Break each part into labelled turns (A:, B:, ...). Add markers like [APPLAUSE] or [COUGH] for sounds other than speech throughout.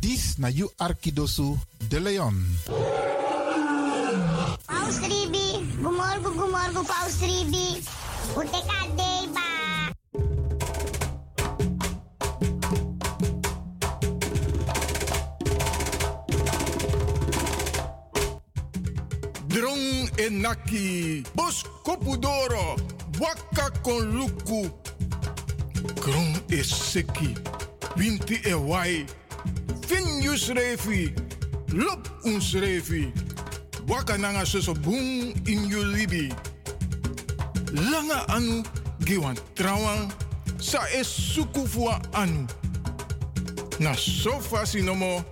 A: Dis na you Arkidosu de Leon.
B: Paus Ribi, gumorgo, gumorgo, Paus Ribi. Uteka deba.
C: Drong enaki, bos kopudoro, waka kon luku. Kron is seki, winti e. Fin lop uns refi. Waka suso boom in you libi. Langa anu, giwan trawan, sa es suku fua anu. Na sofa sinomo,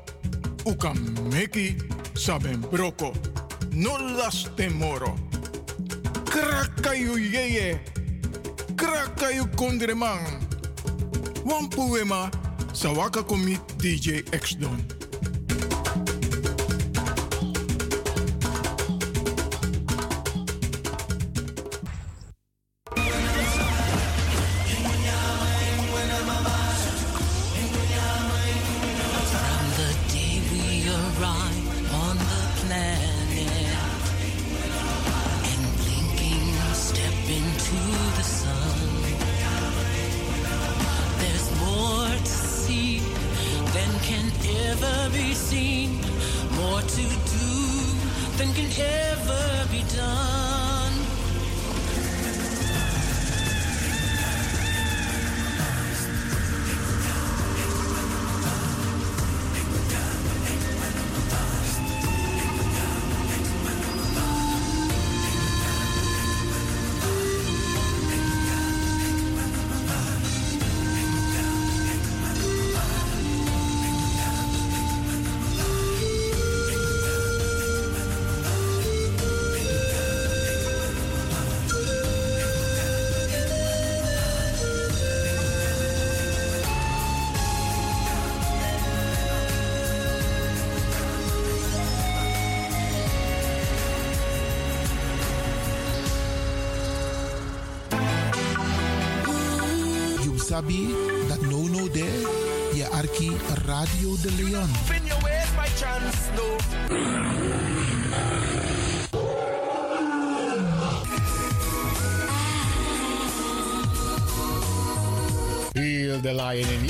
C: uka meki saben broko. No las temoro. Krakayu yeye. Krakayu kondreman. Wan poema sawaka komi DJ X Don.
A: Radio de Leon.
D: Spin your ways by chance, no.
E: Feel the lion in you.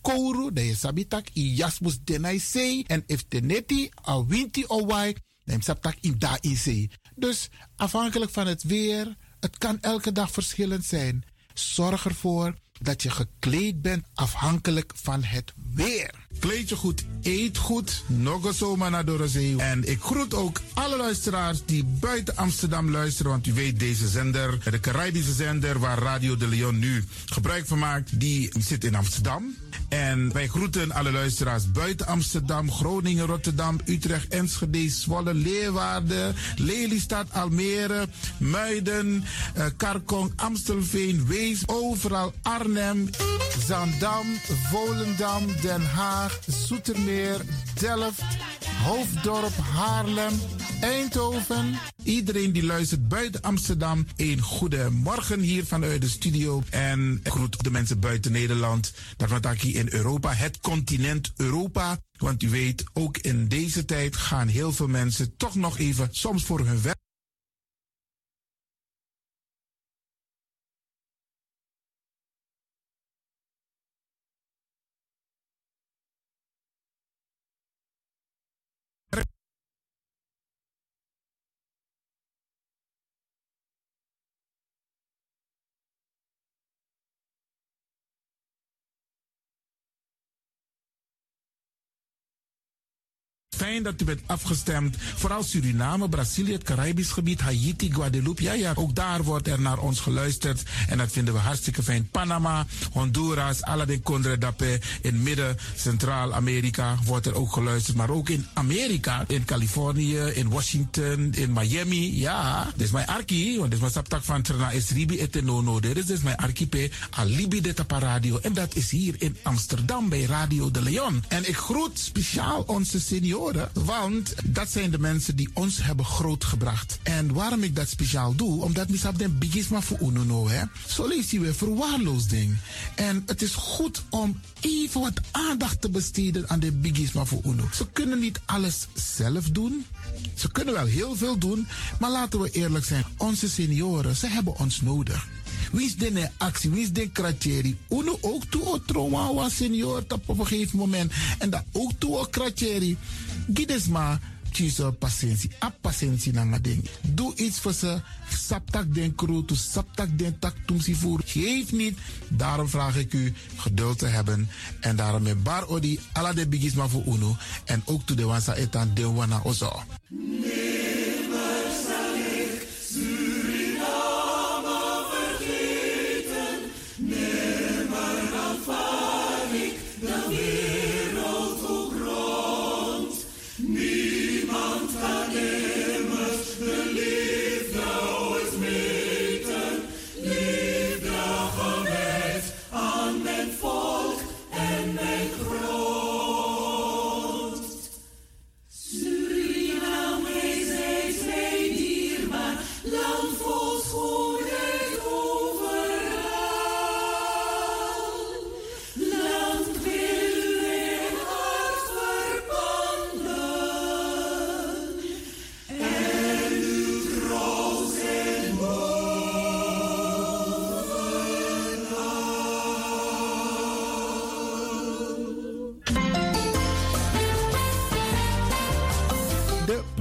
A: kouru, dan je sabitak i jasmus denai sei. En if teneti a winti owai, dan sabtak in da in. Dus afhankelijk van het weer, het kan elke dag verschillend zijn. Zorg ervoor dat je gekleed bent afhankelijk van het weer. Kleed je goed, eet goed, nog zomaar naar Dorozee. En ik groet ook alle luisteraars die buiten Amsterdam luisteren. Want u weet, deze zender, de Caribische zender waar Radio de Leon nu gebruik van maakt, die zit in Amsterdam. En wij groeten alle luisteraars buiten Amsterdam, Groningen, Rotterdam, Utrecht, Enschede, Zwolle, Leeuwarden, Lelystad, Almere, Muiden, uh, Karkong, Amstelveen, Wees, overal Arnhem, Zandam, Volendam, Den Haag, Zoetermeer, Delft, Hoofddorp, Haarlem, Eindhoven. Iedereen die luistert buiten Amsterdam, een goede morgen hier vanuit de studio. En groet de mensen buiten Nederland. Dat wat ik in Europa, het continent Europa. Want u weet, ook in deze tijd gaan heel veel mensen toch nog even, soms voor hun werk. Fijn dat u bent afgestemd. Vooral Suriname, Brazilië, het Caribisch gebied, Haiti, Guadeloupe. Ja, ja, ook daar wordt er naar ons geluisterd. En dat vinden we hartstikke fijn. Panama, Honduras, Aladdin Condre Dapé. In midden, Centraal-Amerika wordt er ook geluisterd. Maar ook in Amerika, in Californië, in Washington, in Miami. Ja, dit is mijn arki. Want dit is mijn saptak van Trana Esribi etenono. Dit is mijn archipel Alibi de Tapa Radio. En dat is hier in Amsterdam bij Radio de Leon. En ik groet speciaal onze senioren. Want dat zijn de mensen die ons hebben grootgebracht. En waarom ik dat speciaal doe, omdat misap den bigisma voor uno hè. Zo je weer verwaarloosding. En het is goed om even wat aandacht te besteden aan de bigisma voor uno. Ze kunnen niet alles zelf doen. Ze kunnen wel heel veel doen, maar laten we eerlijk zijn. Onze senioren, ze hebben ons nodig. Wie is de actie? Wie is de kratjeri? Uno ook toe o trauma was senior op een gegeven moment. En dat ook toe o kratjeri. Gides maar kiezen patiëntie. A patiëntie na ding. Doe iets voor ze. Saptak den kroto, saptak den tak tumsi voer. Geef niet. Daarom vraag ik u geduld te hebben. En daarom met bar odi ala de bigisma voor uno. En ook to de wansa etan de wana ozo.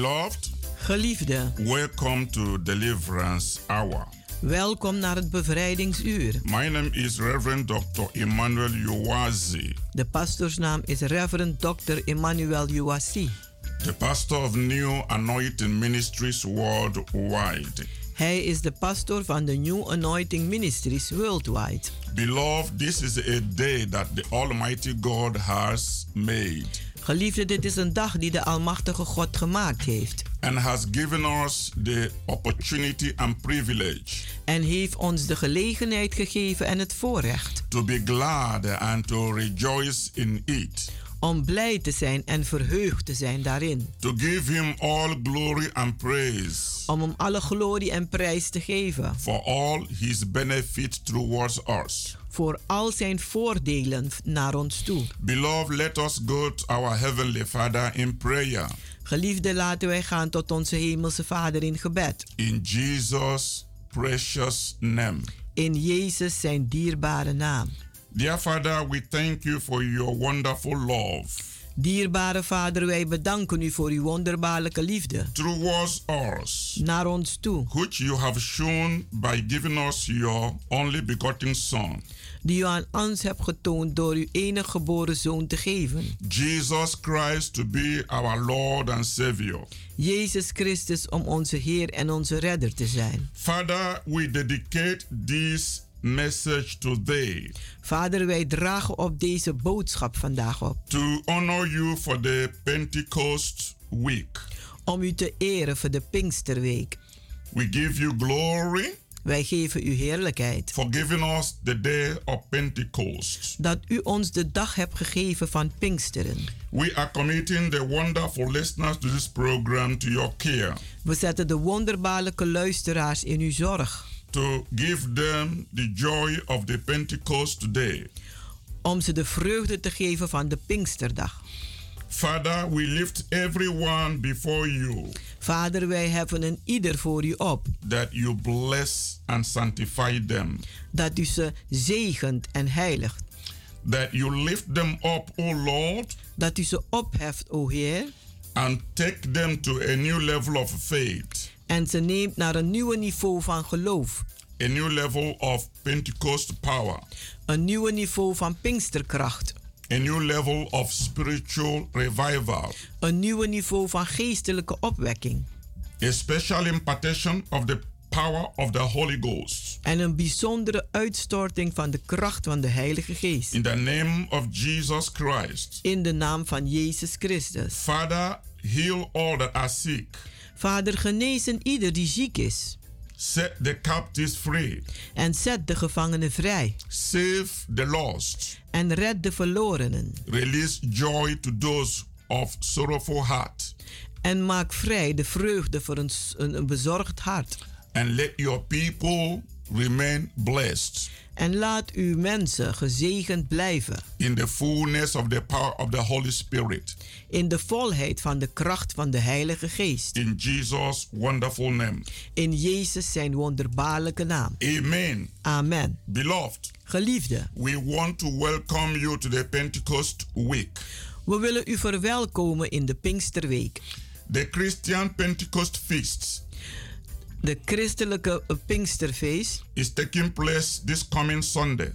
F: Beloved,
G: Geliefde,
F: welcome to Deliverance Hour.
G: welkom naar het bevrijdingsuur.
F: My name is Reverend Dr. Emmanuel Uwazi,
G: De pastoorsnaam is Reverend Dr. Emmanuel Uwasi.
F: the pastor of New Anointing Ministries worldwide.
G: Hij is de pastor van de New Anointing Ministries Worldwide.
F: Beloved, this is a day that the Almighty God has made
G: Geliefde, dit is een dag die de Almachtige God gemaakt heeft.
F: and has given us the opportunity and privilege
G: En heeft ons de gelegenheid gegeven en het voorrecht
F: to be glad and to rejoice in it,
G: om blij te zijn en verheugd te zijn daarin.
F: to give Him all glory and praise
G: Om hem alle glorie en prijs te geven.
F: for all His benefit towards us.
G: Voor al zijn voordelen naar ons toe.
F: Beloved, let us go to our Heavenly Father in prayer.
G: Geliefde, laten wij gaan tot onze Hemelse Vader in gebed.
F: In Jesus' precious name.
G: In Jezus zijn dierbare naam.
F: Dear Father, we thank you for your wonderful love
G: Dierbare Vader, wij bedanken u voor uw wonderbaarlijke liefde
F: towards us,
G: naar ons toe,
F: which you have shown by giving us your only begotten Son,
G: die u aan ons hebt getoond door uw enige geboren zoon te geven.
F: Jesus Christ, to be our Lord and Savior.
G: Jezus Christus om onze Heer en onze Redder te zijn.
F: Father, we dedicate this message today
G: Vader, wij dragen op deze boodschap vandaag op.
F: to honor you for the Pentecost week.
G: Om u te eren voor de Pinksterweek.
F: We give you glory
G: Wij geven u heerlijkheid.
F: for giving us the day of Pentecost.
G: Dat u ons de dag hebt gegeven van Pinksteren.
F: We are committing the wonderful listeners to this program to your care
G: We zetten de wonderbaarlijke luisteraars in uw zorg.
F: to give them the joy of the Pentecost today.
G: Om ze de vreugde te geven van de Pinksterdag.
F: Father, we lift everyone before you
G: Vader, wij heffen een ieder voor u op.
F: that you bless and sanctify them,
G: Dat u ze zegent en heiligt.
F: that you lift them up, O Lord,
G: Dat u ze opheft, o Heer.
F: and take them to a new level of faith,
G: En ze neemt naar een nieuwe niveau van geloof.
F: a new level of Pentecost power,
G: Een nieuwe niveau van Pinksterkracht.
F: A new level of spiritual revival,
G: Een nieuwe niveau van geestelijke opwekking.
F: a special impartation of the power of the Holy Ghost.
G: En een bijzondere uitstorting van de kracht van de Heilige Geest.
F: In the name of Jesus Christ.
G: In de naam van Jezus Christus.
F: Father, heal all that are sick.
G: Vader, genezen ieder die ziek is.
F: Set the captives free.
G: En zet de gevangenen vrij.
F: Save the lost.
G: En red de verlorenen.
F: Release joy to those of sorrowful heart.
G: En maak vrij de vreugde voor een, een, een bezorgd hart.
F: And let your people remain blessed
G: En laat uw mensen gezegend blijven.
F: in the fullness of the power of the Holy Spirit.
G: In de volheid van de kracht van de Heilige Geest.
F: In Jesus' wonderful name.
G: In Jezus zijn wonderbaarlijke naam.
F: Amen.
G: Amen.
F: Beloved,
G: Geliefde,
F: we want to welcome you to the Pentecost week.
G: we willen u verwelkomen in de Pinksterweek.
F: The Christian Pentecost feast
G: De christelijke Pinksterfeest,
F: is taking place this coming Sunday,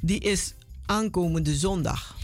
G: die is aankomende zondag,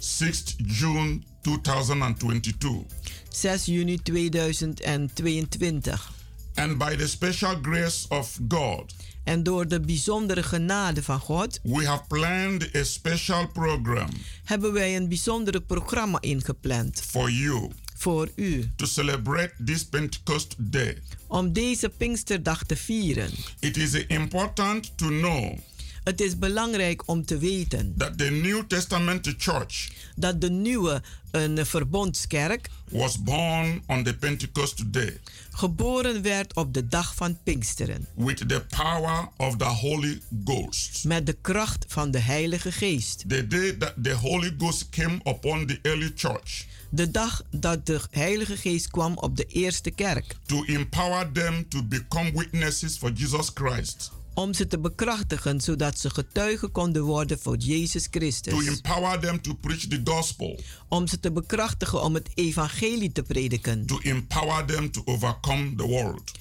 F: 6th June 2022.
G: 6 juni 2022.
F: And by the special grace of God,
G: En door de bijzondere genade van God
F: we have planned a special program
G: hebben wij een bijzondere programma ingepland.
F: for you
G: voor u.
F: to celebrate this Pentecost day.
G: Om deze Pinksterdag te vieren.
F: It is important to know
G: Het is belangrijk om te weten
F: that the New Testament church
G: dat de nieuwe een verbondskerk
F: was born on the Pentecost day
G: geboren werd op de dag van Pinksteren
F: with the power of the Holy Ghost.
G: met de kracht van de Heilige Geest.
F: The day that the Holy Ghost came upon the early church
G: De dag dat de Heilige Geest kwam op de eerste kerk
F: to empower them to become witnesses for Jesus Christ,
G: om ze te bekrachtigen zodat ze getuigen konden worden voor Jezus
F: to
G: Christus.
F: empower them to preach the gospel,
G: Om ze te bekrachtigen om het evangelie te prediken.
F: to empower them to overcome the world.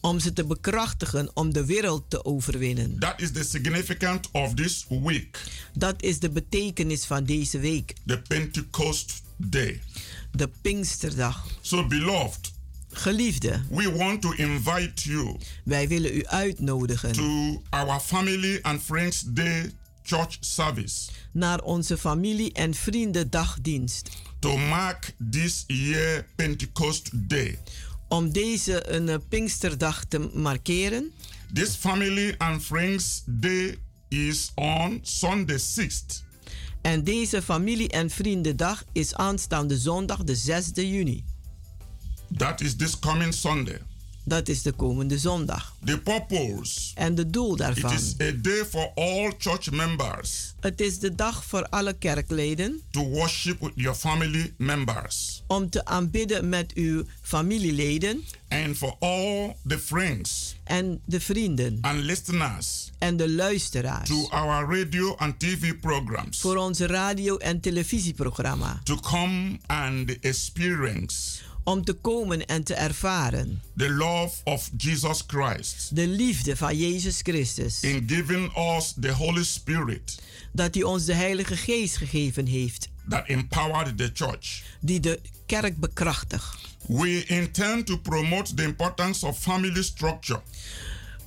G: Om ze te bekrachtigen om de wereld te overwinnen.
F: That is the significance of this week,
G: Dat is de betekenis van deze week,
F: the Pentecost day.
G: de Pinksterdag.
F: So, beloved,
G: Geliefde,
F: we want to invite you
G: wij willen u uitnodigen
F: to our family and friends day church service
G: naar onze familie- en vriendendagdienst.
F: to mark this year Pentecost day.
G: Om deze een eh, Pinksterdag te markeren.
F: This family and friends day is on Sunday 6th.
G: En deze familie- en vriendendag is aanstaande zondag de 6e juni.
F: That is this coming Sunday.
G: Dat is de komende zondag.
F: The purpose.
G: En de doel
F: it
G: daarvan.
F: is a day for all church members.
G: Het is de dag voor alle kerkleden.
F: To worship with your family members.
G: Om te aanbidden met uw familieleden.
F: And for all the friends.
G: En de vrienden.
F: And listeners.
G: En de luisteraars.
F: To our radio and TV programs.
G: Voor onze radio- en televisieprogramma.
F: to come and experience
G: Om te komen en te ervaren.
F: The love of Jesus Christ.
G: De liefde van Jezus Christus.
F: in giving us the Holy Spirit.
G: Dat hij ons de Heilige Geest gegeven heeft,
F: that empowered the church.
G: die de kerk bekrachtigt.
F: We intend to promote the importance of family structure.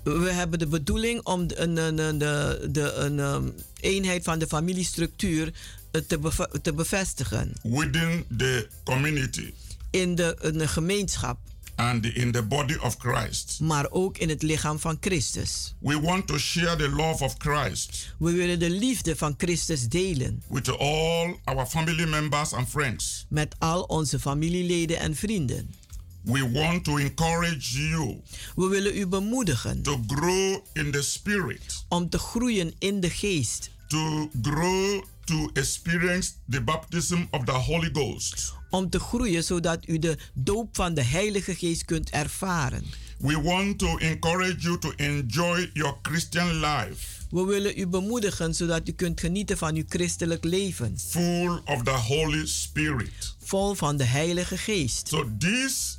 G: We hebben de bedoeling om de, een, een, een- de, de, een um, eenheid van de familiestructuur eh, te, beve- te bevestigen.
F: Within the community
G: in de, in de gemeenschap,
F: and in the body of Christ.
G: maar ook in het lichaam van Christus.
F: We want to share the love of Christ
G: We willen de liefde van Christus delen
F: with all our family members and friends.
G: met al onze familieleden en vrienden.
F: We want to encourage you
G: We willen u bemoedigen
F: to grow in the Spirit,
G: om te groeien in de geest,
F: to grow to experience the baptism of the Holy Ghost.
G: Om te groeien zodat u de doop van de Heilige Geest kunt ervaren.
F: We want to encourage you to enjoy your Christian life
G: We willen u bemoedigen zodat u kunt genieten van uw christelijk leven,
F: full of the Holy Spirit.
G: vol van de Heilige Geest.
F: So, this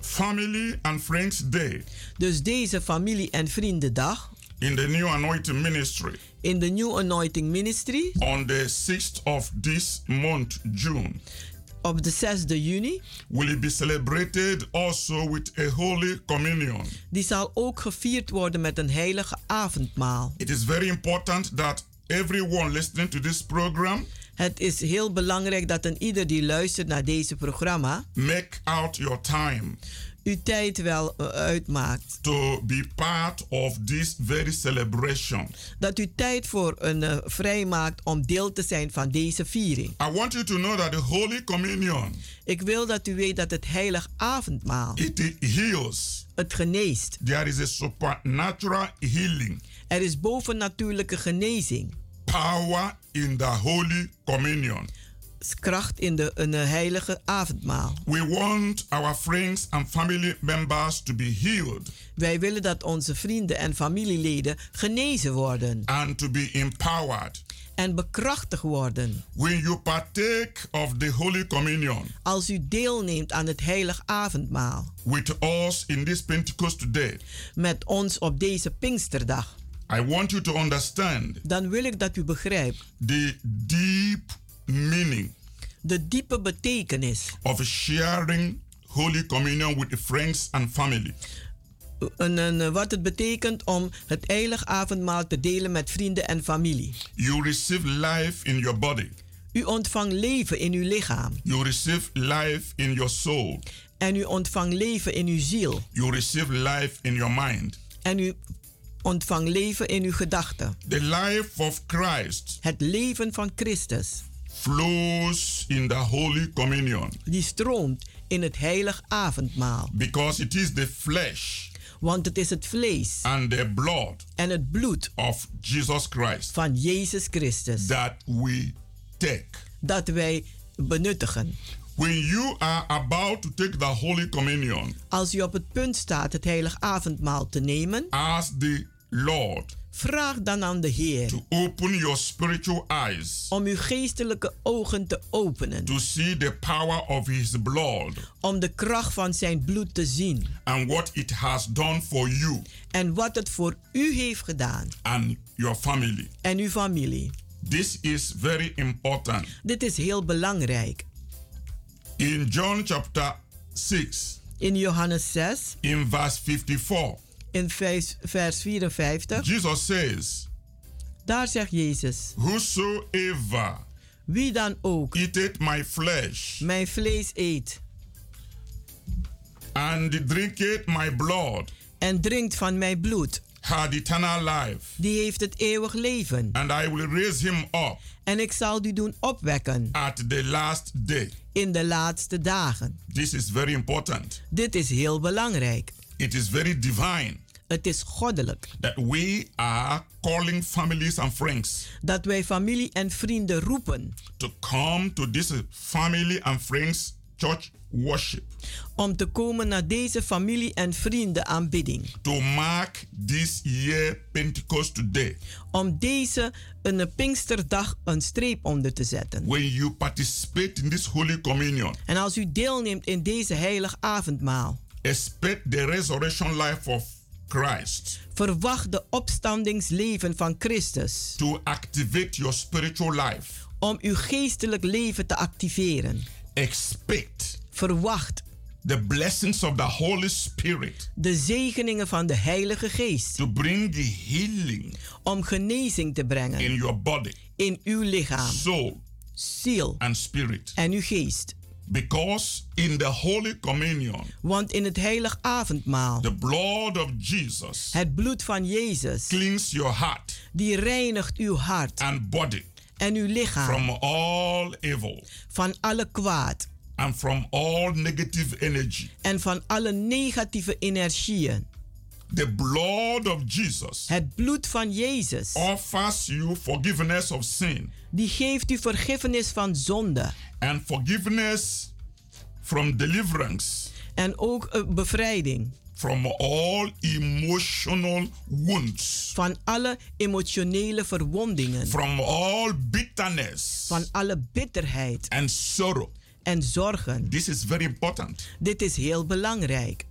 F: Family and Friends Day
G: Dus deze familie- en vriendendag
F: in the New Anointing Ministry
G: in de New Anointing Ministry
F: on the 6th of this month, June,
G: op de 6e juni,
F: will be celebrated also with a Holy Communion.
G: die zal ook gevierd worden met een heilige avondmaal.
F: It is very important that everyone listening to this program
G: Het is heel belangrijk dat een ieder die luistert naar deze programma
F: make out your time
G: uw tijd wel eh, uitmaakt.
F: to be part of this very celebration.
G: Dat u tijd voor een eh, vrij maakt om deel te zijn van deze viering.
F: I want you to know that the Holy Communion
G: Ik wil dat u weet dat het heilig avondmaal
F: it heals.
G: het geneest.
F: There is a supernatural healing
G: Er is bovennatuurlijke genezing.
F: power in the Holy Communion.
G: Kracht in de een eh, heilige avondmaal.
F: We want our friends and family members to be healed
G: Wij willen dat onze vrienden en familieleden genezen worden
F: and to be empowered.
G: en bekrachtigd worden.
F: When you partake of the Holy Communion
G: Als u deelneemt aan het heilig avondmaal
F: with us in this Pentecost day,
G: met ons op deze Pinksterdag,
F: I want you to understand
G: dan wil ik dat u begrijpt
F: the deep meaning
G: de diepe betekenis
F: of sharing Holy Communion with friends and family.
G: en, en, wat het betekent om het heilig avondmaal te delen met vrienden en familie.
F: You receive life in your body.
G: U ontvangt leven in uw lichaam
F: You receive life in your soul.
G: en u ontvangt leven in uw ziel
F: You receive life in your mind.
G: en u Ontvang leven in uw gedachten.
F: The life of Christ
G: Het leven van Christus.
F: Flows in the Holy Communion
G: Die stroomt in het heilig avondmaal.
F: because it is the flesh
G: Want het is het vlees
F: and the blood
G: en het bloed
F: of Jesus Christ
G: van Jezus Christus
F: that we take.
G: dat wij benuttigen.
F: When you are about to take the Holy Communion,
G: Als u op het punt staat het heilig avondmaal te nemen,
F: ask the Lord
G: vraag dan aan de Heer
F: to open your spiritual eyes
G: om uw geestelijke ogen te openen.
F: to see the power of His blood
G: Om de kracht van zijn bloed te zien.
F: and what it has done for you
G: En wat het voor u heeft gedaan
F: and your family.
G: en uw familie.
F: This is very important.
G: Dit is heel belangrijk.
F: In John chapter 6,
G: In Johannes 6,
F: in verse 54,
G: in vers vers 54,
F: Jesus says,
G: daar zegt Jezus:
F: Whosoever
G: Wie dan ook
F: eateth my flesh
G: mijn vlees eet
F: and drinketh my blood
G: en drinkt van mijn bloed,
F: had eternal life,
G: die heeft het eeuwig leven.
F: and I will raise him up
G: En ik zal die doen opwekken
F: at the last day.
G: in de laatste dagen.
F: This is very important.
G: Dit is heel belangrijk.
F: It is very divine
G: Het is goddelijk
F: that we are calling families and friends
G: dat wij familie en vrienden roepen
F: to come to this family and friends church worship
G: om te komen naar deze familie en vrienden aanbidding.
F: to mark this year Pentecost Day.
G: Om deze een Pinksterdag een streep onder te zetten.
F: When you participate in this Holy Communion,
G: En als u deelneemt in deze heilig avondmaal,
F: expect the resurrection life of Christ
G: verwacht de opstandingsleven van Christus
F: to activate your spiritual life.
G: om uw geestelijk leven te activeren.
F: Expect
G: Verwacht
F: the blessings of the Holy Spirit
G: de zegeningen van de Heilige Geest
F: to bring the healing
G: om genezing te brengen
F: in your body,
G: in uw lichaam,
F: soul,
G: ziel
F: and spirit.
G: en uw geest.
F: Because in the Holy Communion,
G: Want in het heilig avondmaal,
F: the blood of Jesus
G: het bloed van Jezus,
F: cleans your heart
G: die reinigt uw hart
F: and body
G: en uw lichaam
F: from all evil
G: van alle kwaad
F: and from all negative energy.
G: en van alle negatieve energieën.
F: The blood of Jesus
G: Het bloed van Jezus,
F: offers you forgiveness of sin
G: die geeft u vergiffenis van zonde
F: and forgiveness from deliverance
G: en ook eh, bevrijding
F: from all emotional wounds,
G: van alle emotionele verwondingen,
F: from all bitterness
G: van alle bitterheid
F: and sorrow.
G: en zorgen.
F: This is very important.
G: Dit is heel belangrijk.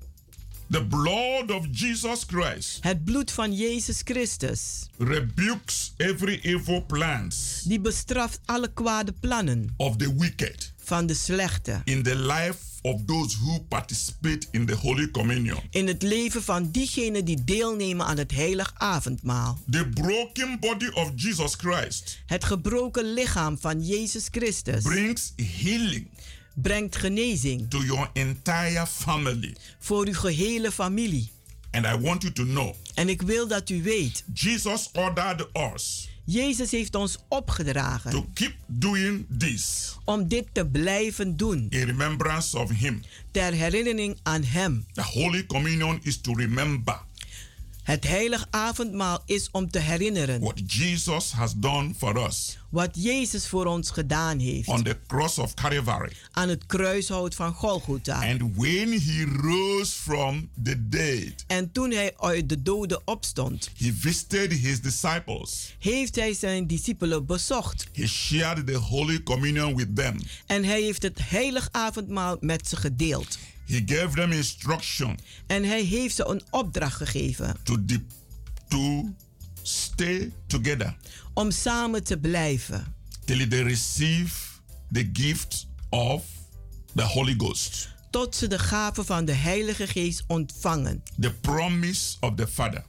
F: The blood of Jesus Christ
G: Het bloed van Jezus Christus,
F: rebukes every evil plans
G: die bestraft alle kwade plannen
F: of the wicked
G: van de slechte
F: in the life of those who participate in the Holy Communion.
G: in het leven van diegenen die deelnemen aan het heilig avondmaal.
F: The broken body of Jesus Christ
G: Het gebroken lichaam van Jezus Christus
F: brings healing
G: brengt genezing
F: to your entire family.
G: voor uw gehele familie.
F: And I want you to know
G: En ik wil dat u weet,
F: Jesus ordered us
G: Jezus heeft ons opgedragen
F: to keep doing this
G: om dit te blijven doen
F: in remembrance of Him.
G: ter herinnering aan Hem.
F: The Holy Communion is to remember
G: Het heilig avondmaal is om te herinneren
F: what Jesus has done for us
G: wat Jezus voor ons gedaan heeft
F: on the cross of Calvary.
G: aan het kruishout van Golgotha.
F: And when He rose from the dead,
G: En toen hij uit de doden opstond,
F: He visited His disciples.
G: heeft hij zijn discipelen bezocht.
F: He shared the Holy Communion with them.
G: En hij heeft het heilig avondmaal met ze gedeeld.
F: He gave them instruction
G: En hij heeft ze een opdracht gegeven
F: to, to stay together
G: om samen te blijven.
F: till they receive the gift of the Holy Ghost,
G: Tot ze de gave van de Heilige Geest ontvangen.
F: the promise of the Father.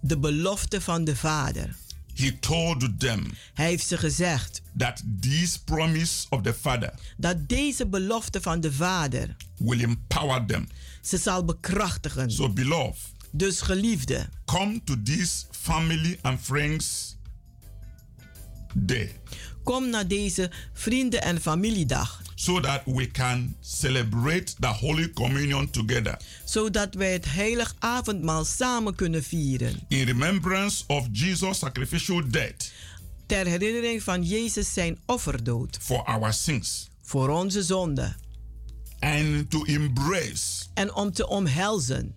G: De belofte van de Vader.
F: He told them
G: Hij heeft ze gezegd
F: that this promise of the Father
G: dat deze belofte van de Vader
F: will empower them.
G: ze zal bekrachtigen.
F: So, beloved,
G: Dus geliefde,
F: come to this family and friends day
G: kom naar deze vrienden- en familiedag.
F: so that we can celebrate the Holy Communion together
G: Zodat wij het heilig avondmaal samen kunnen vieren.
F: in remembrance of Jesus' sacrificial death
G: Ter herinnering van Jezus zijn offerdood.
F: for our sins
G: Voor onze zonde.
F: and to embrace
G: En om te omhelzen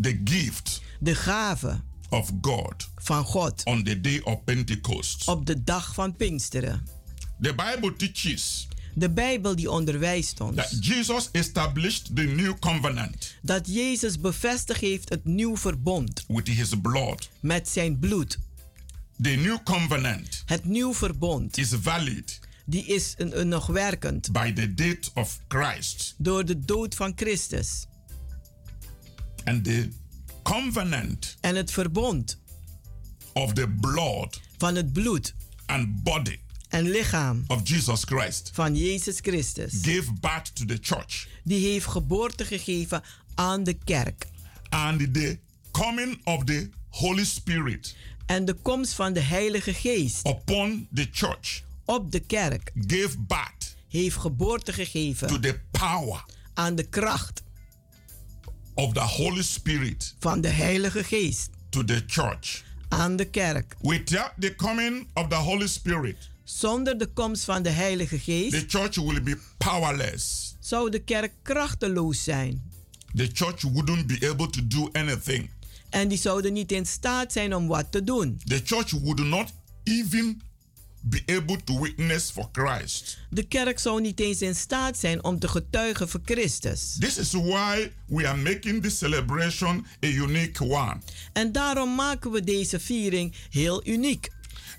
F: the gift
G: de gave
F: of God
G: van God
F: on the day of Pentecost.
G: op de dag van Pinksteren.
F: The Bible teaches
G: De Bijbel die onderwijst ons
F: that Jesus established the new covenant
G: dat Jezus bevestigd heeft het nieuw verbond
F: with his blood.
G: met zijn bloed.
F: The new covenant
G: Het nieuw verbond
F: is valid
G: die is een, een nog werkend
F: by the death of Christ.
G: door de dood van Christus.
F: And the covenant
G: En het verbond
F: of the blood
G: van het bloed
F: and body
G: en lichaam
F: of Jesus Christ
G: van Jezus Christus.
F: gave birth to the church.
G: Die heeft geboorte gegeven aan de kerk.
F: And the coming of the Holy Spirit
G: En de komst van de Heilige Geest
F: upon the church
G: op de kerk
F: gave birth
G: heeft geboorte
F: to
G: gegeven
F: the power
G: aan de kracht
F: of the Holy Spirit
G: van de Heilige Geest
F: to the church.
G: aan de kerk.
F: Without the coming of the Holy Spirit,
G: Zonder de komst van de Heilige
F: the
G: Geest
F: church will be powerless.
G: zou de kerk krachteloos zijn.
F: The church wouldn't be able to do anything.
G: En die zouden niet in staat zijn om wat te doen.
F: The church would not even be able to witness for Christ.
G: De kerk zou niet eens in staat zijn om te getuigen voor Christus.
F: This is why we are making this celebration a unique one.
G: En daarom maken we deze viering heel uniek.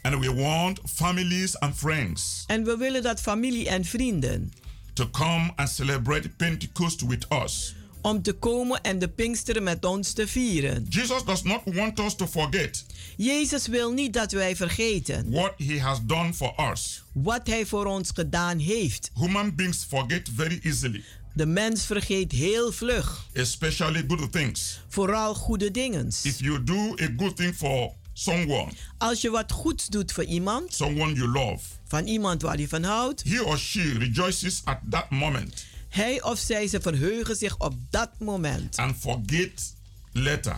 F: And we want families and friends
G: En we willen dat familie en vrienden
F: to come and celebrate Pentecost with us.
G: Om te komen en de Pinksteren met ons te vieren.
F: Jesus does not want us to forget
G: Jezus wil niet dat wij vergeten
F: what he has done for us.
G: wat Hij voor ons gedaan heeft.
F: Human beings forget very easily,
G: De mens vergeet heel vlug,
F: especially good things.
G: vooral goede dingen.
F: If you do a good thing for someone,
G: Als je wat goeds doet voor iemand,
F: someone you love,
G: van iemand waar je van houdt,
F: he or she rejoices at that moment
G: hij of zij ze verheugen zich op dat moment
F: and forget later.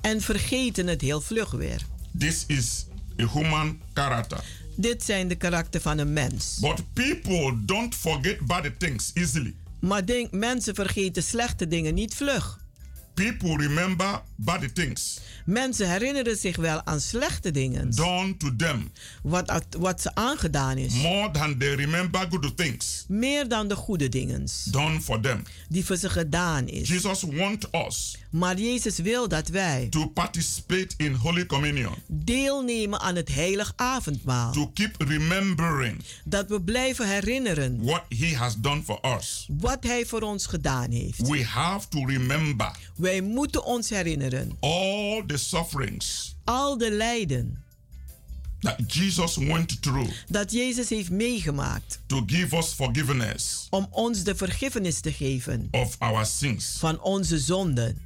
G: en vergeten het heel vlug weer.
F: This is a human character.
G: Dit zijn de karakter van een mens.
F: But people don't forget bad things easily.
G: Maar denk, mensen vergeten slechte dingen niet vlug.
F: People remember bad things
G: Mensen herinneren zich wel aan slechte dingen.
F: done to them
G: Wat, wat ze aangedaan is.
F: more than they remember good things
G: Meer dan de goede dingen
F: done for them.
G: die voor ze gedaan is.
F: Jesus wants us
G: Maar Jezus wil dat wij
F: to participate in Holy Communion,
G: deelnemen aan het heilig avondmaal.
F: to keep remembering
G: Dat we blijven herinneren
F: what He has done for us.
G: wat Hij voor ons gedaan heeft.
F: We have to remember
G: Wij moeten ons herinneren.
F: all the sufferings
G: Al de lijden
F: that Jesus went through
G: dat Jezus heeft meegemaakt.
F: to give us forgiveness
G: Om ons de vergiffenis te geven
F: of our sins.
G: van onze zonden.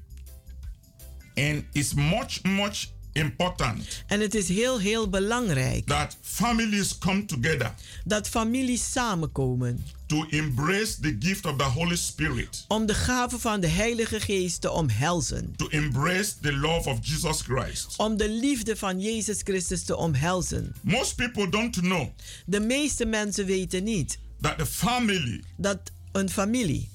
F: And it's much, much important
G: En het is heel, heel belangrijk
F: that families come together
G: dat families samenkomen
F: to embrace the gift of the Holy Spirit,
G: om de gave van de Heilige Geest te omhelzen.
F: to embrace the love of Jesus Christ.
G: Om de liefde van Jezus Christus te omhelzen.
F: Most people don't know
G: De meeste mensen weten niet
F: that the family
G: dat een familie,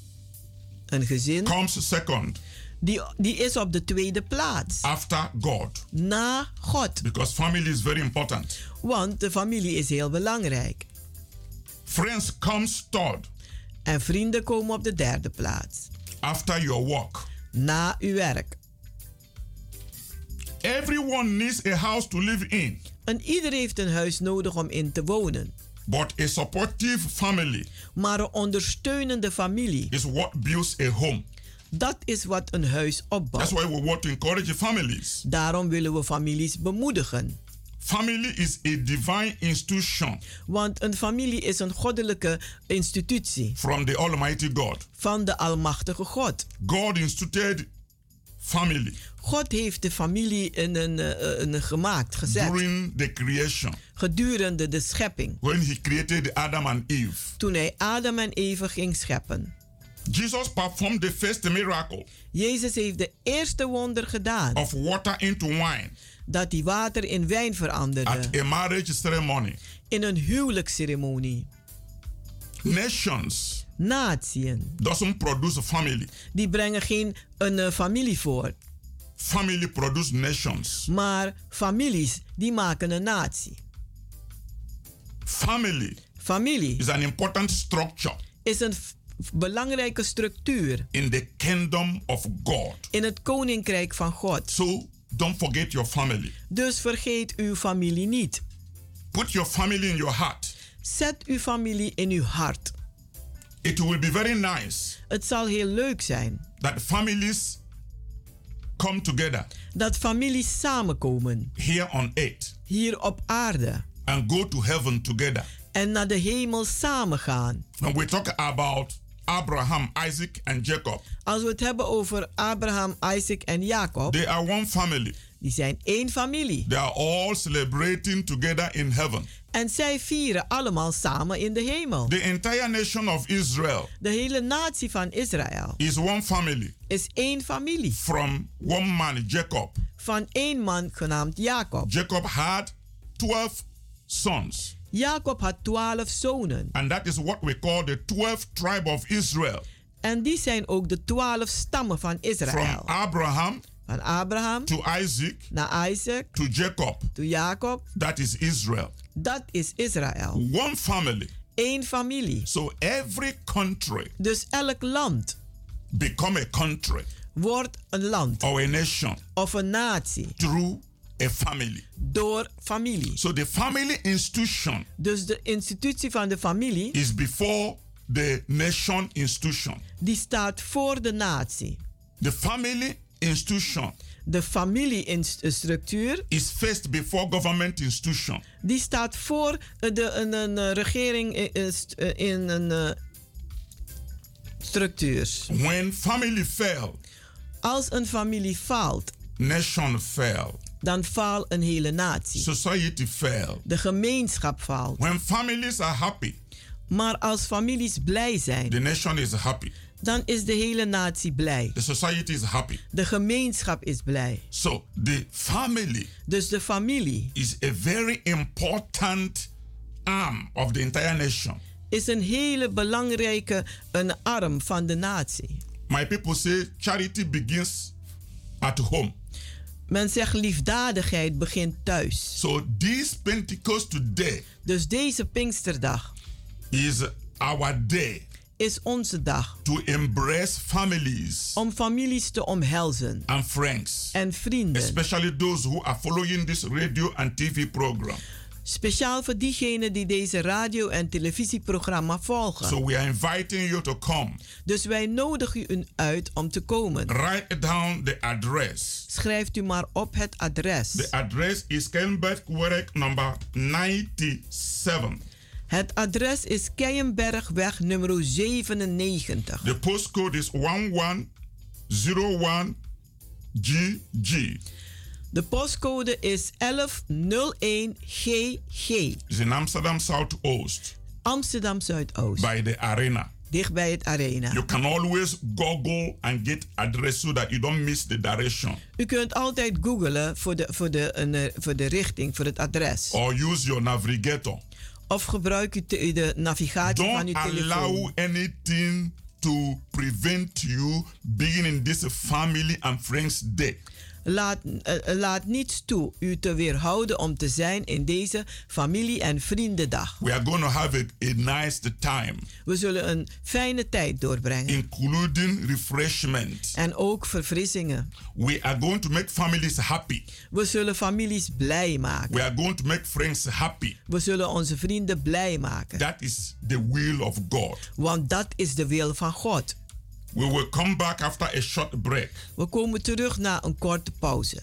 G: een gezin,
F: comes second
G: die, die is op de tweede plaats.
F: after God
G: Na God.
F: because family is very important.
G: Want de familie is heel belangrijk.
F: Friends comes third
G: En vrienden komen op de derde plaats.
F: after your work.
G: Na uw werk.
F: Everyone needs a house to live in,
G: En ieder heeft een huis nodig om in te wonen.
F: but a supportive family
G: Maar een ondersteunende familie,
F: is what builds a home.
G: dat is wat een huis
F: That's
G: opbouwt.
F: why we want to encourage families.
G: Daarom willen we families bemoedigen.
F: Family is a divine institution
G: Want een familie is een goddelijke institutie
F: from the Almighty God.
G: van de Almachtige God.
F: God instituted family
G: God heeft de familie in een, eh, in een gemaakt, gezet.
F: during the creation
G: Gedurende de schepping.
F: when he created Adam and Eve.
G: Toen hij Adam en Eva ging scheppen.
F: Jesus performed the first miracle
G: Jezus heeft de eerste wonder gedaan.
F: of water into wine
G: Dat hij water in wijn veranderde.
F: at a marriage ceremony.
G: In een huwelijksceremonie.
F: Nations
G: Natieën.
F: doesn't produce a family.
G: Die brengen geen een eh, familie voort.
F: Family produce nations.
G: Maar families die maken een natie.
F: Family
G: Familie
F: is an important structure
G: is een belangrijke structuur
F: in the kingdom of God.
G: in het koninkrijk van God.
F: So don't forget your family.
G: Dus vergeet uw familie niet.
F: Put your family in your heart.
G: Zet uw familie in uw hart.
F: It will be very nice
G: Het zal heel leuk zijn
F: that families come together
G: dat families samenkomen
F: here on earth
G: hier op aarde
F: and go to heaven together.
G: en naar de hemel samen gaan.
F: When we talk about Abraham, Isaac, and Jacob,
G: Als we het hebben over Abraham, Isaac en Jacob,
F: they are one family.
G: die zijn één familie.
F: They are all celebrating together in heaven.
G: En zij vieren allemaal samen in de hemel.
F: The entire nation of Israel
G: De hele natie van Israël
F: is one family
G: is één familie
F: from one man, Jacob.
G: van één man genaamd Jacob.
F: Jacob had 12 sons,
G: Jacob had twaalf zonen.
F: and that is what we call the 12 tribe of Israel.
G: En die zijn ook de twaalf stammen van
F: From
G: Israël.
F: Abraham
G: Van Abraham
F: to Isaac
G: naar Isaac,
F: to Jacob.
G: to Jacob.
F: That is Israel.
G: Dat is Israël.
F: One family.
G: Eén familie.
F: So every country
G: Dus elk land
F: become a country
G: wordt een land
F: or a nation
G: of een natie
F: through a family.
G: door familie.
F: So the family institution
G: Dus de institutie van de familie,
F: is before the nation institution.
G: die staat voor de natie.
F: The family institution
G: De familiestructuur, uh,
F: is first before government institution.
G: die staat voor de, uh, een, een eh, regering in, in uh, in een structuur.
F: When family fail,
G: Als een familie faalt,
F: nation fail,
G: dan faalt een hele natie.
F: society fail.
G: De gemeenschap faalt.
F: When families are happy,
G: Maar als families blij zijn,
F: the nation is happy.
G: dan is de hele natie blij.
F: The society is happy.
G: De gemeenschap is blij.
F: So the family
G: Dus de familie
F: is a very important arm of the entire nation.
G: is een hele belangrijke een arm van de natie.
F: My people say charity begins at home.
G: Men zegt liefdadigheid begint thuis.
F: So this Pentecost today
G: Dus deze Pinksterdag
F: is our day
G: is onze dag
F: to embrace families
G: om families te omhelzen
F: and friends,
G: en vrienden.
F: especially those who are following this radio and TV program.
G: Speciaal voor diegenen die deze radio- en televisieprogramma volgen.
F: So we are inviting you to come.
G: Dus wij nodigen u uit om te komen.
F: Write down the address.
G: Schrijft u maar op het adres.
F: The address is Kenbergwerk number 97.
G: Het adres is Keienbergweg nummer 97.
F: The postcode is 1101GG.
G: De postcode is 1101GG.
F: It's in Amsterdam Southoost
G: Amsterdam Zuidoost.
F: by the arena.
G: Dicht bij het arena.
F: You can always Google and get address so that you don't miss the direction.
G: U kunt altijd googlen voor de, voor, de, een, eh, voor de richting, voor het adres.
F: Or use your navigator.
G: Of gebruik u te- de navigatie van uw
F: Don't
G: telefoon.
F: allow anything to prevent you being in this family and friends day.
G: Laat, eh, eh, laat niets toe u te weerhouden om te zijn in deze familie- en vriendendag.
F: We are going to have a, a nice time,
G: We zullen een fijne tijd doorbrengen.
F: including refreshment.
G: En ook verfrissingen.
F: We are going to make families happy.
G: We zullen families blij maken.
F: We are going to make friends happy.
G: We zullen onze vrienden blij maken.
F: That is the will of God.
G: Want dat is de wil van God.
F: We will come back after a short break.
G: We komen terug na een korte pauze.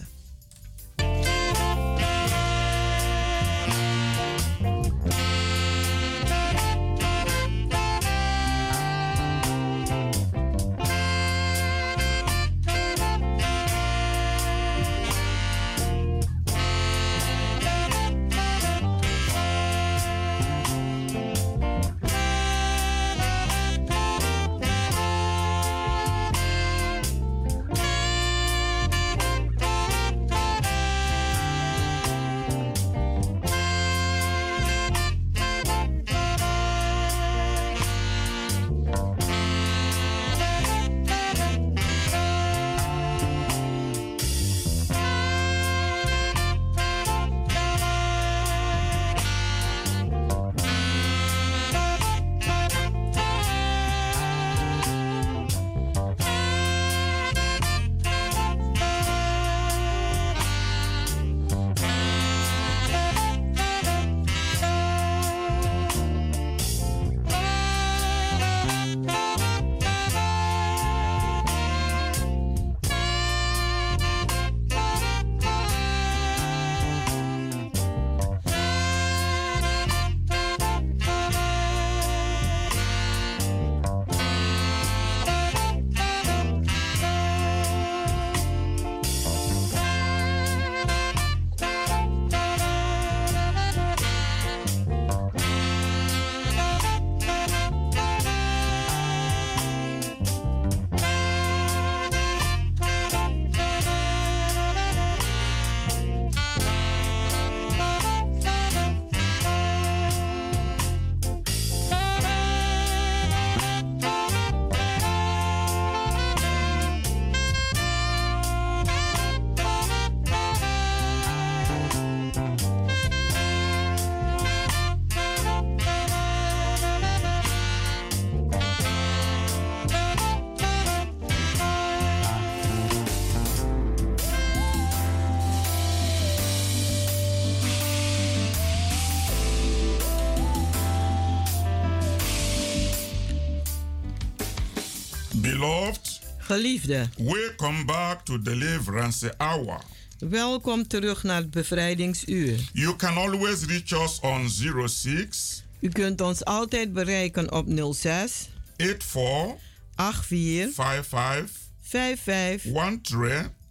G: Geliefde,
F: welcome back to Deliverance Hour.
G: welkom terug naar het bevrijdingsuur.
F: You can always reach us on 06
G: U kunt ons altijd bereiken op 06
F: 84
G: 84
F: 55
G: 55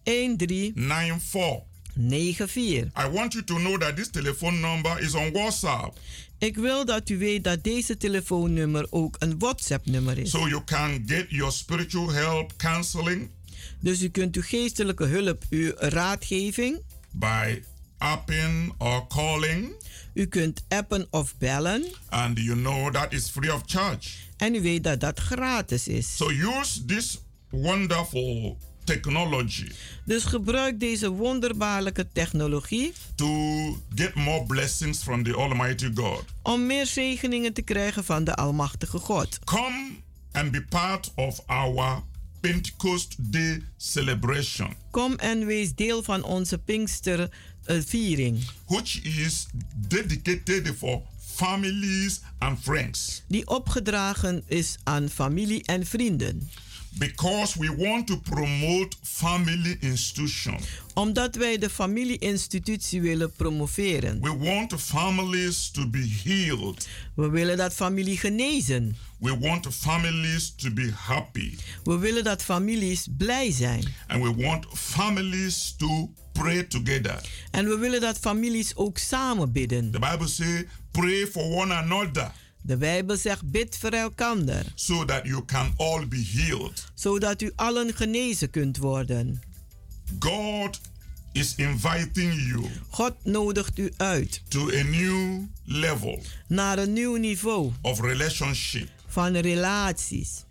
F: 13
G: 13
F: 94.
G: 94.
F: I want you to know that this telephone number is on WhatsApp.
G: Ik wil dat u weet dat deze telefoonnummer ook een WhatsApp-nummer is.
F: So you can get your spiritual help counseling
G: Dus u kunt uw geestelijke hulp, uw raadgeving,
F: by apping or calling.
G: u kunt appen of bellen.
F: And you know that is free of charge.
G: En u weet dat dat gratis is.
F: So use this wonderful technology
G: Dus gebruik deze wonderbaarlijke technologie
F: to get more blessings from the Almighty God.
G: om meer zegeningen te krijgen van de Almachtige God.
F: Come and be part of our Pentecost Day celebration,
G: Kom en wees deel van onze Pinksterviering,
F: which is dedicated for families and friends.
G: die opgedragen is aan familie en vrienden.
F: Because we want to promote family institution.
G: Omdat wij de familie-institutie willen promoveren.
F: We want families to be healed.
G: We willen dat familie genezen.
F: We want families to be happy.
G: We willen dat families blij zijn.
F: And we want families to pray together.
G: En we willen dat families ook samen bidden.
F: The Bible says, pray for one another.
G: De Bijbel zegt bid voor elkander.
F: So that you can all be healed.
G: Zodat u allen genezen kunt worden.
F: God is inviting you.
G: God nodigt u uit.
F: To a new level.
G: Naar een nieuw niveau.
F: Of relationship.
G: Van relaties.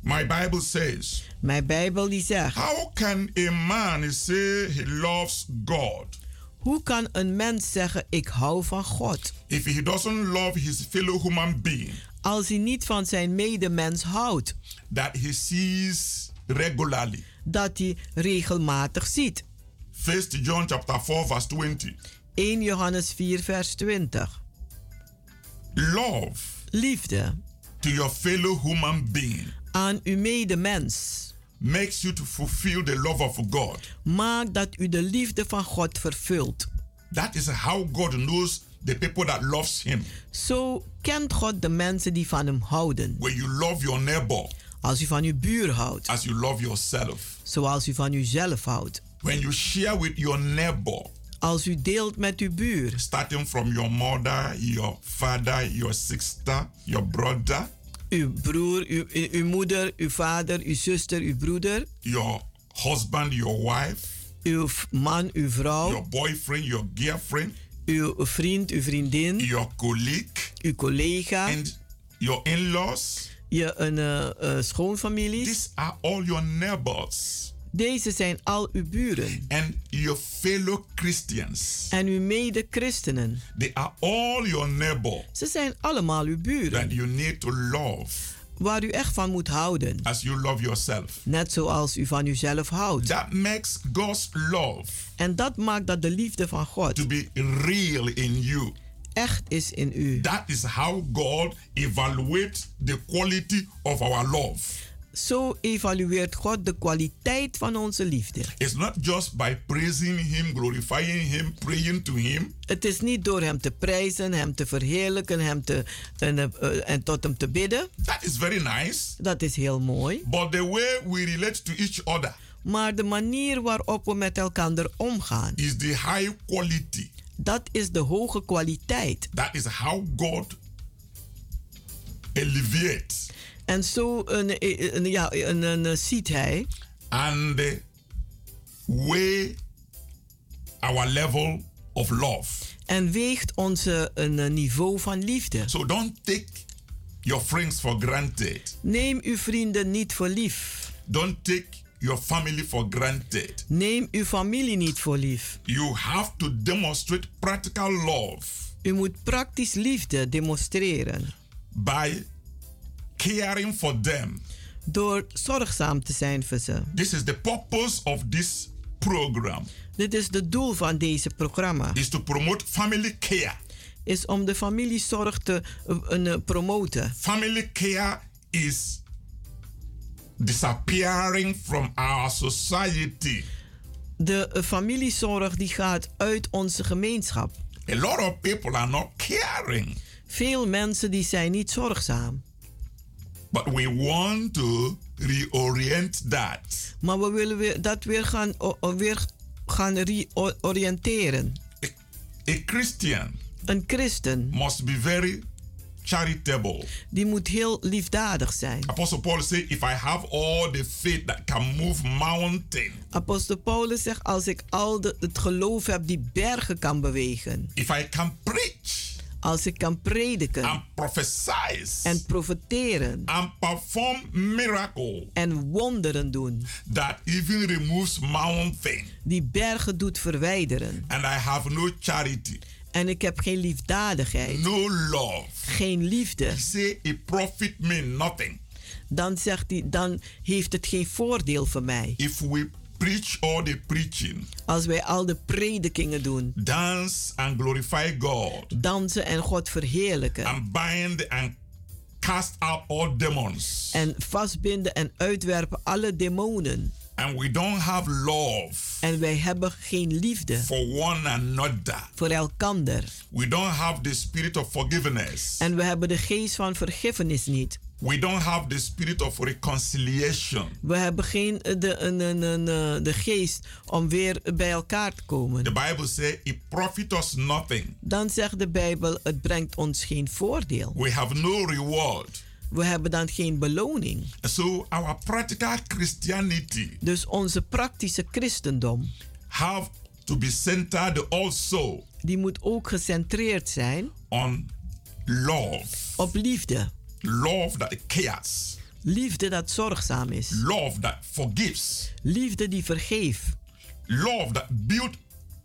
F: My Bible says.
G: Mijn Bijbel die zegt.
F: How can a man say he loves God?
G: Hoe kan een mens zeggen ik hou van God?
F: If he doesn't love his fellow human being.
G: Als hij niet van zijn medemens houdt.
F: That he sees regularly.
G: Dat hij regelmatig ziet.
F: 1 John chapter 4 verse 20.
G: 1 Johannes 4 vers 20.
F: Love.
G: Liefde.
F: To your fellow human being.
G: Aan uw medemens.
F: Makes you to fulfill the love of God.
G: Maakt dat u de liefde van God vervult.
F: That is how God knows the people that loves him.
G: Zo kent God de mensen die van hem houden.
F: When you love your neighbor.
G: Als u van uw buur houdt.
F: As you love yourself.
G: Zoals u van uzelf houdt.
F: When you share with your neighbor.
G: Als u deelt met uw buur.
F: Starting from your mother, your father, your sister, your brother.
G: Uw broer, uw, uw moeder, uw vader, uw zuster, uw broeder.
F: Your husband, your wife.
G: Uw man, uw vrouw.
F: Your boyfriend, your girlfriend.
G: Uw vriend, uw vriendin.
F: Your colleague.
G: Uw collega.
F: And your in-laws.
G: Je een uh, uh, schoonfamilie.
F: These are all your neighbors.
G: Deze zijn al uw buren.
F: And your fellow Christians.
G: En uw mede-christenen.
F: They are all your neighbor.
G: Ze zijn allemaal uw buren.
F: That you need to love.
G: Waar u echt van moet houden.
F: As you love yourself.
G: Net zoals u van uzelf houdt.
F: That makes God's love.
G: En dat maakt dat de liefde van God.
F: To be real in you.
G: Echt is in u.
F: That is how God evaluates the quality of our love.
G: Zo evalueert God de kwaliteit van onze liefde.
F: It's not just by praising him, glorifying him, praying to him.
G: Het is niet door hem te prijzen, hem te verheerlijken, hem te en, uh, en tot hem te bidden.
F: That is very nice.
G: Dat is heel mooi.
F: But the way we relate to each other.
G: Maar de manier waarop we met elkaar omgaan.
F: Is the high quality.
G: Dat is de hoge kwaliteit.
F: That is how God elevates.
G: En zo een, een, ja, een, een, een ziet hij.
F: And weigh our level of love.
G: En weegt onze een niveau van liefde.
F: So don't take your friends for granted.
G: Neem uw vrienden niet voor lief.
F: Don't take your family for granted.
G: Neem uw familie niet voor lief.
F: You have to demonstrate practical love.
G: U moet praktisch liefde demonstreren.
F: By caring for them.
G: Door zorgzaam te zijn voor ze.
F: This is the purpose of this program.
G: Dit is het doel van deze programma.
F: Is to promote family care.
G: Is om de familiezorg te uh, promoten.
F: Family care is disappearing from our society.
G: De eh, familiezorg die gaat uit onze gemeenschap.
F: A lot of people are not caring.
G: Veel mensen die zijn niet zorgzaam.
F: But we want to reorient that.
G: Maar we willen weer, dat weer gaan, weer gaan reoriënteren.
F: A Christian
G: Een christen
F: must be very charitable.
G: die moet heel liefdadig zijn.
F: Apostle Paul said, if I have all the faith that can move mountain,
G: Apostel Paulus zegt, als ik al de, het geloof heb die bergen kan bewegen.
F: if I can preach
G: Als ik kan prediken
F: and prophesy
G: en profeteren
F: and perform miracle
G: en wonderen doen.
F: that even removes mountain,
G: Die bergen doet verwijderen.
F: and I have no charity,
G: En ik heb geen liefdadigheid,
F: no love,
G: geen liefde.
F: he say it profit me nothing.
G: Dan zegt hij, dan heeft het geen voordeel voor mij.
F: If we preach all the preaching,
G: Als wij al de predikingen doen,
F: dance and glorify God,
G: dansen en God verheerlijken.
F: and bind and cast out all demons,
G: En vastbinden en uitwerpen alle demonen.
F: and we don't have love
G: En wij hebben geen liefde
F: for one another,
G: voor elkander.
F: we don't have the spirit of forgiveness,
G: En we hebben de geest van vergiffenis niet.
F: We don't have the spirit of reconciliation.
G: We hebben geen eh, de, een, een, een, eh, de geest om weer bij elkaar te komen.
F: The Bible says it profit us nothing.
G: Dan zegt de Bijbel, het brengt ons geen voordeel.
F: We have no reward.
G: We hebben dan geen beloning.
F: So our practical Christianity
G: Dus onze praktische christendom,
F: have to be centered also
G: die moet ook gecentreerd zijn
F: on love.
G: op liefde.
F: Love that cares.
G: Liefde dat zorgzaam is.
F: Love that forgives.
G: Liefde die vergeeft.
F: Love that builds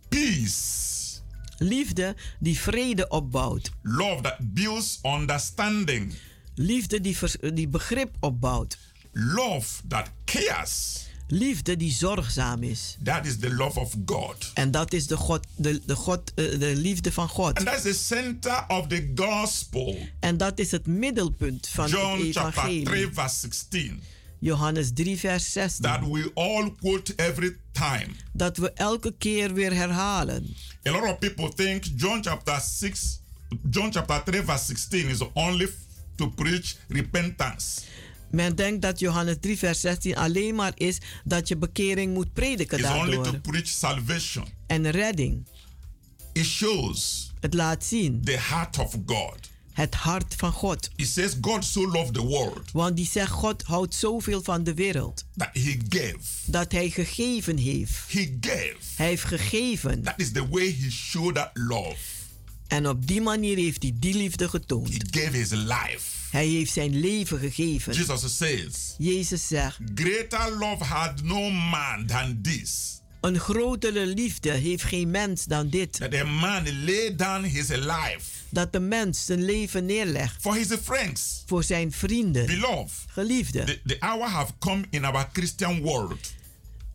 F: peace.
G: Liefde die vrede opbouwt.
F: Love that builds understanding.
G: Liefde die, die begrip opbouwt.
F: Love that cares.
G: Liefde die zorgzaam is.
F: That is the love of God.
G: En dat is de, God, de, de, God, eh, de liefde van God.
F: And that's the center of the gospel.
G: En dat is het middelpunt van
F: John
G: het
F: chapter 3,
G: evangelie.
F: verse 16.
G: Johannes 3, vers 16.
F: That we all quote every time.
G: Dat we elke keer weer herhalen.
F: A lot of people think John chapter 6, John chapter 3, verse 16 is only to preach repentance.
G: Men denkt dat Johannes 3, vers 16 alleen maar is dat je bekering moet prediken
F: It's only to
G: daardoor.
F: preach salvation.
G: En redding.
F: It shows
G: Het laat zien
F: the heart of God.
G: het hart van God.
F: It says God so loved the world
G: Want die zegt, God houdt zoveel van de wereld.
F: that he gave.
G: Dat hij gegeven heeft.
F: He gave.
G: Hij heeft gegeven.
F: That is the way he showed that love.
G: En op die manier heeft hij die liefde getoond.
F: He gave his life.
G: Hij heeft zijn leven gegeven.
F: Jesus says,
G: Jezus zegt,
F: Greater love had no man than this.
G: een grotere liefde heeft geen mens dan dit.
F: That a man lay down his life
G: Dat de mens zijn leven neerlegt
F: for his friends.
G: voor zijn vrienden.
F: Beloved,
G: Geliefde,
F: the, the hour have come in our Christian world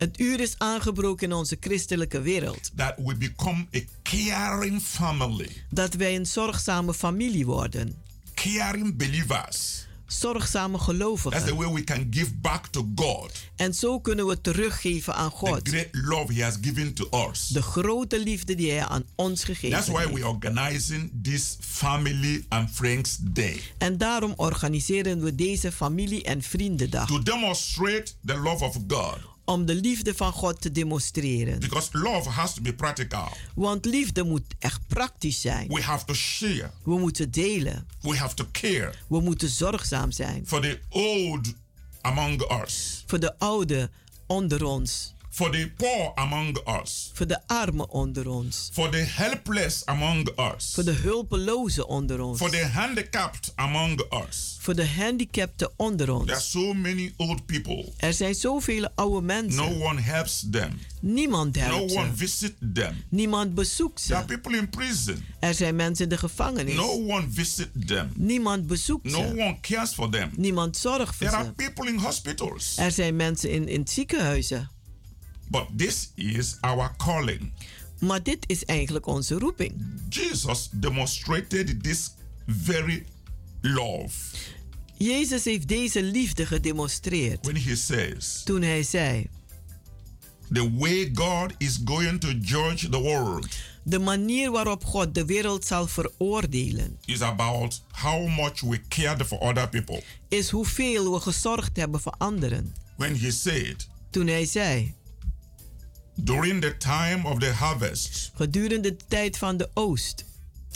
G: het uur is aangebroken in onze christelijke wereld.
F: that we become a caring family,
G: Dat wij een zorgzame familie worden.
F: caring believers.
G: Zorgzame
F: That's the
G: gelovigen.
F: way we can give back to God
G: En zo kunnen we teruggeven aan
F: the
G: God.
F: great love He has given to us.
G: De grote liefde die hij aan ons
F: That's
G: gegeven
F: why
G: heeft.
F: we're organizing this Family and Friends Day
G: En daarom organiseren we deze familie- en vriendendag.
F: to demonstrate the love of God.
G: Om de liefde van God te demonstreren.
F: Because love has to be practical.
G: Want liefde moet echt praktisch zijn.
F: We have to share.
G: We moeten delen.
F: We have to care
G: We moeten zorgzaam zijn.
F: for the old among us,
G: Voor de ouden onder ons.
F: For the poor among us,
G: Voor de armen onder ons.
F: for the helpless among us,
G: Voor de hulpelozen onder ons.
F: for the handicapped among us.
G: Voor de gehandicapten onder
F: There are
G: ons.
F: so many old people.
G: Er zijn zoveel oude mensen.
F: No one helps them.
G: Niemand
F: No
G: helpt ze.
F: one visits them.
G: Niemand bezoekt
F: There are
G: ze.
F: people in prison.
G: Er zijn mensen in de gevangenis.
F: No one visits them.
G: Niemand bezoekt
F: No
G: ze.
F: one cares for them.
G: Niemand zorgt voor
F: There are
G: ze.
F: people in hospitals.
G: Er zijn mensen in, in ziekenhuizen.
F: But this is our calling.
G: Maar dit is eigenlijk onze roeping.
F: Jesus demonstrated this very love.
G: Jezus heeft deze liefde gedemonstreerd
F: when he says,
G: toen hij zei:
F: The way God is going to judge the world
G: De manier waarop God de wereld zal veroordelen
F: is about how much we cared for other people.
G: is hoeveel we gezorgd hebben voor anderen.
F: When he said,
G: Toen hij zei:
F: During the time of the harvest,
G: Gedurende de tijd van de oost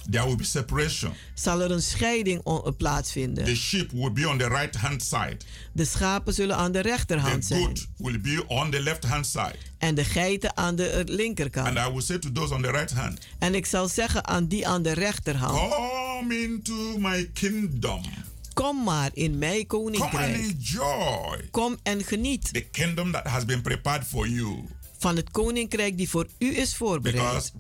F: there will be separation.
G: zal er een scheiding on-
F: The
G: plaatsvinden.
F: sheep will be on the right hand side,
G: De schapen zullen aan de rechterhand
F: the
G: zijn
F: goat will be on the left hand side.
G: en de geiten aan de linkerkant.
F: And I will say to those on the right hand,
G: En ik zal zeggen aan die aan de rechterhand:
F: Come into my kingdom.
G: Kom maar in mijn
F: Come and
G: koninkrijk.
F: enjoy
G: Kom en geniet
F: the kingdom that has been prepared for you.
G: Van het koninkrijk die voor u is voorbereid.
F: Because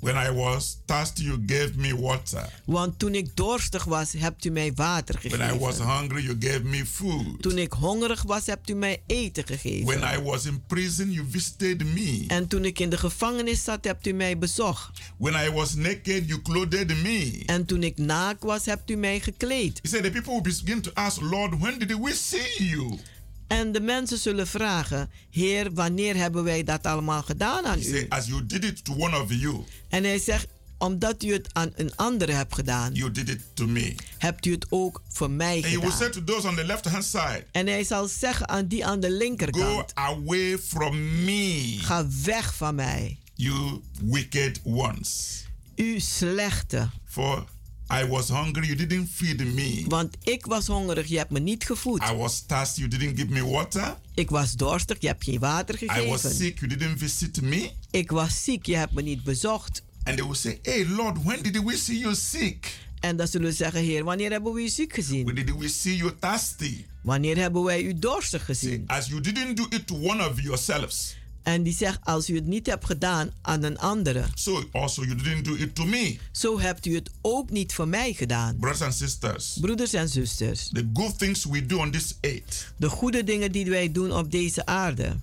F: when I was thirsty, you gave me water.
G: Want toen ik dorstig was, hebt u mij water
F: When I was
G: gegeven.
F: hungry, you gave me food.
G: Toen ik hongerig was, hebt u mij eten
F: When
G: gegeven.
F: I was in prison, you visited me.
G: En toen ik in de gevangenis zat, hebt u mij bezocht.
F: When I was naked, you clothed me.
G: En toen ik naakt was, hebt u mij gekleed.
F: He said, The people will begin to ask, Lord, when did we see you?
G: En de mensen zullen vragen: Heer, wanneer hebben wij dat allemaal gedaan aan
F: He
G: u?
F: As you did it to one of you,
G: En hij zegt: Omdat u het aan een andere hebt gedaan,
F: you did it to me.
G: hebt u het ook voor mij
F: And he will say
G: gedaan.
F: to those on the left hand side,
G: En hij zal zeggen aan die aan de
F: Go
G: linkerkant:
F: away from me,
G: Ga weg van mij,
F: you wicked ones.
G: u slechte.
F: For I was hungry, you didn't feed me.
G: Want ik was hongerig, je hebt me niet gevoed.
F: I was thirsty, you didn't give me water.
G: Ik was dorstig, je hebt geen water
F: I was
G: gegeven.
F: sick, you didn't visit me.
G: Ik was ziek, je hebt me niet bezocht.
F: And they will say, Hey, Lord, when did we see you sick?
G: En dan zullen we zeggen, Heer, wanneer hebben we u ziek gezien?
F: When did we see you thirsty?
G: Wanneer hebben wij u dorstig gezien?
F: As you didn't do it to one of yourselves,
G: En die zegt, als u het niet hebt gedaan aan een andere,
F: so also you didn't do it to me.
G: zo hebt u het ook niet voor mij gedaan.
F: Brothers and sisters,
G: Broeders en zusters,
F: the good things we do on this earth
G: de goede dingen die wij doen op deze aarde,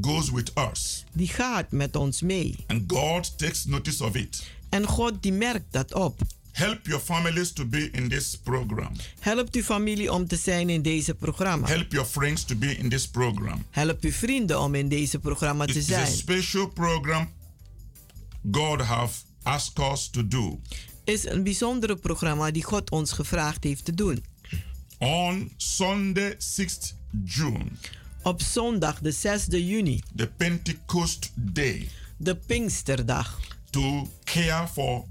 F: goes with us.
G: die gaat met ons mee.
F: And God takes notice of it.
G: En God die merkt dat op.
F: Help your families to be in this program.
G: Helpt uw familie om te zijn in deze programma.
F: Help your friends to be in this program.
G: Help uw vrienden om in deze programma
F: It
G: te
F: is a
G: zijn.
F: special program God have asked us to do.
G: Is een bijzondere programma die God ons gevraagd heeft te doen.
F: On Sunday, 6th June,
G: Op zondag de 6e juni,
F: the Pentecost Day,
G: de Pinksterdag,
F: to care for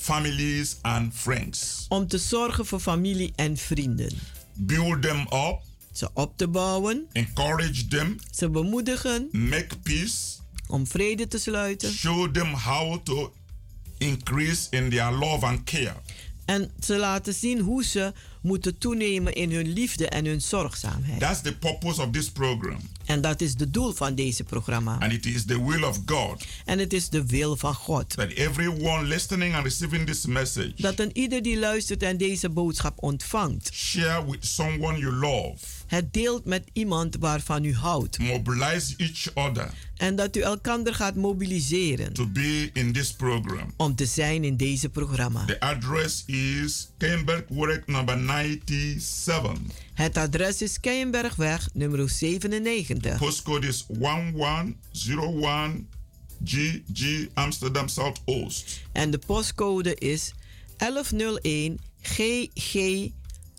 F: families and friends.
G: om te zorgen voor familie en vrienden.
F: Build them up,
G: Ze op te bouwen,
F: encourage them,
G: ze bemoedigen
F: make peace,
G: om vrede te sluiten
F: show them how to increase in their love and care.
G: En ze laten zien hoe ze moeten toenemen in hun liefde en hun zorgzaamheid.
F: That's the purpose of this program.
G: En dat is de doel van deze programma.
F: And it is the will of God
G: En het is de wil van God.
F: that everyone listening and receiving this message
G: Dat een ieder die luistert en deze boodschap ontvangt,
F: share with someone you love,
G: het deelt met iemand waarvan u houdt.
F: mobilize each other
G: En dat u elkander gaat mobiliseren
F: to be in this program.
G: om te zijn in deze programma.
F: The address is Keienberg Work number 97.
G: Het adres is Keienbergweg, nummer 97.
F: Postcode is 1101 GG Amsterdam Zuidoost.
G: En de postcode is 1101 GG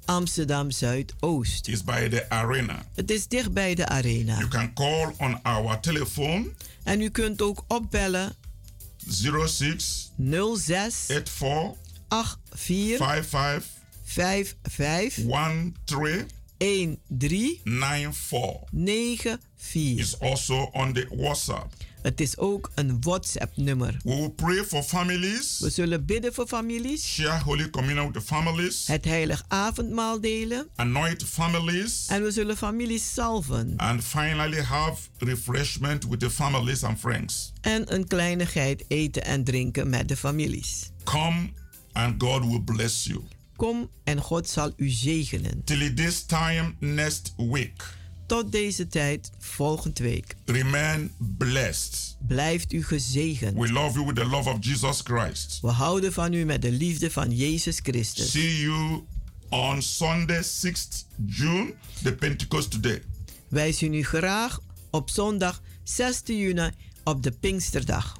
G: Amsterdam Zuidoost.
F: Is by the arena.
G: Het is dicht bij de arena.
F: You can call on our telephone
G: En u kunt ook opbellen
F: 06
G: 06
F: 84
G: 84
F: 55
G: 55
F: 13
G: 13
F: 94.
G: 94.
F: Is also on the WhatsApp.
G: Het is ook een WhatsApp-nummer.
F: We will pray for families.
G: We zullen bidden voor families.
F: Share Holy Communion with the families.
G: Het heilig avondmaal delen.
F: Anoint families.
G: En we zullen families salven.
F: And finally have refreshment with the families and friends.
G: En een kleinigheid eten en drinken met de families.
F: Come and God will bless you.
G: Kom en God zal u zegenen.
F: Till this time next week.
G: Tot deze tijd volgend week.
F: Remain blessed.
G: Blijft u gezegend.
F: We love you with the love of Jesus Christ.
G: We houden van u met de liefde van Jezus Christus.
F: See you on Sunday 6th June, the Pentecost day.
G: Wij zien u graag op zondag 6 juni op de Pinksterdag.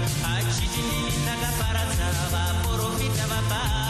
H: 8時に見たかパラザーバーポロフタバパ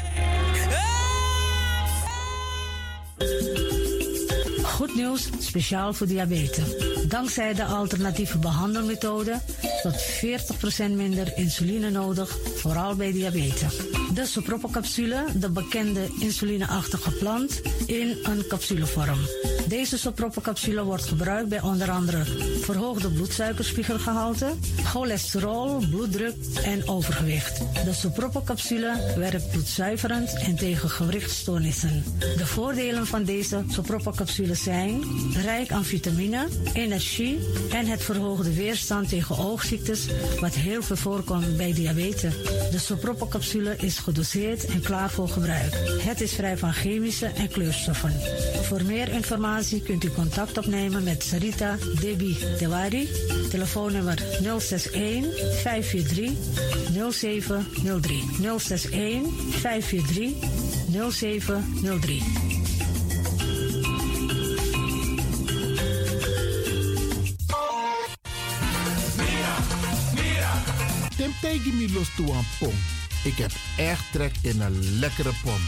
I: Speciaal voor diabetes. Dankzij de alternatieve behandelmethode tot 40% minder insuline nodig, vooral bij diabetes. De sopropocapsule, de bekende insulineachtige plant, in een capsulevorm. Deze sopropocapsule wordt gebruikt bij onder andere verhoogde bloedsuikerspiegelgehalte, cholesterol, bloeddruk en overgewicht. De sopropocapsule werkt bloedzuiverend en tegen gewrichtstoornissen. De voordelen van deze sopropocapsule zijn rijk aan vitamine, energie en het verhoogde weerstand tegen oogziektes, wat heel veel voorkomt bij diabetes. De sopropocapsule is gedoseerd en klaar voor gebruik. Het is vrij van chemische en kleurstoffen. Voor meer informatie kunt u contact opnemen met Sarita Debi Dewari. Telefoonnummer 061 543 0703. 061 543 0703.
J: Tim tegen me los toe aan pom. Ik heb echt trek in een lekkere pom.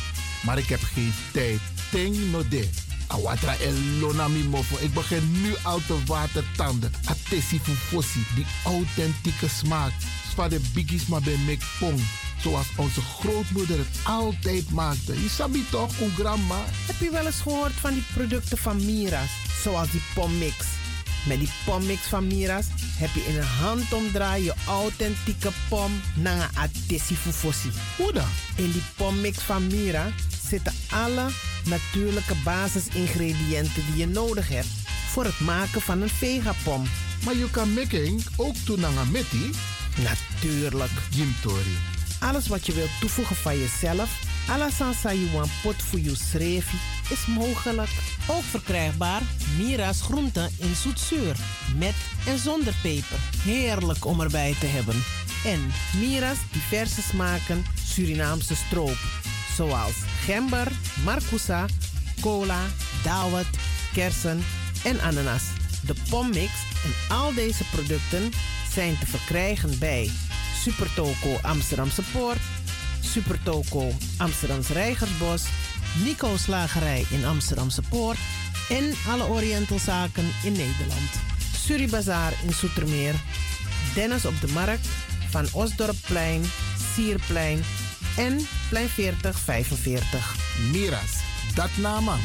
J: Maar ik heb geen tijd. Ting no de. Awatra elona mi mofo. Ik begin nu al te watertanden. Atesi fufosi. Die authentieke smaak. Zwa de biggies maar bij mek pom. Zoals onze grootmoeder het altijd maakte. Je sabi toch, een grandma?
K: Heb je wel eens gehoord van die producten van Mira's? Zoals die pommix. Met die pommix van Mira's heb je in een handomdraai je authentieke pom naar atesi fufosi.
J: Hoe dan?
K: In die pommix van Mira zitten alle natuurlijke basisingrediënten die je nodig hebt voor het maken van een vegapom.
J: Maar je kan making ook doen naar een metti?
K: Natuurlijk.
J: Jim Tori.
K: Alles wat je wilt toevoegen van jezelf, alla sansa you want pot voor je schreefje, is mogelijk.
L: Ook verkrijgbaar Mira's groenten in zoetzuur. Met en zonder peper. Heerlijk om erbij te hebben.
K: En Mira's diverse smaken Surinaamse stroop. Zoals gember, marcousa, cola, dawet, kersen en ananas. De pommix en al deze producten zijn te verkrijgen bij Supertoco Amsterdamse Poort, Supertoco Amsterdamse Reigersbos, Nico Slagerij in Amsterdamse Poort en alle Orientalzaken in Nederland. Suribazar in Soetermeer, Dennis op de Markt, Van Osdorpplein, Sierplein en Plein 4045.
J: Miras, dat nama.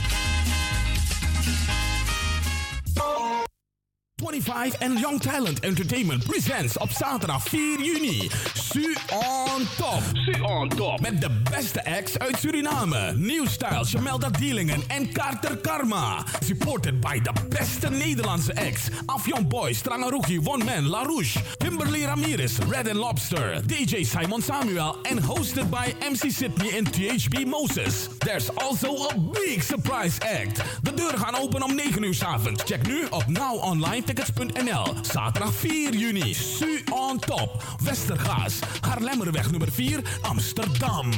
M: 25 and Young Talent Entertainment presents op zaterdag 4 juni Su on Top. Su on Top. Met de beste acts uit Suriname. New Style, Jamelda Dealingen en Carter Karma. Supported by de beste Nederlandse acts. Afjon Boy, Strangaruki, One Man, La Rouge. Kimberly Ramirez, Red and Lobster. DJ Simon Samuel. En hosted by MC Sydney en THB Moses. There's also a big surprise act. De deuren gaan open om 9 uur s avonds. Check nu op nowonlinetickets.nl. Zaterdag 4 juni. Su on top. Westergaas. Haarlemmerweg nummer 4, Amsterdam.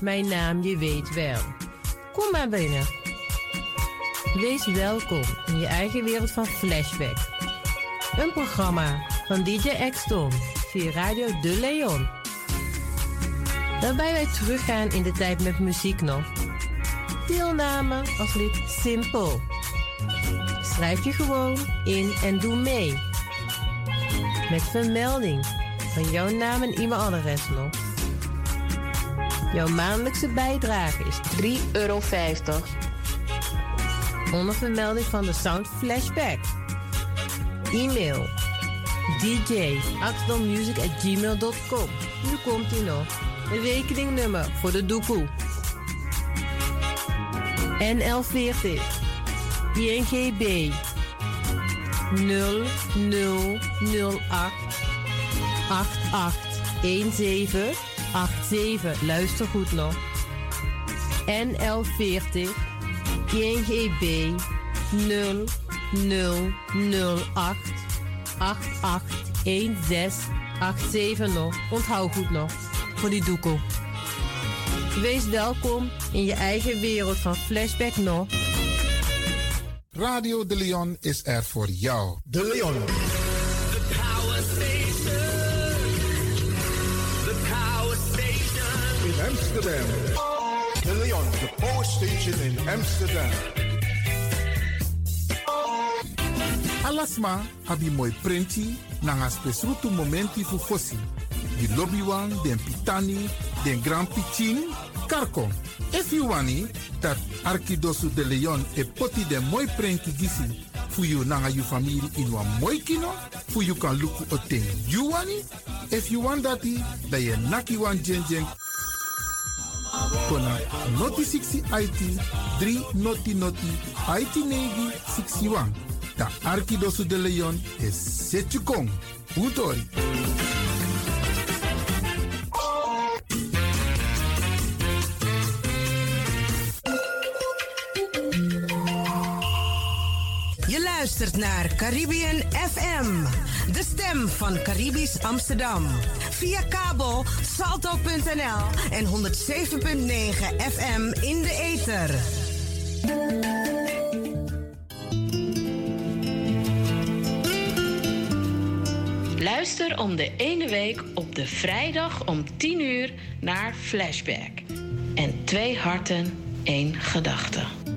N: Mijn naam, je weet wel. Kom maar binnen. Wees welkom in je eigen wereld van Flashback. Een programma van DJ X-Tom via Radio De Leon. Waarbij wij teruggaan in de tijd met muziek nog. Deelname als lid simpel. Schrijf je gewoon in en doe mee. Met vermelding van jouw naam en e-mailadres nog. Jouw maandelijkse bijdrage is 3,50 euro. Onder vermelding van de Sound Flashback. E-mail dj.axdommusic.gmail.com Nu komt ie nog. Rekeningnummer voor de doekoe. NL40 INGB 0008 881787. Luister goed nog. NL40 INGB 0008 881687 nog. Onthoud goed nog. Voor die doekoe. Wees welkom in je eigen wereld van Flashback nog.
A: Radio De Leon is er voor jou.
J: De Leon.
D: The power station. The power station.
J: In Amsterdam. De Leon, the power station in Amsterdam.
A: Alasma abi moi prenti nanga spesrutu momenti fu fosi. Di lobby wan, den pitani, den grand pitin, karko. If you wani, dat Arkidosu de Leon e poti den moi prenki gisi fu you nanga family in wan moi kino, fu you kan luku o ten you wani. If you want dati, da ye naki wan jen kona noti 60 IT 3 noti noti IT negi 61. Da Arkidosu de Leon is Setjukong. Utori.
O: Luistert naar Caribbean FM, de stem van Caribisch Amsterdam. Via kabel salto.nl en 107.9 FM in de ether.
P: Luister om de ene week op de vrijdag om 10 uur naar Flashback. En twee harten, één gedachte.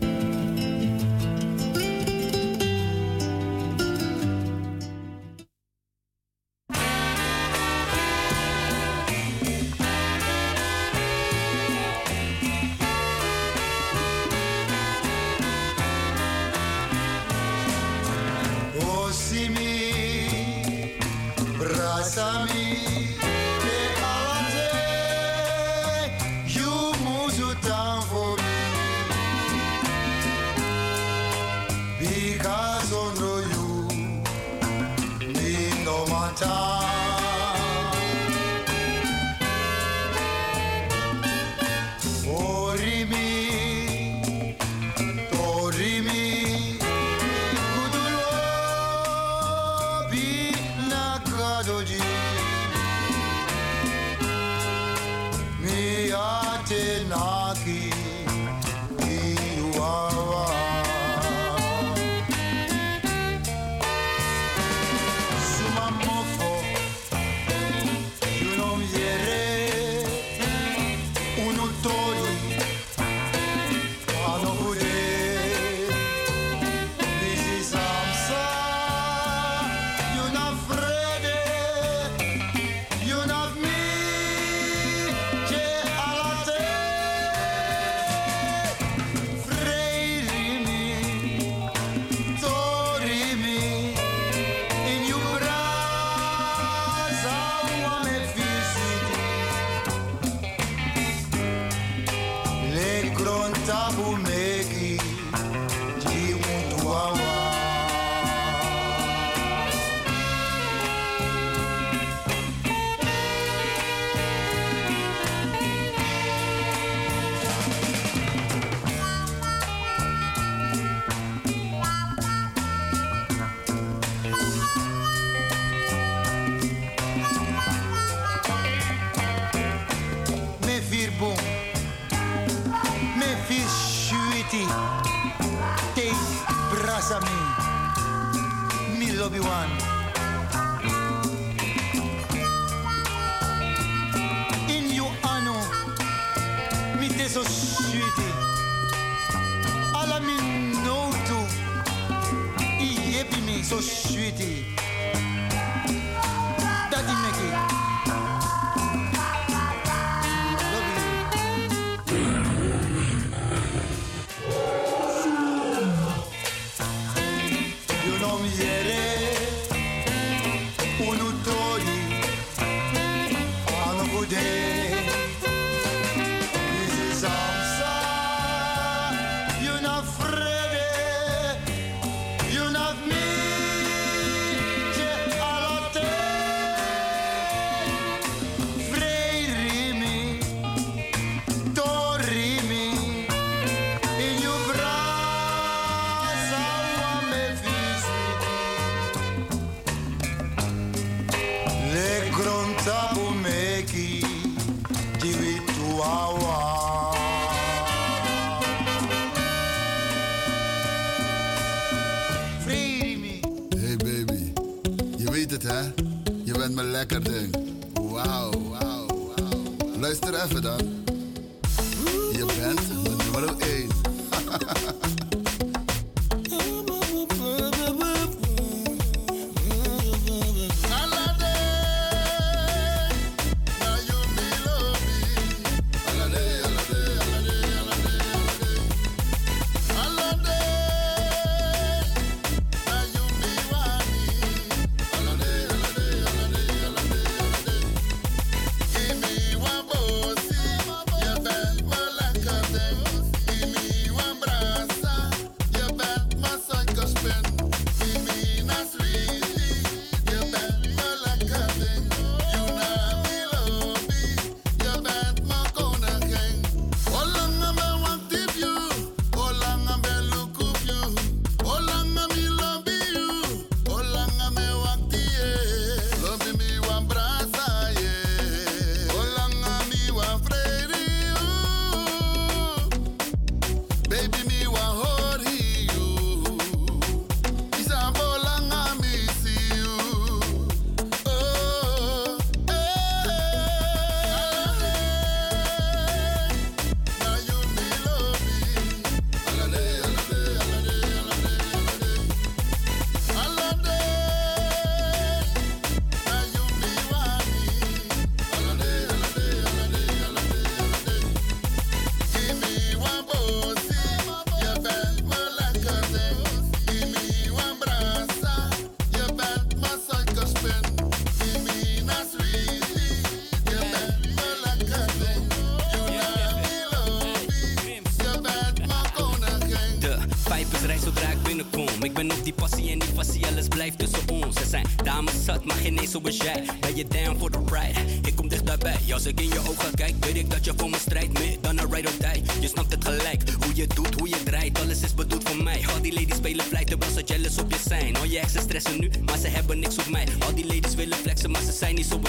Q: jij? Ben je down voor de ride? Ik kom dichterbij, als ik in je ogen kijk Weet ik dat je voor me strijdt, meer dan een ride of die Je snapt het gelijk, hoe je doet, hoe je draait Alles is bedoeld voor mij, al die ladies spelen vlijt Terwijl ze jealous op je zijn. Al je exen stressen nu, maar ze hebben niks op mij. Al die ladies willen flexen, maar ze zijn niet
D: zo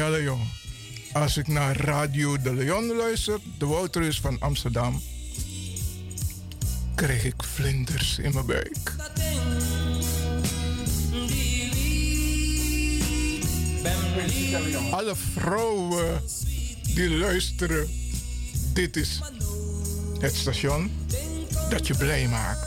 C: vertellen, jongen. Als ik naar Radio de Leon luister, de Wouterus van Amsterdam, krijg ik vlinders in mijn buik. Alle vrouwen die luisteren, dit is het station dat je blij maakt.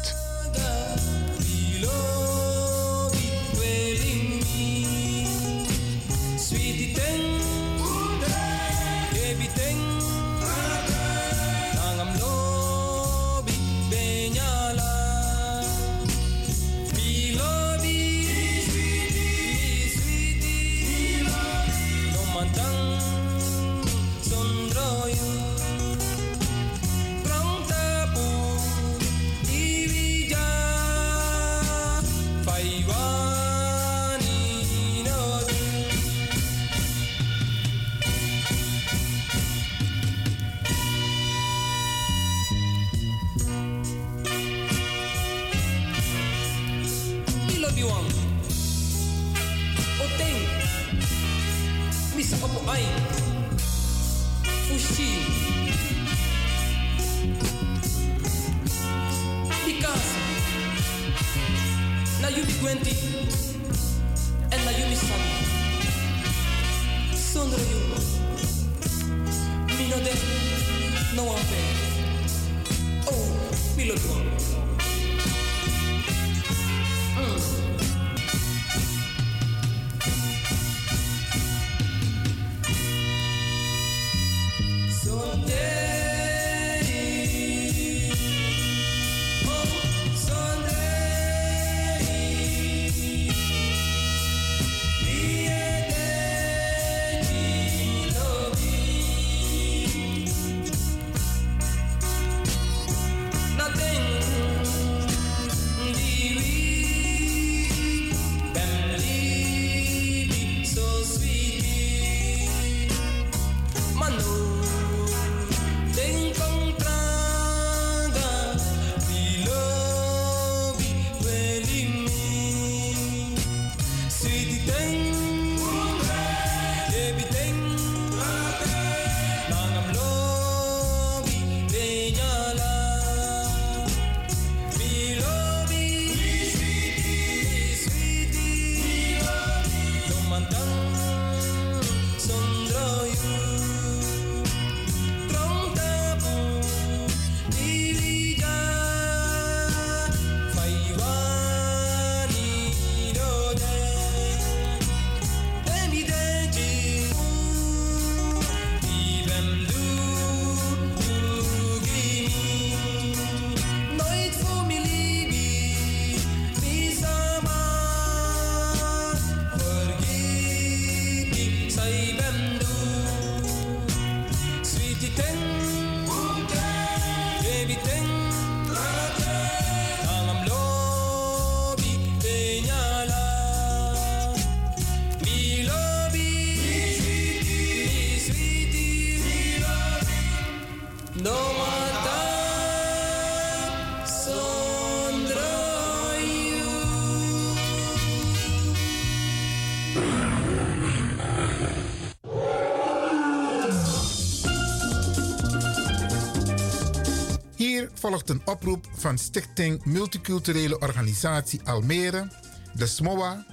A: Volgt een oproep van Stichting Multiculturele Organisatie Almere, de SMOA,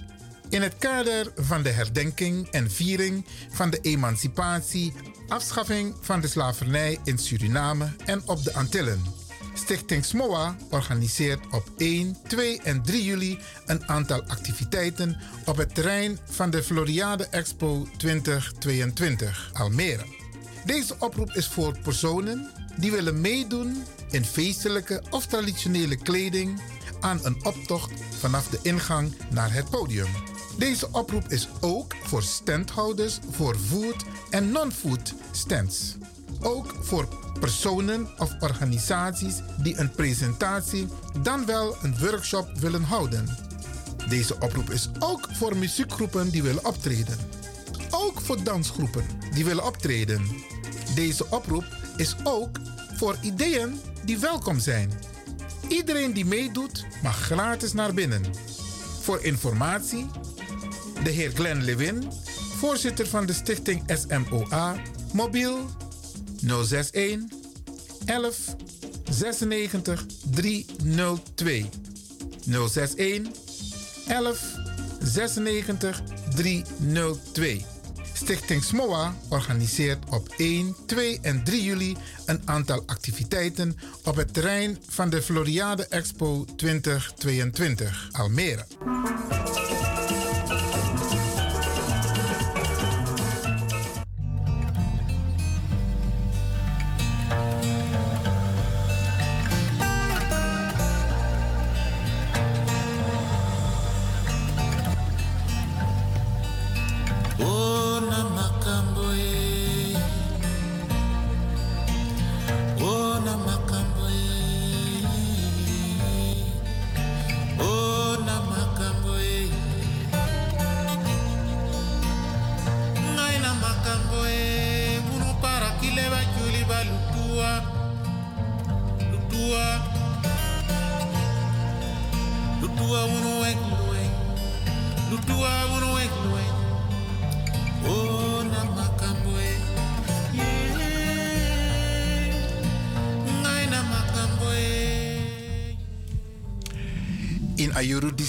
A: in het kader van de herdenking en viering van de emancipatie, afschaffing van de slavernij in Suriname en op de Antillen. Stichting SMOA organiseert op 1, 2 en 3 juli een aantal activiteiten op het terrein van de Floriade Expo 2022 Almere. Deze oproep is voor personen die willen meedoen in feestelijke of traditionele kleding aan een optocht vanaf de ingang naar het podium. Deze oproep is ook voor standhouders voor food en non-food stands. Ook voor personen of organisaties die een presentatie dan wel een workshop willen houden. Deze oproep is ook voor muziekgroepen die willen optreden. Ook voor dansgroepen die willen optreden. Deze oproep is ook voor ideeën die welkom zijn. Iedereen die meedoet mag gratis naar binnen. Voor informatie, de heer Glenn Lewin, voorzitter van de stichting SMOA, mobiel 061 11 96 302. 061 11 96 302. Stichting SMOA organiseert op 1, 2 en 3 juli een aantal activiteiten op het terrein van de Floriade Expo 2022 Almere.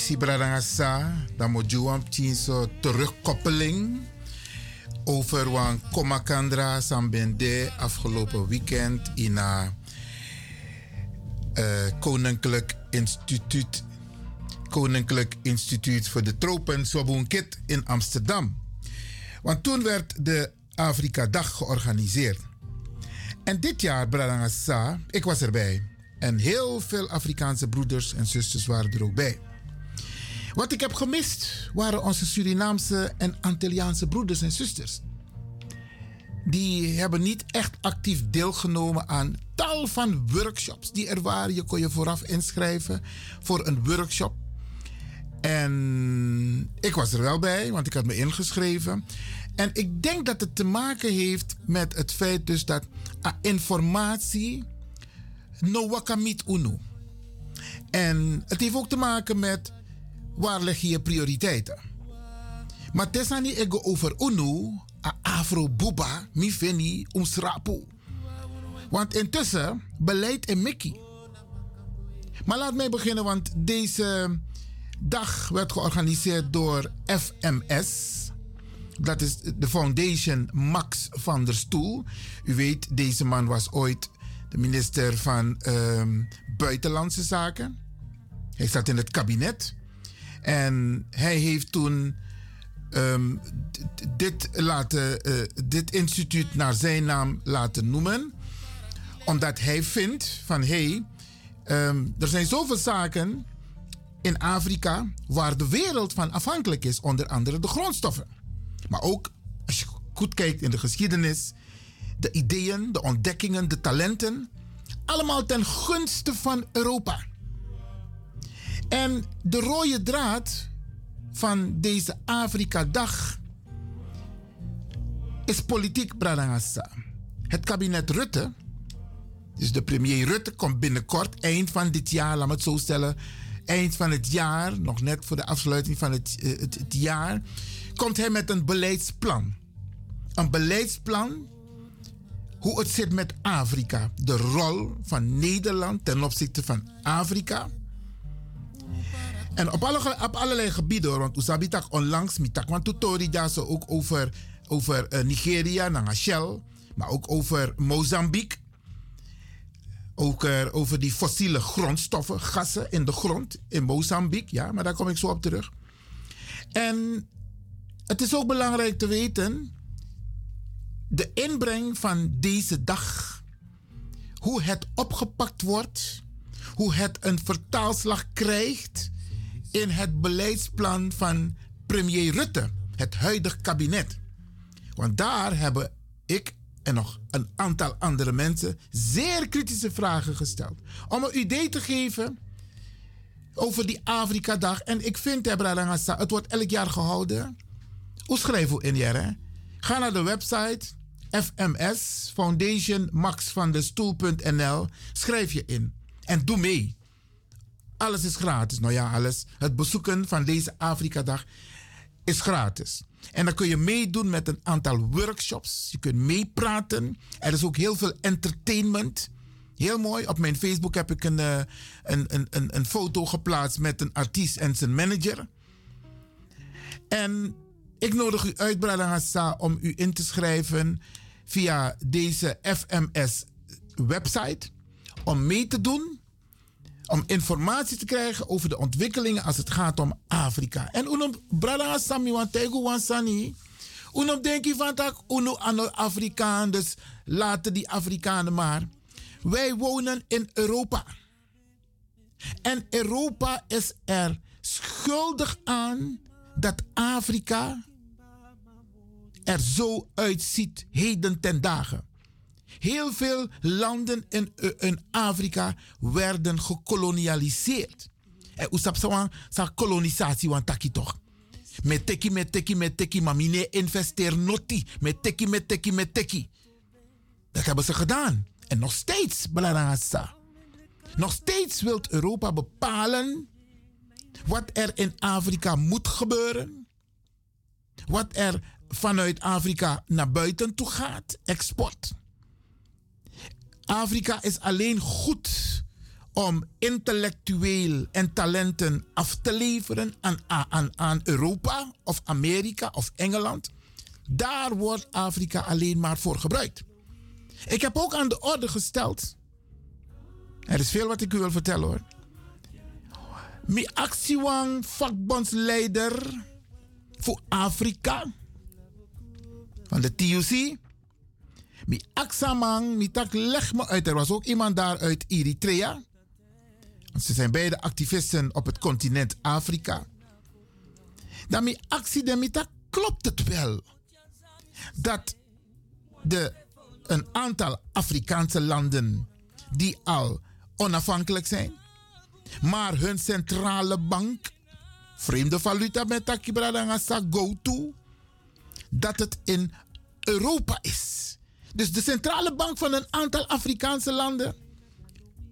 A: Disi Bradangasa, dan moet je een terugkoppeling over wan Komakandra Sambende afgelopen weekend in een Koninklijk Instituut Koninklijk Instituut voor de Tropen Sobunkit in Amsterdam. Want toen werd de Afrika Dag georganiseerd. En dit jaar, Bradangasa, ik was erbij. En heel veel Afrikaanse broeders en zusters waren er ook bij. Wat ik heb gemist waren onze Surinaamse en Antilliaanse broeders en zusters. Die hebben niet echt actief deelgenomen aan tal van workshops die er waren. Je kon je vooraf inschrijven voor een workshop. En ik was er wel bij, want ik had me ingeschreven. En ik denk dat het te maken heeft met het feit dus dat informatie no wakamit unu. En het heeft ook te maken met waar leg je je prioriteiten. Maar tesani ego over unu, a afro buba, mi feni, umsrapu. Want intussen, beleid en Mickey. Maar laat mij beginnen, want deze dag werd georganiseerd door FMS. Dat is de Foundation Max van der Stoel. U weet, deze man was ooit de minister van ehm, Buitenlandse Zaken. Hij zat in het kabinet. En hij heeft toen ehm, dit, laten, eh, dit instituut naar zijn naam laten noemen. Omdat hij vindt van hé, hey, ehm, er zijn zoveel zaken in Afrika waar de wereld van afhankelijk is. Onder andere de grondstoffen. Maar ook als je goed kijkt in de geschiedenis, de ideeën, de ontdekkingen, de talenten. Allemaal ten gunste van Europa. En de rode draad van deze Afrika-dag is politiek, Bradangasa. Het kabinet Rutte, dus de premier Rutte, komt binnenkort, eind van dit jaar, laat me het zo stellen, eind van het jaar, nog net voor de afsluiting van het, eh, het, het jaar, komt hij met een beleidsplan. Een beleidsplan hoe het zit met Afrika. De rol van Nederland ten opzichte van Afrika. En op, alle, op allerlei gebieden, want Usabitak onlangs, mitak, want tutori daar zo ook over, over eh, Nigeria, Nangashel, maar ook over Mozambique. Ook er, over die fossiele grondstoffen, gassen in de grond in Mozambique, ja, maar daar kom ik zo op terug. En het is ook belangrijk te weten de inbreng van deze dag. Hoe het opgepakt wordt. Hoe het een vertaalslag krijgt in het beleidsplan van premier Rutte. Het huidige kabinet. Want daar hebben ik en nog een aantal andere mensen zeer kritische vragen gesteld. Om een idee te geven over die Afrika-dag. En ik vind, Ebra het wordt elk jaar gehouden. Hoe schrijven we in? Ga naar de website FMS Foundation Max van de Stoel.nl. Schrijf je in en doe mee. Alles is gratis. Nou ja, alles. Het bezoeken van deze Afrika-dag is gratis. En dan kun je meedoen met een aantal workshops. Je kunt meepraten. Er is ook heel veel entertainment. Heel mooi. Op mijn Facebook heb ik een, eh, een, een, een, foto geplaatst met een artiest en zijn manager. En ik nodig u uit, Bradangasa, om u in te schrijven via deze FMS-website. Om mee te doen. Om informatie te krijgen over de ontwikkelingen als het gaat om Afrika. En uno Bradangasa mi want tego wansani. Uno denk je van tak, uno ano Afrikaan, dus laten die Afrikanen maar. Wij wonen in Europa. En Europa is er schuldig aan dat Afrika er zo uitziet heden ten dagen. Heel veel landen in, in Afrika werden gekolonialiseerd. En usap sa kolonisatie want taki toch. Met teki, met teki, met teki, maar mine investeer noti. Met teki, met teki, met teki. Dat hebben ze gedaan. En nog steeds, belangrijk Nog steeds wil Europa bepalen wat er in Afrika moet gebeuren, wat er vanuit Afrika naar buiten toe gaat, export. Afrika is alleen goed om intellectueel en talenten af te leveren aan, aan, aan Europa of Amerika of Engeland. Daar wordt Afrika alleen maar voor gebruikt. Ik heb ook aan de orde gesteld. Er is veel wat ik u wil vertellen hoor. Mi actiewang vakbondsleider voor Afrika van de TUC. Mi aksamang, mi tak leg me uit. Er was ook iemand daar uit Eritrea. Ze zijn beide activisten op het continent Afrika. Dan mi actie mi tak klopt het wel. Dat de, een aantal Afrikaanse landen die al onafhankelijk zijn, maar hun centrale bank, vreemde valuta met takibradangasa go to, dat het in Europa is. Dus de centrale bank van een aantal Afrikaanse landen,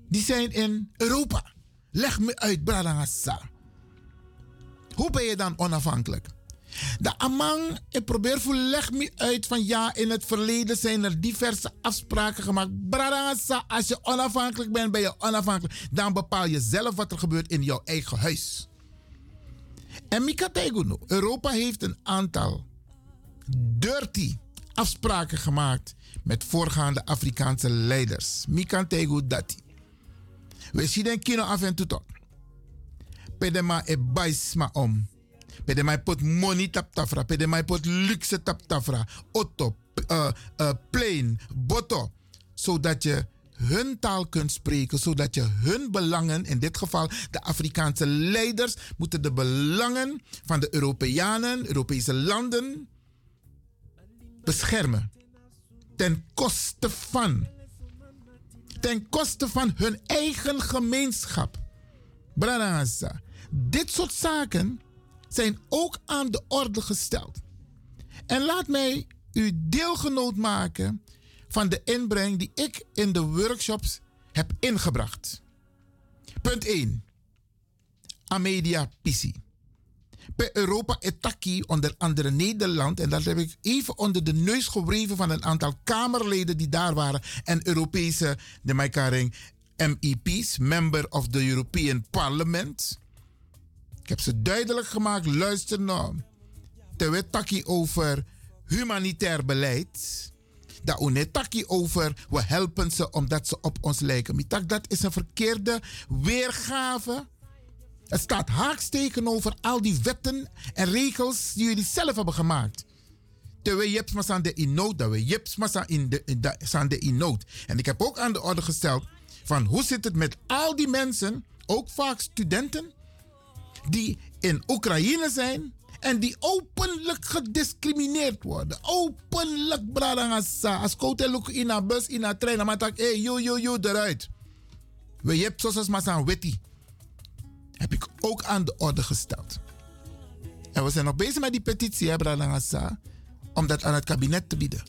A: die zijn in Europa. Leg me uit, Bradangasa. Hoe ben je dan onafhankelijk? De Amang, ik probeer voor leg me uit van ja, in het verleden zijn er diverse afspraken gemaakt. Bradangasa, als je onafhankelijk bent, ben je onafhankelijk. Dan bepaal je zelf wat er gebeurt in jouw eigen huis. En Mika Teguno, Europa heeft een aantal dirty afspraken gemaakt met voorgaande Afrikaanse leiders. Mika Tegu Dati. We zien den kino af en toe. Pedema e baisma om. Pedema e pot money tap tafra. Pedema e pot luxe tap tafra. Auto, uh, uh, plane, boto. Zodat je hun taal kunt spreken, zodat je hun belangen, in dit geval de Afrikaanse leiders, moeten de belangen van de Europeanen, Europese landen, beschermen. Ten koste van. Ten koste van hun eigen gemeenschap. Branaza. Dit soort zaken zijn ook aan de orde gesteld. En laat mij u deelgenoot maken van de inbreng die ik in de workshops heb ingebracht. Punt 1. Amedia Pisi. Bij Europa Etaki, onder andere Nederland, en dat heb ik even onder de neus gewreven van een aantal Kamerleden die daar waren en Europese, de MEP's, Member of the European Parliament. Ik heb ze duidelijk gemaakt, luister nou. Terwijl taki over humanitair beleid. Dat unetaki over we helpen ze omdat ze op ons lijken. Dat is een verkeerde weergave. Het staat haaks tegenover al die wetten en regels die jullie zelf hebben gemaakt. Terwijl je hebt aan de dat we in de, aan de. En ik heb ook aan de orde gesteld van hoe zit het met al die mensen, ook vaak studenten, die in Oekraïne zijn en die openlijk gediscrimineerd worden. Openlijk, bradangasa. Als kote in een bus, in een trein, dan maak ik, hey, yo, yo, yo, eruit. We hebben zoals maar aan. Heb ik ook aan de orde gesteld. En we zijn nog bezig met die petitie, hè. Om dat aan het kabinet te bieden.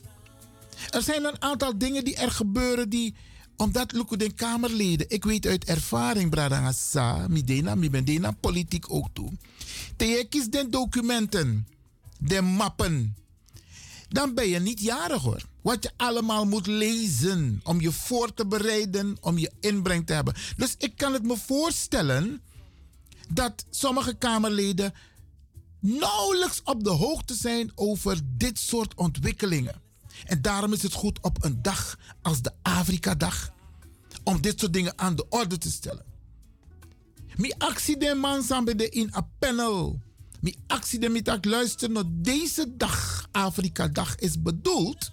A: Er zijn een aantal dingen die er gebeuren die omdat den Kamerleden, ik weet uit ervaring, Bradangasa, Midena, Mibendena, politiek ook toe. Te kies den documenten, de mappen. Dan ben je niet jarig hoor. Wat je allemaal moet lezen om je voor te bereiden, om je inbreng te hebben. Dus ik kan het me voorstellen dat sommige Kamerleden nauwelijks op de hoogte zijn over dit soort ontwikkelingen. En daarom is het goed op een dag als de Afrika-dag om dit soort dingen aan de orde te stellen. Mi actie de man de in een panel. Mi actie de mitak luister naar deze dag, Afrika-dag, is bedoeld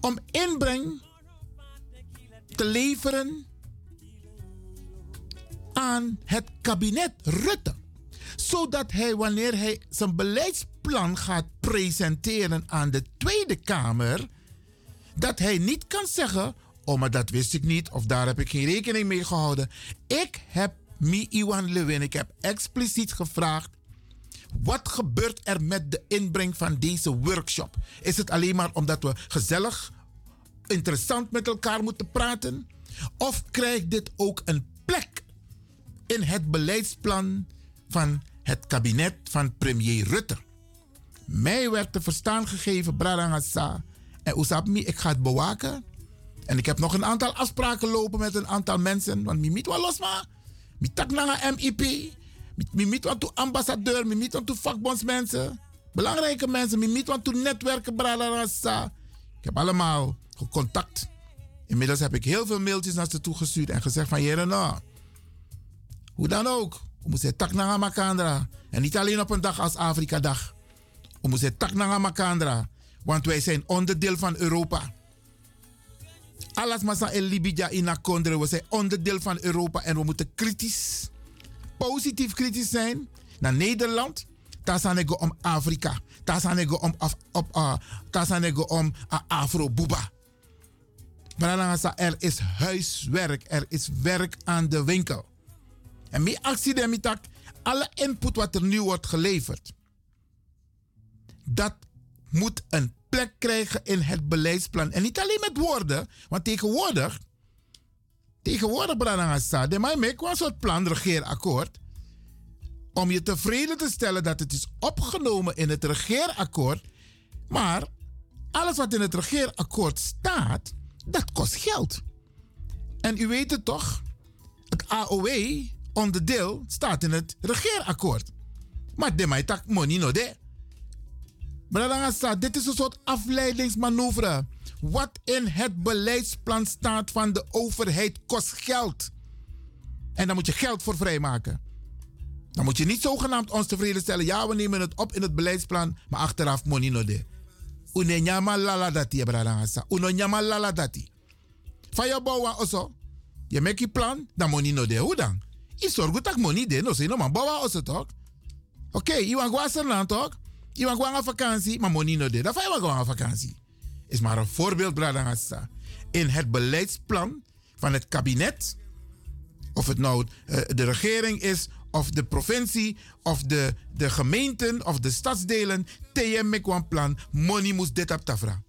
A: om inbreng te leveren aan het kabinet Rutte. Zodat hij, wanneer hij zijn beleidsplan gaat presenteren aan de Tweede Kamer, dat hij niet kan zeggen: Oh, maar dat wist ik niet, of daar heb ik geen rekening mee gehouden. Ik heb Mi Iwan Lewin, ik heb expliciet gevraagd. Wat gebeurt er met de inbreng van deze workshop? Is het alleen maar omdat we gezellig, interessant met elkaar moeten praten? Of krijgt dit ook een plek in het beleidsplan van het kabinet van premier Rutte. Mij werd te verstaan gegeven, Bradangasa. En Oesapmi, ik ga het bewaken. En ik heb nog een aantal afspraken lopen met een aantal mensen. Want mi niet wel los maar. Mi tak MIP. Mi niet toe ambassadeur. Mi niet vakbondsmensen. Belangrijke mensen. Mi niet netwerken. Ik heb allemaal contact. Inmiddels heb ik heel veel mailtjes naar ze toegestuurd en gezegd van jere nou. Hoe dan ook. We moeten tak naar Makandra. En niet alleen op een dag als Afrika dag. We moeten tak naar Makandra. Want wij zijn onderdeel van Europa. Alles massa in Libya in Akondre. We zijn onderdeel van Europa en we moeten kritisch, positief kritisch zijn naar Nederland. Tasanego om Afrika. Tasanego om, af, op, uh, om uh, Afro-Buba. Er is huiswerk. Er is werk aan de winkel. En mijn actie alle input wat er nu wordt geleverd, dat moet een plek krijgen in het beleidsplan. En niet alleen met woorden, want tegenwoordig, tegenwoordig, Branagasa, de mij make een soort plan, regeerakkoord, om je tevreden te stellen dat het is opgenomen in het regeerakkoord. Maar alles wat in het regeerakkoord staat, dat kost geld. En u weet het toch? Het AOW onderdeel staat in het regeerakkoord. Maar de tak money no de. Dit is een soort afleidingsmanoeuvre. Wat in het beleidsplan staat van de overheid kost geld. En daar moet je geld voor vrijmaken. Dan moet je niet zogenaamd ons tevreden stellen. Ja, we nemen het op in het beleidsplan, maar achteraf money no de. Une nyama lala dati, bradangasa. Uno nyama lala dati. Van bouwen also. Je maakt je plan, dan money no de. Hoe dan? Je zorgt dat money de. No, zeg no man, bouwen also toch? Oké, okay, je want gaan toch? Je mag gaan vakantie, maar money no de. Je gaan vakantie. Is maar een voorbeeld, bradangasa. In het beleidsplan van het kabinet, of het nou uh, de regering is of de provincie, of de, de gemeenten, of de stadsdelen, TM een plan, money moest dit op tafra.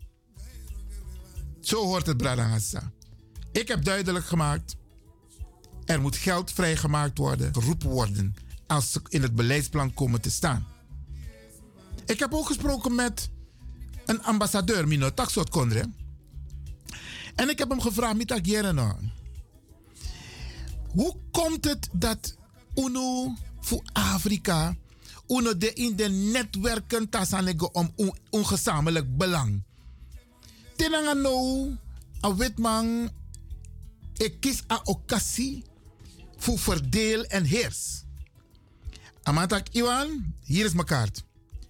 A: Zo hoort het Bradangasa. Ik heb duidelijk gemaakt, er moet geld vrijgemaakt worden, geroepen worden, als ze in het beleidsplan komen te staan. Ik heb ook gesproken met een ambassadeur, Mino Taxot Kondre. En ik heb hem gevraagd, Mitak Jereno, hoe komt het dat uno voor Afrika. Uno de in de netwerken tasanego om un, gezamenlijk belang. Tenanga no, a wetman, ik kies a occasie voor verdeel en heers. Amatak Iwan, hier is mijn kaart.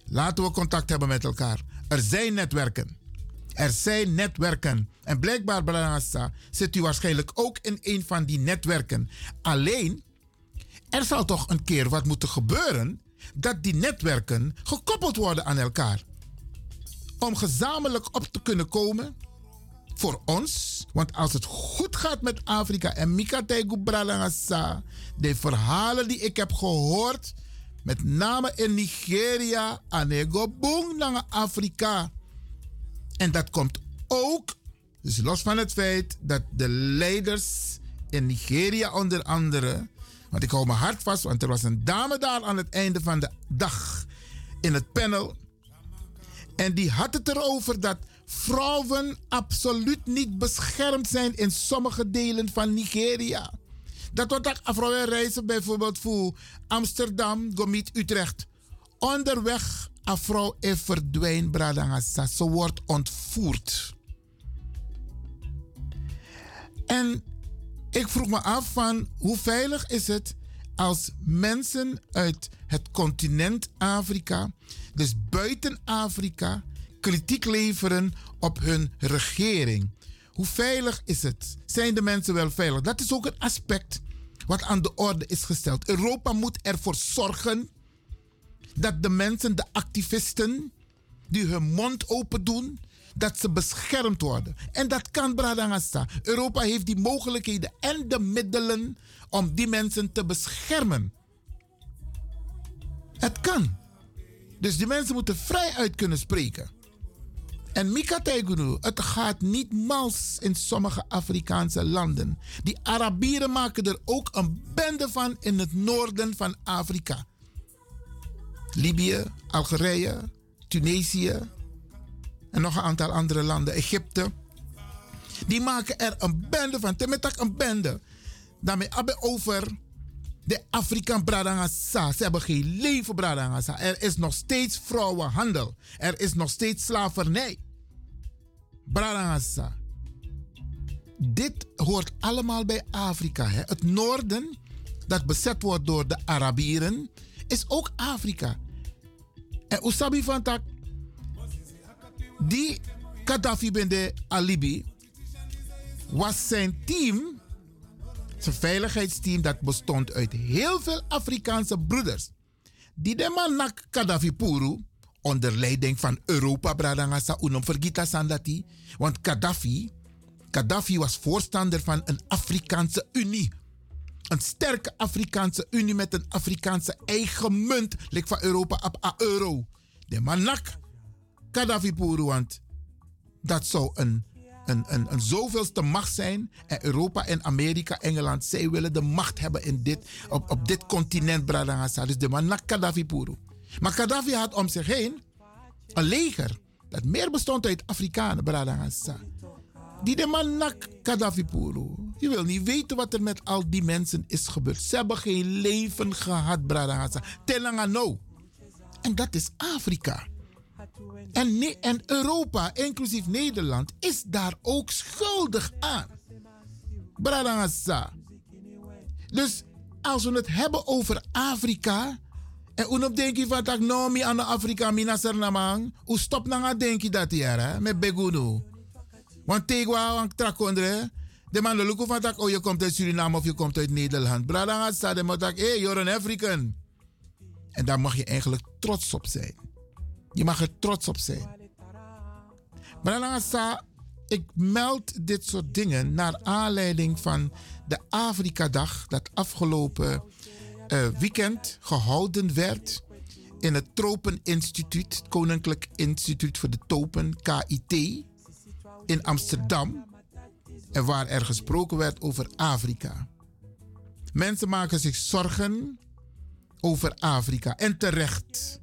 A: Laten we contact hebben met elkaar. Er zijn netwerken. Er zijn netwerken. En blijkbaar, Branassa, zit u waarschijnlijk ook in een van die netwerken. Alleen, er zal toch een keer wat moeten gebeuren dat die netwerken gekoppeld worden aan elkaar. Om gezamenlijk op te kunnen komen voor ons. Want als het goed gaat met Afrika en Mika Bralangasa, de verhalen die ik heb gehoord, met name in Nigeria, Anego Boom Afrika. En dat komt ook, dus los van het feit dat de leiders in Nigeria onder andere want ik hou mijn hart vast, want er was een dame daar aan het einde van de dag in het panel. En die had het erover dat vrouwen absoluut niet beschermd zijn in sommige delen van Nigeria. Dat wordt ook vrouwen reizen bijvoorbeeld voor Amsterdam, Gomit, Utrecht. Onderweg een vrouw is verdwijnt, Bradangasa. Ze wordt ontvoerd. En ik vroeg me af van hoe veilig is het als mensen uit het continent Afrika, dus buiten Afrika, kritiek leveren op hun regering. Hoe veilig is het? Zijn de mensen wel veilig? Dat is ook een aspect wat aan de orde is gesteld. Europa moet ervoor zorgen dat de mensen, de activisten, die hun mond open doen, dat ze beschermd worden. En dat kan Bradangasa. Europa heeft die mogelijkheden en de middelen om die mensen te beschermen. Het kan. Dus die mensen moeten vrij uit kunnen spreken. En Mika Tegunu, het gaat niet mals in sommige Afrikaanse landen. Die Arabieren maken er ook een bende van in het noorden van Afrika. Libië, Algerije, Tunesië en nog een aantal andere landen, Egypte. Die maken er een bende van. Temetak een bende. Daarmee hebben over de Afrikaan Bradangasa. Ze hebben geen leven Bradangasa. Er is nog steeds vrouwenhandel. Er is nog steeds slavernij. Bradangasa. Dit hoort allemaal bij Afrika. Hè? Het noorden, dat bezet wordt door de Arabieren, is ook Afrika. En Usabi van tak, die Gaddafi ben de alibi, was zijn team, zijn veiligheidsteam, dat bestond uit heel veel Afrikaanse broeders. Die de man Gaddafi Puru, onder leiding van Europa, Bradangasa, Unum Vergita Sandati. Want Gaddafi, Gaddafi was voorstander van een Afrikaanse Unie. Een sterke Afrikaanse Unie met een Afrikaanse eigen munt, lik van Europa op a euro. De man nak Gaddafi Puru, want dat zou een een, een, zoveelste macht zijn. En Europa en Amerika, Engeland, zij willen de macht hebben in dit, op, op dit continent, Bradangasa. Dus de man naar Gaddafi Puru. Maar Gaddafi had om zich heen een leger dat meer bestond uit Afrikanen, Bradangasa. Die de man nak Gaddafi Puru. Je wil niet weten wat er met al die mensen is gebeurd. Ze hebben geen leven gehad, Bradangasa. Telanga no. En dat is Afrika. En, en Europa, inclusief Nederland, is daar ook schuldig aan. Bradangasa. Dus als we het hebben over Afrika. En unop je van tak mi aan Afrika mina sernamang. Hoe stop na denk je dat hè? Met begunu. Want tegwa wang trakondre. De man lukken van tak oh je komt uit Suriname of je komt uit Nederland. Bradangasa de man tak hey you're an African. En daar mag je eigenlijk trots op zijn. Je mag er trots op zijn. Bralangasa, ik meld dit soort dingen naar aanleiding van de Afrika-dag dat afgelopen eh, weekend gehouden werd in het Tropeninstituut, het Koninklijk Instituut voor de Tropen, KIT, in Amsterdam. En waar er gesproken werd over Afrika. Mensen maken zich zorgen over Afrika. En terecht.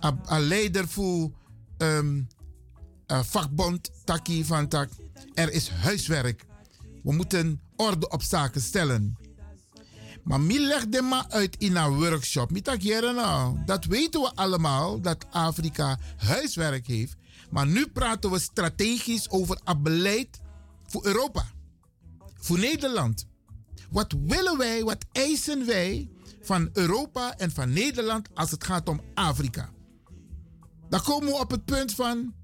A: Een- Een leider een vakbond Taki van Tak. Er is huiswerk. We moeten orde op zaken stellen. Maar mi leg de ma uit in een workshop. Mi tak nou. Dat weten we allemaal, dat Afrika huiswerk heeft. Maar nu praten we strategisch over een beleid voor Europa. Voor Nederland. Wat willen wij, wat eisen wij van Europa en van Nederland als het gaat om Afrika? Dan komen we op het punt van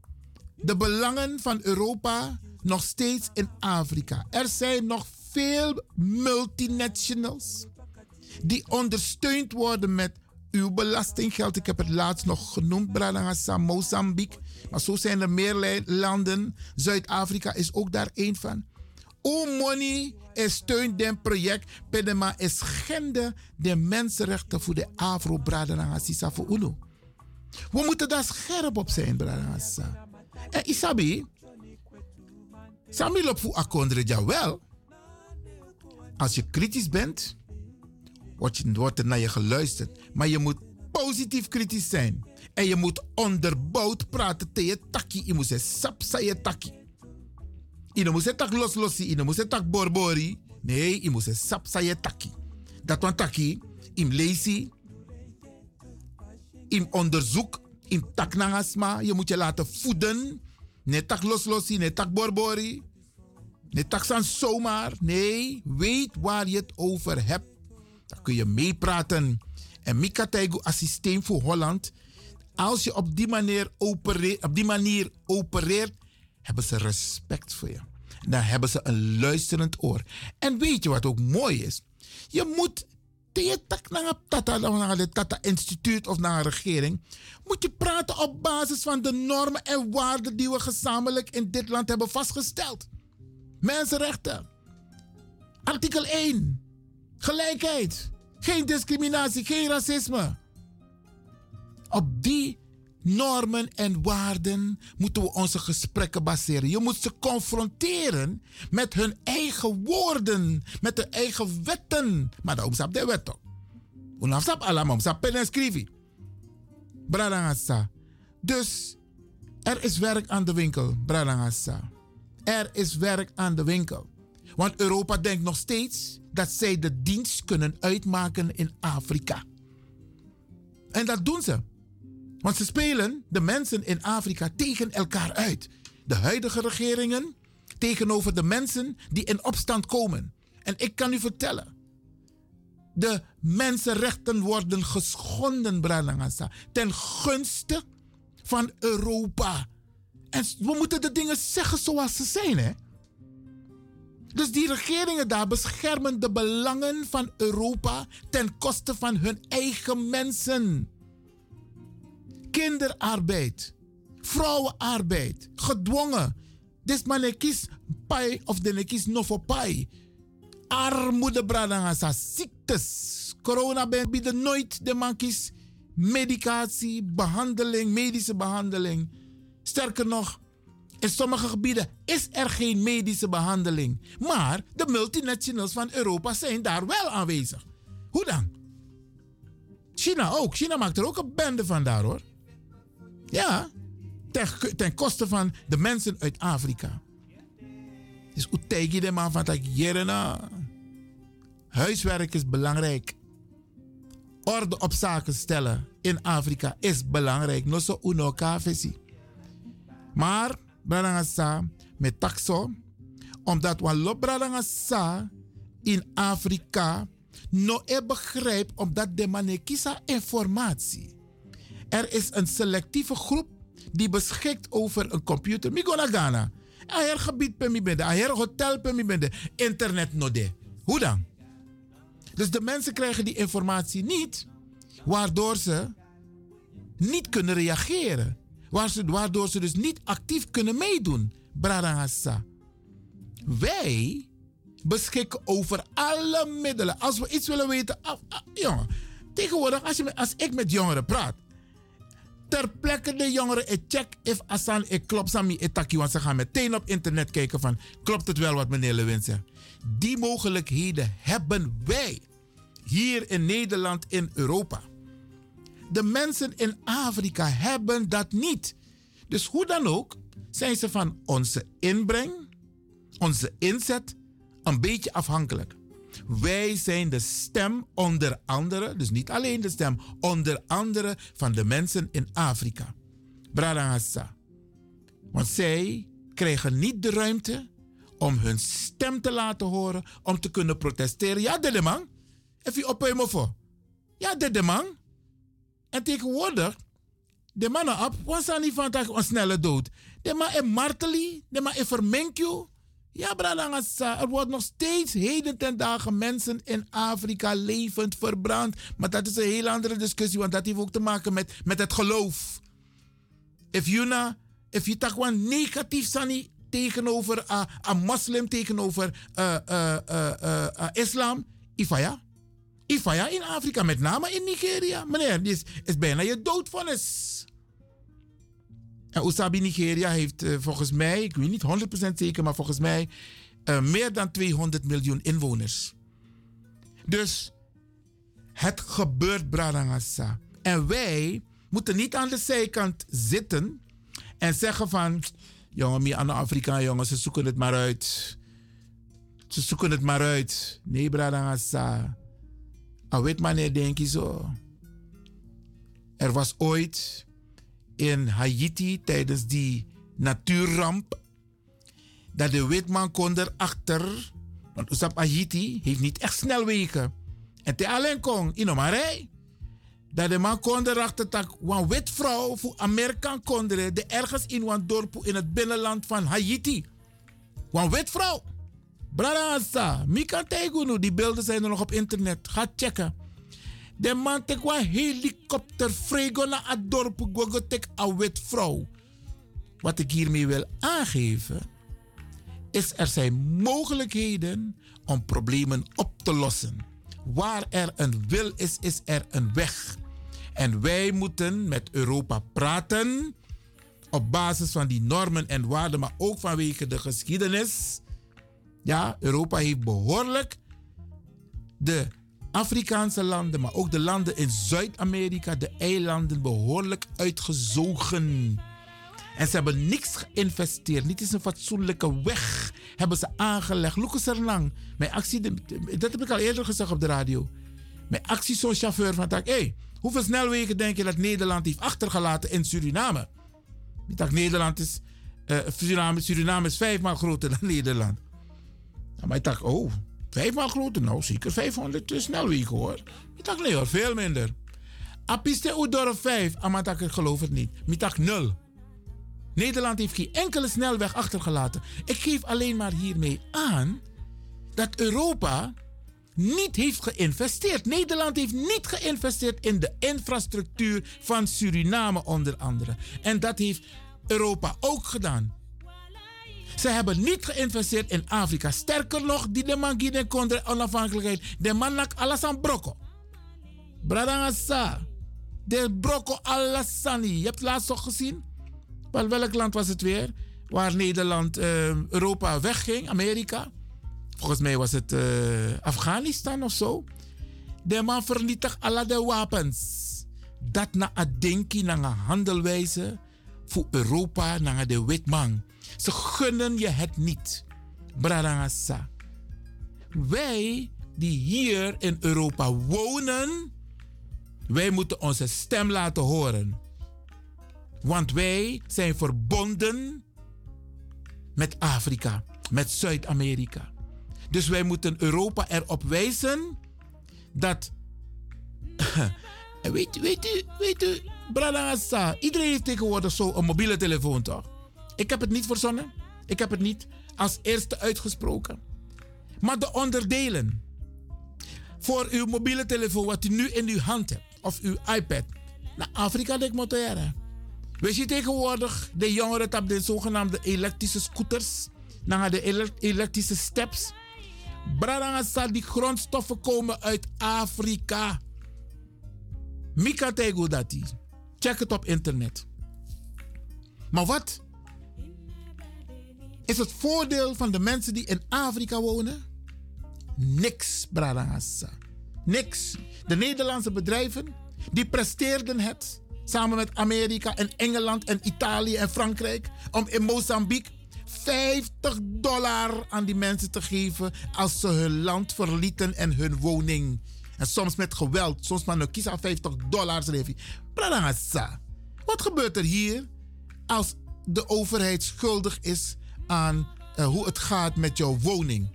A: de belangen van Europa nog steeds in Afrika. Er zijn nog veel multinationals die ondersteund worden met uw belastinggeld. Ik heb het laatst nog genoemd, Branagasa, Mozambique. Maar zo zijn er meer landen. Zuid-Afrika is ook daar één van. O money is steunt den project. Pedema is schende de mensenrechten voor de Afro Branagasa voor UNO. We moeten daar scherp op zijn, Branagasa. En Isabi, Sami loopt voor akondre ja wel. Als je kritisch bent, wordt, je, er naar je geluisterd. Maar je moet positief kritisch zijn. En je moet onderbouwd praten tegen je takkie. Je moet zeggen, sap sa je. Je moet zeggen, tak los. Je moet zeggen, borbori. Nee, je moet zeggen, sap sa je takkie. Dat want takkie, im lazy, im onderzoek, im tak nangasma. Je moet je laten voeden. Nee, tak los losi, nee, tak borbori. Nee, tak san zomaar. Nee, weet waar je het over hebt. Dan kun je meepraten. En Mika Taigu assistent voor Holland. Als je op die manier opereert, op die manier opereert, hebben ze respect voor je. Dan hebben ze een luisterend oor. En weet je wat ook mooi is? Je moet tegen naar het tata instituut of naar een regering, moet je praten op basis van de normen en waarden die we gezamenlijk in dit land hebben vastgesteld. Mensenrechten. Artikel 1. Gelijkheid. Geen discriminatie, geen racisme. Op die normen en waarden moeten we onze gesprekken baseren. Je moet ze confronteren met hun eigen woorden, met hun eigen wetten. Maar daarom staat de wet. Unafsap allemaal, sap pen en schrijven. Dus er is werk aan de winkel, Bradangasa. Er is werk aan de winkel. Want Europa denkt nog steeds dat zij de dienst kunnen uitmaken in Afrika. En dat doen ze. Want ze spelen de mensen in Afrika tegen elkaar uit. De huidige regeringen tegenover de mensen die in opstand komen. En ik kan u vertellen, de mensenrechten worden geschonden, Bralangasa, ten gunste van Europa. En we moeten de dingen zeggen zoals ze zijn, hè? Dus die regeringen daar beschermen de belangen van Europa ten koste van hun eigen mensen. Kinderarbeid, vrouwenarbeid, gedwongen. Dus man kies pai of de kies no voor pai. Armoede bradangasa, ziektes. Corona bieden nooit de man medicatie, behandeling, medische behandeling. Sterker nog, in sommige gebieden is er geen medische behandeling. Maar de multinationals van Europa zijn daar wel aanwezig. Hoe dan? China ook. China maakt er ook een bende van daar hoor. Ja, ten, koste van de mensen uit Afrika. Dus hoe tegen je de man van dat jerena? Huiswerk is belangrijk. Orde op zaken stellen in Afrika is belangrijk. No so uno kafesi. Maar, bradangasa, met taxo, omdat we lop bradangasa in Afrika no e begrijp omdat de man kisa informatie. Er is een selectieve groep die beschikt over een computer. Mi gona Ghana. Aher gebied per mi bende, aher hotel per mi bende, internet no de. Hoe dan? Dus de mensen krijgen die informatie niet, waardoor ze niet kunnen reageren. Waardoor ze dus niet actief kunnen meedoen. Bradangasa. Wij beschikken over alle middelen. Als we iets willen weten. Ah, jongen, tegenwoordig, als, je, als ik met jongeren praat. Ter plekke de jongeren, ik check if Asan ik klopt sami etaki. Want ze gaan meteen op internet kijken van, klopt het wel wat meneer Lewin zegt. Die mogelijkheden hebben wij hier in Nederland, in Europa. De mensen in Afrika hebben dat niet. Dus hoe dan ook, zijn ze van onze inbreng, onze inzet, een beetje afhankelijk. Wij zijn de stem onder andere, dus niet alleen de stem, onder andere van de mensen in Afrika. Bradangasa. Want zij krijgen niet de ruimte om hun stem te laten horen, om te kunnen protesteren. Ja, de man. Even op voor. Ja, de man. En tegenwoordig, de mannen op, was aan niet van een snelle dood. De man is martelie, de man is vermenkje. Ja, Bradangasa, er wordt nog steeds heden ten dagen mensen in Afrika levend verbrand. Maar dat is een heel andere discussie, want dat heeft ook te maken met, met het geloof. If you na, if you tak negatief sani tegenover een uh, moslim, tegenover uh, uh, islam, ifaya. Ifaya in Afrika, met name in Nigeria. Meneer, is, is bijna je doodvonnis. En Usabi Nigeria heeft uh, volgens mij, ik weet niet 100% zeker, maar volgens mij uh, meer dan 200 miljoen inwoners. Dus het gebeurt, Bradangasa. En wij moeten niet aan de zijkant zitten en zeggen van, jongen, meer aan Afrika, jongens, ze zoeken het maar uit. Ze zoeken het maar uit. Nee, Bradangasa. Al weet wanneer denk je zo. Er was ooit in Haiti tijdens die natuurramp. Dat de witman kon erachter. Want Usap Haiti heeft niet echt snelwegen. En te alleen kon in Omarij. Dat de man kon erachter dat een wit vrouw voor Amerika kon de ergens in een dorp in het binnenland van Haiti. Een wit vrouw. Brada Mika Tegunu, die beelden zijn er nog op internet. Ga checken. De man tek een helikopter frego naar het dorp een wit vrouw. Wat ik hiermee wil aangeven, is er zijn mogelijkheden om problemen op te lossen. Waar er een wil is, is er een weg. En wij moeten met Europa praten op basis van die normen en waarden, maar ook vanwege de geschiedenis. Ja, Europa heeft behoorlijk de Afrikaanse landen, maar ook de landen in Zuid-Amerika, de eilanden, behoorlijk uitgezogen. En ze hebben niks geïnvesteerd. Niet eens een fatsoenlijke weg hebben ze aangelegd. Lucas lang. Mijn actie, dat heb ik al eerder gezegd op de radio. Mijn actie zo'n chauffeur van tak. Hey, hoeveel snelwegen denk je dat Nederland heeft achtergelaten in Suriname? Ik dacht, Nederland is. Uh, Suriname, Suriname is vijfmaal groter dan Nederland. Maar ik dacht, oh, vijfmaal groter? Nou, zeker 500 snelwegen hoor. Ik dacht, nee hoor, veel minder. Apiste Oedorf 5, maar ik geloof het niet. Ik dacht, nul. Nederland heeft geen enkele snelweg achtergelaten. Ik geef alleen maar hiermee aan dat Europa niet heeft geïnvesteerd. Nederland heeft niet geïnvesteerd in de infrastructuur van Suriname onder andere. En dat heeft Europa ook gedaan. Ze hebben niet geïnvesteerd in Afrika. Sterker nog, die de man die de onafhankelijkheid. De man nak alles aan broko. Bradangasa. De broko alasani. Je hebt laatst toch gezien? Wel, welk land was het weer? Waar Nederland, uh, Europa wegging, Amerika. Volgens mij was het uh, Afghanistan of zo. De man vernietigt alle de wapens. Dat na een denkie, na handelwijze voor Europa, naar de witman. Ze gunnen je het niet. Bradangasa. Wij die hier in Europa wonen, wij moeten onze stem laten horen. Want wij zijn verbonden met Afrika, met Zuid-Amerika. Dus wij moeten Europa erop wijzen dat. [LAUGHS] weet, weet u, weet u, Bradangasa, iedereen heeft tegenwoordig zo een mobiele telefoon toch? Ik heb het niet verzonnen. Ik heb het niet als eerste uitgesproken. Maar de onderdelen voor uw mobiele telefoon, wat u nu in uw hand hebt, of uw iPad, naar Afrika denk ik Weet je tegenwoordig, de jongeren hebben de zogenaamde elektrische scooters, naar de elektrische steps. Bradangasa, die grondstoffen komen uit Afrika. Mika tego dati. Check het op internet. Maar wat is het voordeel van de mensen die in Afrika wonen? Niks, Bradangasa. Niks. De Nederlandse bedrijven, die presteerden het samen met Amerika en Engeland en Italië en Frankrijk om in Mozambique 50 dollar aan die mensen te geven als ze hun land verlieten en hun woning. En soms met geweld, soms maar nog kiezen 50 dollar. Wat gebeurt er hier als de overheid schuldig is aan uh, hoe het gaat met jouw woning?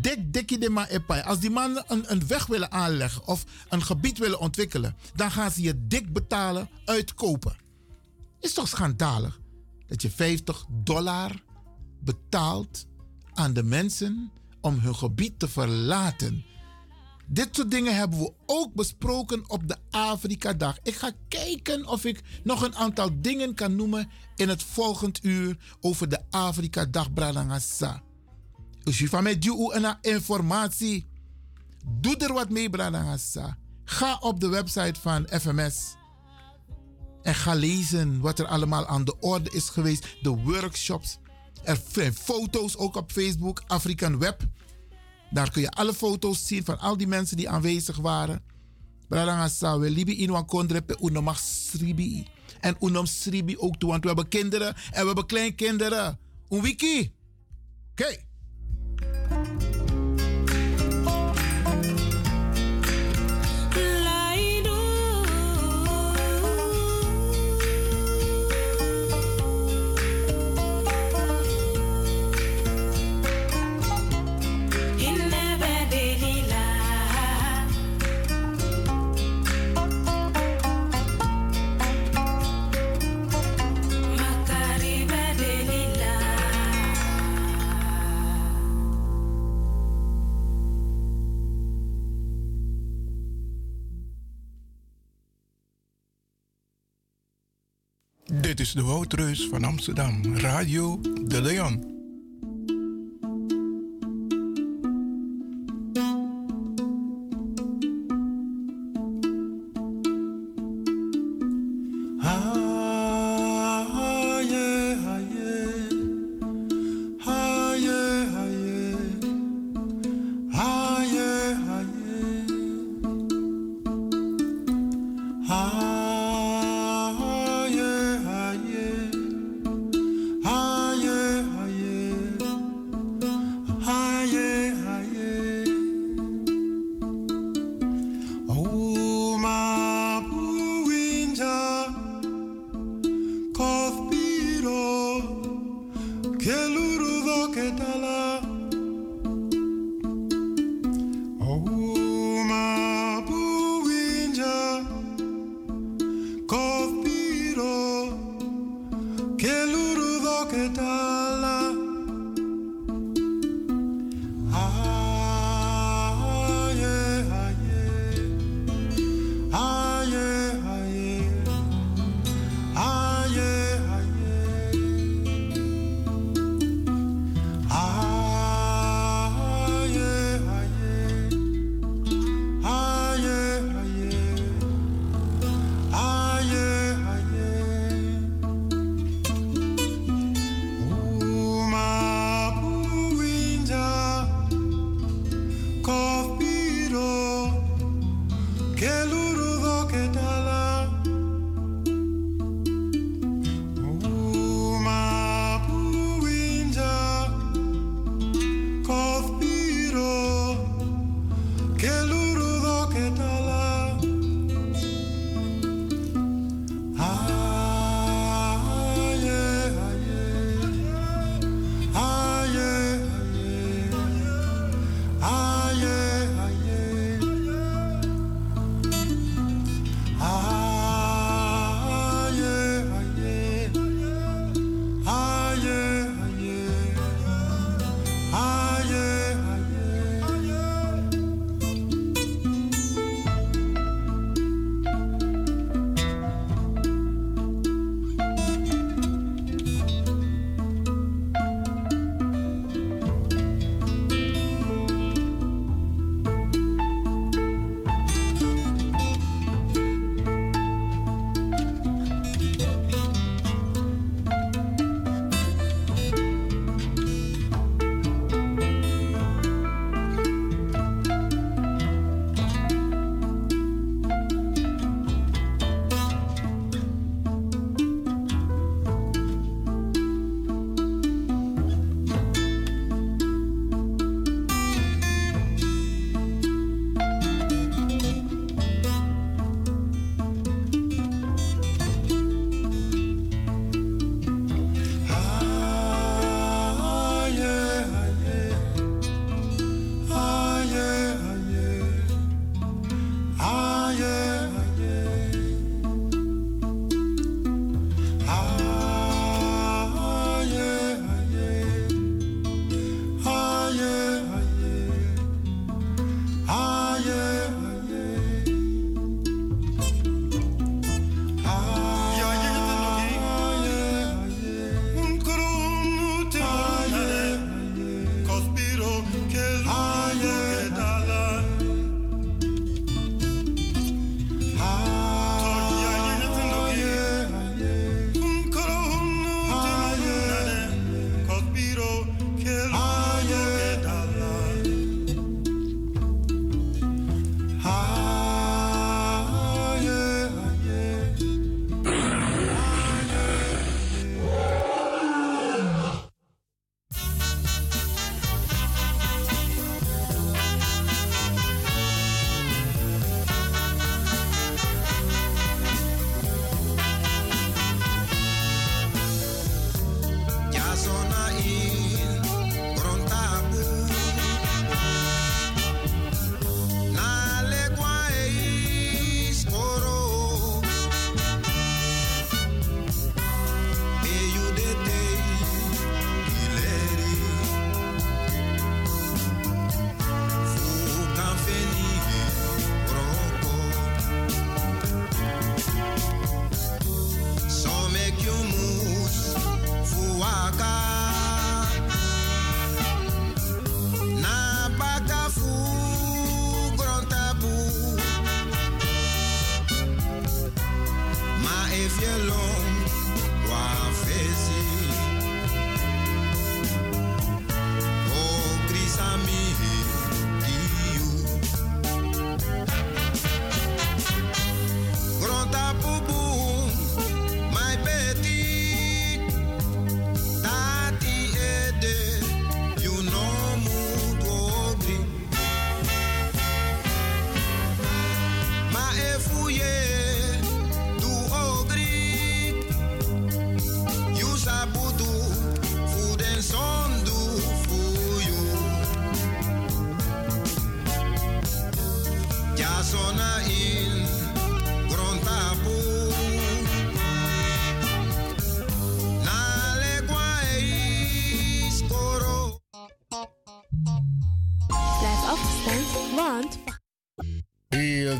A: dik dikkie de ma epai. Als die mannen een, een weg willen aanleggen of een gebied willen ontwikkelen, dan gaan ze je dik betalen, uitkopen. Is toch schandalig dat je 50 dollar betaalt aan de mensen om hun gebied te verlaten. Dit soort dingen hebben we ook besproken op de Afrika-dag. Ik ga kijken of ik nog een aantal dingen kan noemen in het volgend uur over de Afrika-dag Bradangasa. Als je van mij een informatie, doe er wat mee, Bradangasa. Ga op de website van FMS en ga lezen wat er allemaal aan de orde is geweest. De workshops. Er zijn foto's ook op Facebook, African Web. Daar kun je alle foto's zien van al die mensen die aanwezig waren. Bradangasa, we libi in kondrepe unomag sribi. En unom sribi ook toe, want we hebben kinderen en we hebben kleinkinderen. Een wiki. Oké.
C: De Woutreus van Amsterdam, Radio De Leon.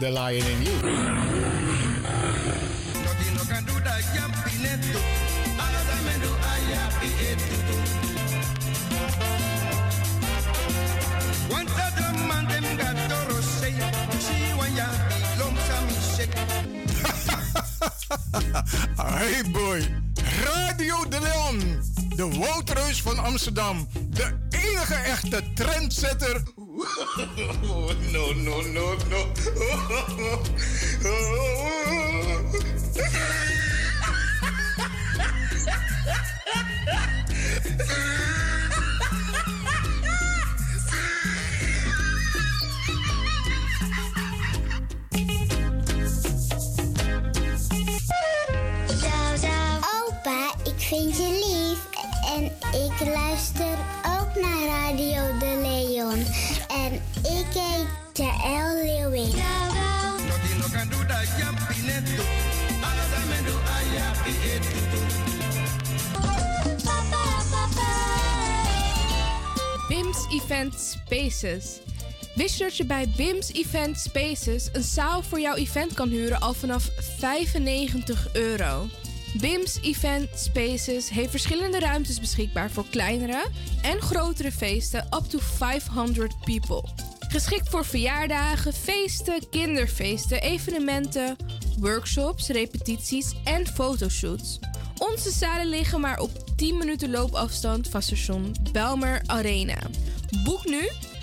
R: The lion in you. [LAUGHS]
C: Hey boy, Radio de Leon, de Woutreus van Amsterdam, de enige echte trendsetter. [LAUGHS] No, no, no, no.
S: Oh. Spaces. Wist dat je bij BIMS Event Spaces een zaal voor jouw event kan huren al vanaf 95 euro? BIMS Event Spaces heeft verschillende ruimtes beschikbaar voor kleinere en grotere feesten up to 500 people. Geschikt voor verjaardagen, feesten, kinderfeesten, evenementen, workshops, repetities en fotoshoots. Onze zalen liggen maar op 10 minuten loopafstand van station Belmer Arena. Boek nu.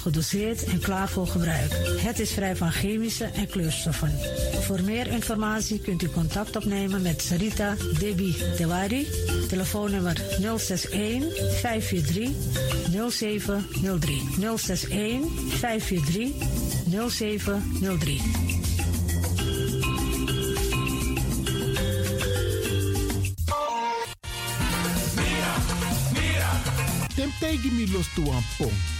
I: gedoseerd en klaar voor gebruik. Het is vrij van chemische en kleurstoffen. Voor meer informatie kunt u contact opnemen met Sarita Debi Dewari. Telefoonnummer 061 543 0703. 061 543 0703.
J: Tim tegen me los aan pom.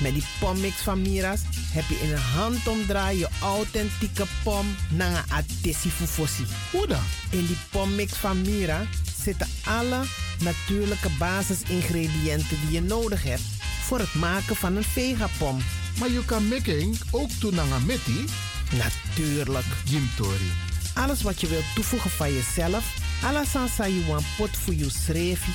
K: Met die pommix van Mira's heb je in een handomdraai je authentieke pom naar een atesi fufosi.
J: Hoe dan?
K: In die pommix van Mira zitten alle natuurlijke basisingrediënten die je nodig hebt voor het maken van een vegapom.
J: Maar je kan making ook doen aan meti?
K: Natuurlijk.
J: Jim Tori.
K: Alles wat je wilt toevoegen van jezelf, alla sansa you want pot voor je schreefie,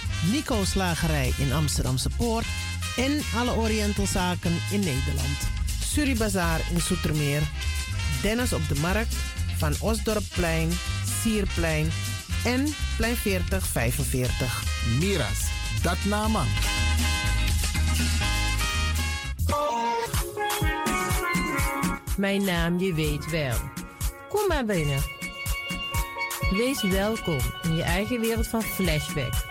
K: Nico Slagerij in Amsterdamse Poort en alle Orientalzaken in Nederland. Suribazaar in Soetermeer, Dennis op de Markt, Van Osdorpplein, Sierplein en Plein 4045.
J: Miras, dat nama.
N: Mijn naam, je weet wel. Kom maar binnen. Wees welkom in je eigen wereld van Flashback.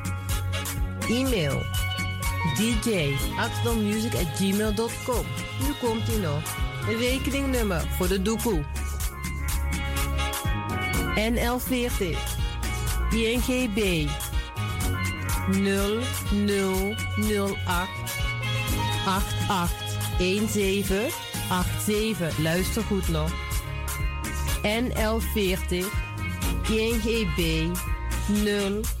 N: E-mail dj at. Nu komt ie nog. Rekeningnummer voor de doekoe. NL40 INGB 0008 8817 87. Luister goed nog. NL40 INGB 0008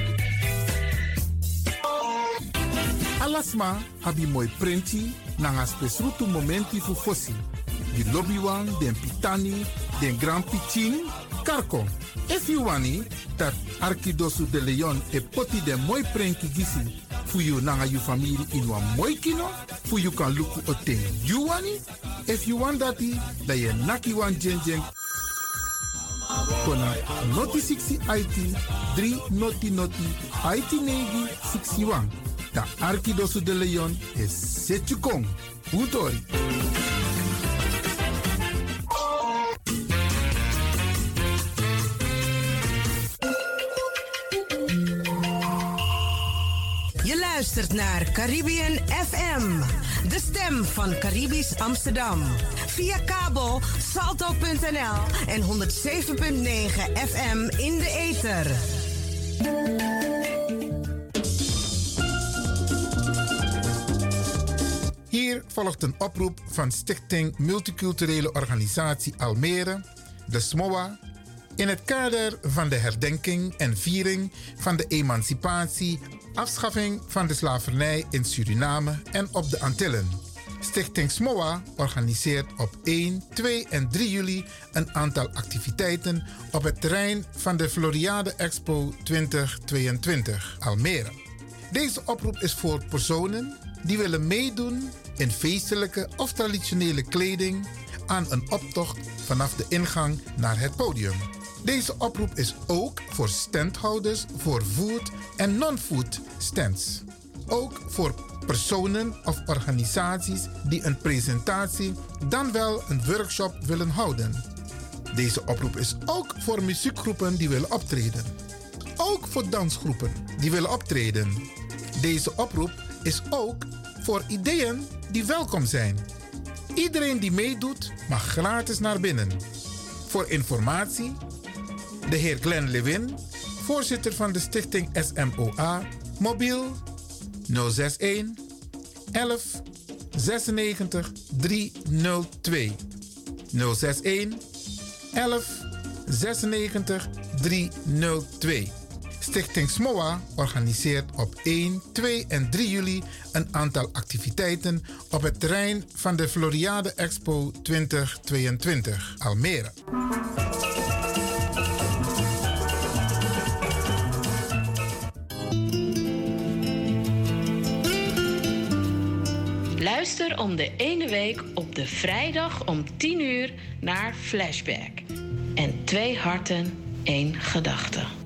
A: Alasma abi moi prenti nanga spesrutu momenti fu fosi. Di lobby wan, den pitani, den grand pitin, karko. If you wani, dat Arkidosu de Leon e poti den moi prenki gisi fu you nanga you family in wan moi kino, fu you kan luku o ten you wani. If you want dati, da ye naki wan jen jen kona noti 60 IT 3 noti noti IT negi 61. Da Arkidosu de Leon is Setjukong. Utori.
O: Je luistert naar Caribbean FM, de stem van Caribisch Amsterdam. Via kabel salto.nl en 107.9 FM in de ether.
A: Hier volgt een oproep van Stichting Multiculturele Organisatie Almere, de SMOA, in het kader van de herdenking en viering van de emancipatie, afschaffing van de slavernij in Suriname en op de Antillen. Stichting SMOA organiseert op 1, 2 en 3 juli een aantal activiteiten op het terrein van de Floriade Expo 2022 Almere. Deze oproep is voor personen die willen meedoen in feestelijke of traditionele kleding aan een optocht vanaf de ingang naar het podium. Deze oproep is ook voor standhouders voor food en non-food stands. ook voor personen of organisaties die een presentatie dan wel een workshop willen houden. Deze oproep is ook voor muziekgroepen die willen optreden. Ook voor dansgroepen die willen optreden. Deze oproep is ook voor ideeën die welkom zijn. Iedereen die meedoet mag gratis naar binnen. Voor informatie, de heer Glenn Lewin, voorzitter van de stichting SMOA, mobiel 061 11 96 302. 061 11 96 302. Stichting SMOA organiseert op 1, 2 en 3 juli een aantal activiteiten op het terrein van de Floriade Expo 2022 Almere.
T: Luister om de ene week op de vrijdag om 10 uur naar Flashback. En twee harten, één gedachte.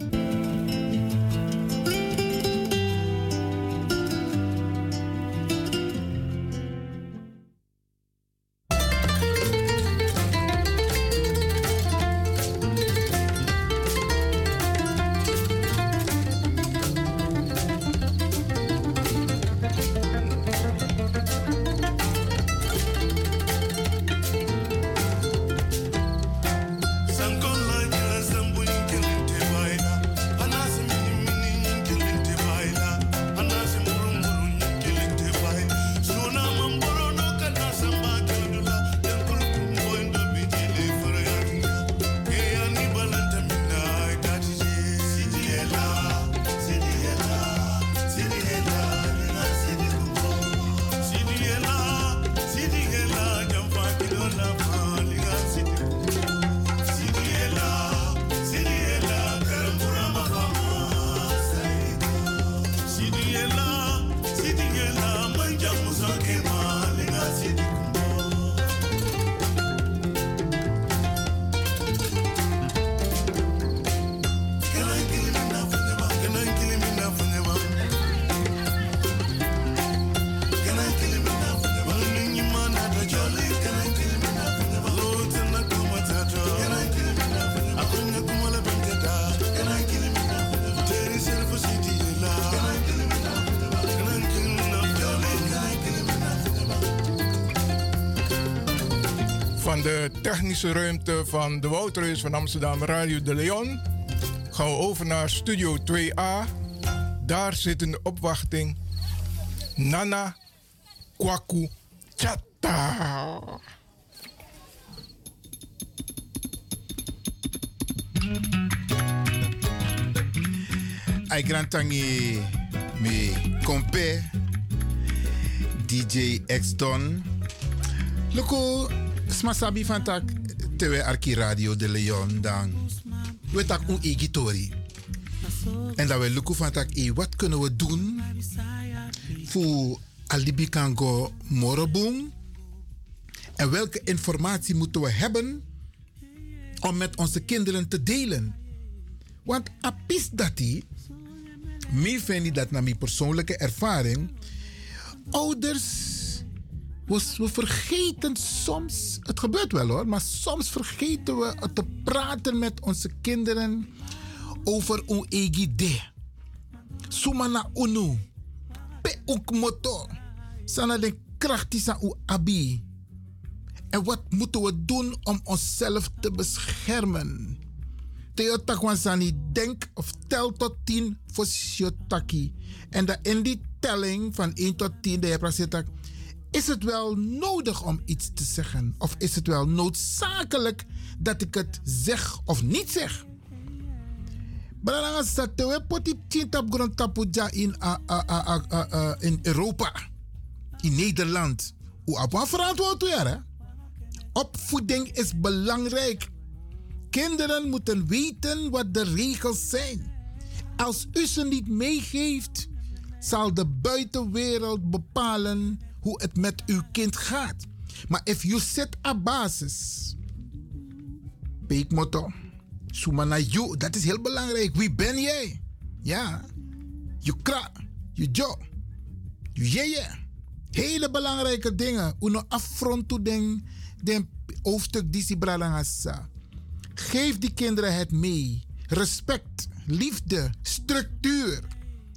C: Technische ruimte van de Woutreus van Amsterdam Radio de Leon gaan we over naar Studio 2A. Daar zit in de opwachting Nana Kwaku Chata.
A: Ai grantangi me kompe DJ X Don. Loko smasabi van tak tewe arki radio de Leon dan. We tak un egitori. En dat we lukken van tak e wat kunnen we doen voor alibi kan go moreboom. En welke informatie moeten we hebben om met onze kinderen te delen? Want apis dat die, mij vind dat naar mijn persoonlijke ervaring, ouders, we, we vergeten soms, het gebeurt wel hoor, maar soms vergeten we te praten met onze kinderen over een egide. Sumana unu, pe ook moto, sana de krachtige u abi. En wat moeten we doen om onszelf te beschermen? Theo Takwansani, denk of tel tot 10 voor Siotaki. En dat in die telling van 1 tot 10, de Heer is het wel nodig om iets te zeggen? Of is het wel noodzakelijk dat ik het zeg of niet zeg? Belangrijk is dat we poti tintap grond in, in Europa, in Nederland. Hoe op verantwoord? Opvoeding is belangrijk. Kinderen moeten weten wat de regels zijn. Als u ze niet meegeeft, zal de buitenwereld bepalen hoe het met uw kind gaat. Maar if you set a basis, peekmotto, sumana you, dat is heel belangrijk. Wie ben jij? Ja, je kra, je jo. Jeje. Hele belangrijke dingen. Uno affronto den, den hoofdstuk disi bralangasa. Geef die kinderen het mee. Respect, liefde, structuur.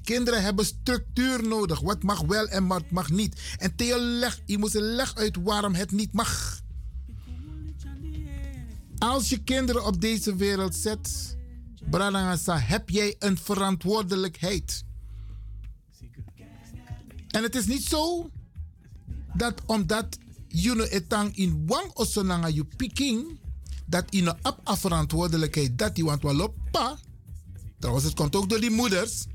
A: Kinderen hebben structuur nodig. Wat mag wel en wat mag niet. En Theo leg, je moet leg uit waarom het niet mag. Als je kinderen op deze wereld zet, Bralangasa, heb jij een verantwoordelijkheid. En het is niet zo dat omdat je etang in wang osonanga je picking, dat je een op verantwoordelijkheid dat je want wel pa. Trouwens, het komt ook door die moeders.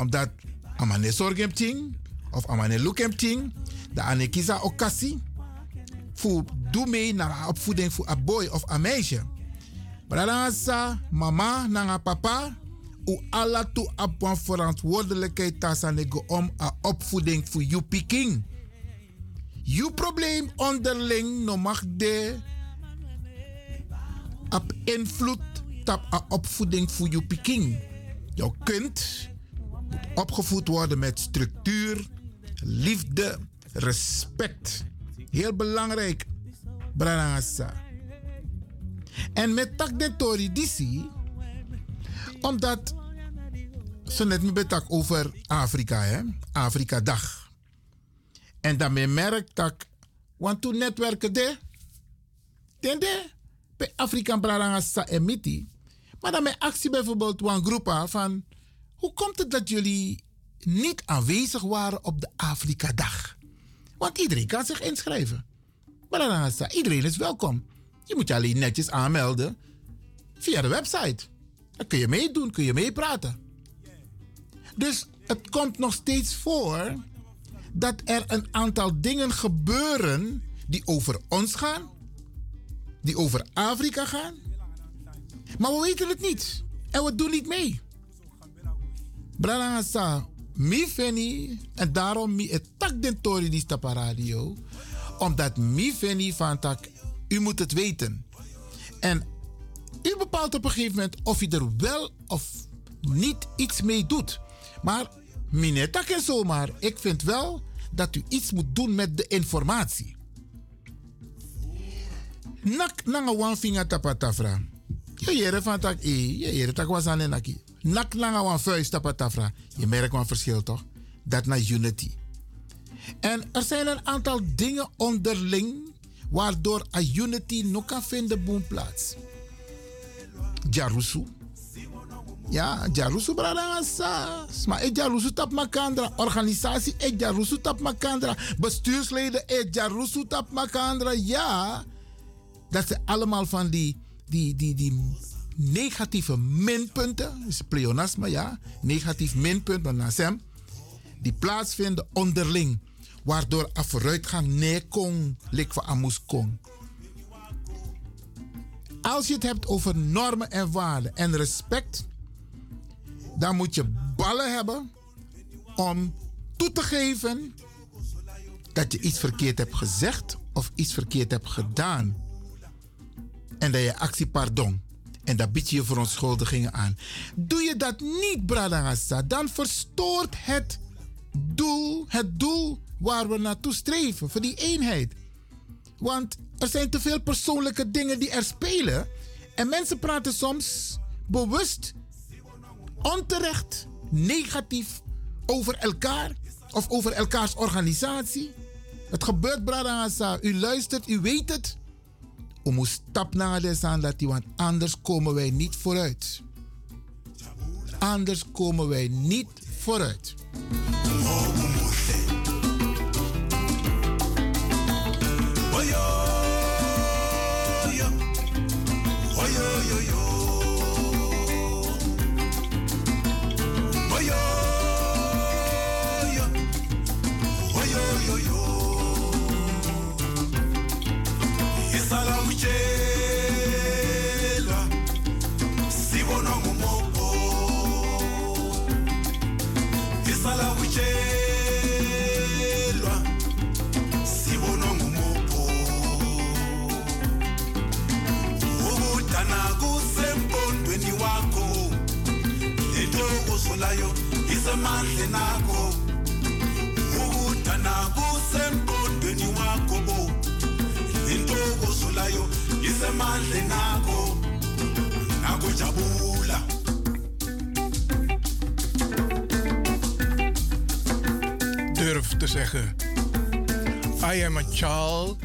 A: Omdat amane zorg hem ting, of amane look hem ting, de ane kisa okasi. Voor doe mee naar opvoeding voor een boy of een meisje. Bralangasa, mama, nanga papa, u alla tu een verantwoordelijkheid tasanego om een opvoeding voor je piking. Je probleem onderling no mag de op invloed op een opvoeding voor je piking. Jouw kind moet opgevoed worden met structuur, liefde, respect. Heel belangrijk, Bralangasa. En met tak de tori disi, omdat ze net niet betak over Afrika, hè? Afrika dag. En dan me merk dat, want toen netwerken de, de, bij Afrika Braranga sa emiti. Maar dan mijn actie bijvoorbeeld een groep van, hoe komt het dat jullie niet aanwezig waren op de Afrika dag? Want iedereen kan zich inschrijven. Braranga sa, iedereen is welkom. Je moet je alleen netjes aanmelden via de website. Dan kun je meedoen, kun je meepraten. Dus het komt nog steeds voor dat er een aantal dingen gebeuren die over ons gaan, die over Afrika gaan, maar we weten het niet en we doen niet mee. Bralangasa, mi feni en daarom mi het tak den tori die stapa radio, omdat mi feni van tak, u moet het weten. En u bepaalt op een gegeven moment of u er wel of niet iets mee doet. Maar minetak en zomaar, ik vind wel dat u iets moet doen met de informatie. Nak nanga wan finga tapatafra. Je jere van tak e, je jere tak was naki. Nak nanga wan vuist tapatafra. Je merkt een verschil toch? Dat na unity. En er zijn een aantal dingen onderling waardoor a unity nog kan vinden boomplaats. Jarusu. Ja, Jarusu Bradangasa. Maar ik Jarusu tap makandra. Organisatie ik Jarusu tap makandra. Bestuursleden ik Jarusu tap makandra. Ja, dat zijn allemaal van die, die, die, die negatieve minpunten. is pleonasme, ja. Negatief minpunt, maar nasem. Die plaatsvinden onderling. Waardoor een vooruitgang nee kon, lik van amus kon. Als je het hebt over normen en waarden en respect, dan moet je ballen hebben om toe te geven dat je iets verkeerd hebt gezegd of iets verkeerd hebt gedaan. En dat je actie pardon. En daar bied je je verontschuldigingen aan. Doe je dat niet, Bradangasa, dan verstoort het doel, het doel waar we naartoe streven, voor die eenheid. Want er zijn te veel persoonlijke dingen die er spelen. En mensen praten soms bewust, onterecht, negatief over elkaar of over elkaars organisatie. Het gebeurt, Bradangasa. U luistert, u weet het. U moet stap naar de aan dat want anders komen wij niet vooruit. Anders komen wij niet vooruit.
U: sitshela sibonwa ngumogo isala kutshelwa sibonwa ngumogo ukudana kusempondweni wakho lentokozo layo isemandleni akho. Ukudana ku mandle nako nakujabula
C: Durf te zeggen. I am a child,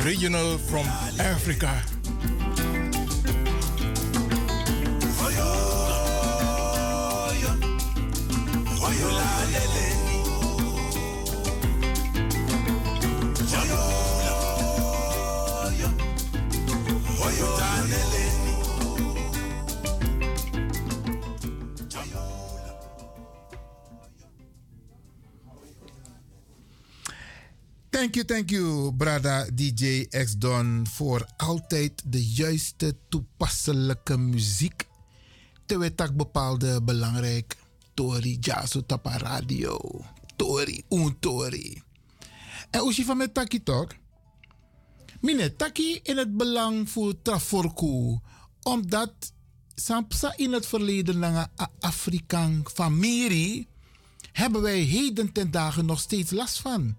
C: original from Africa.
A: Thank you, thank you, brada DJ X Don, voor altijd de juiste toepasselijke muziek. Terwijl bepaalde belangrijk. Tori, Jaso, Tapa Radio. Tori, un Tori. En je van met taki toch? Mine taki in het belang voor Traforku. Omdat Sampsa in het verleden lange Afrikaan familie hebben wij heden ten dagen nog steeds last van.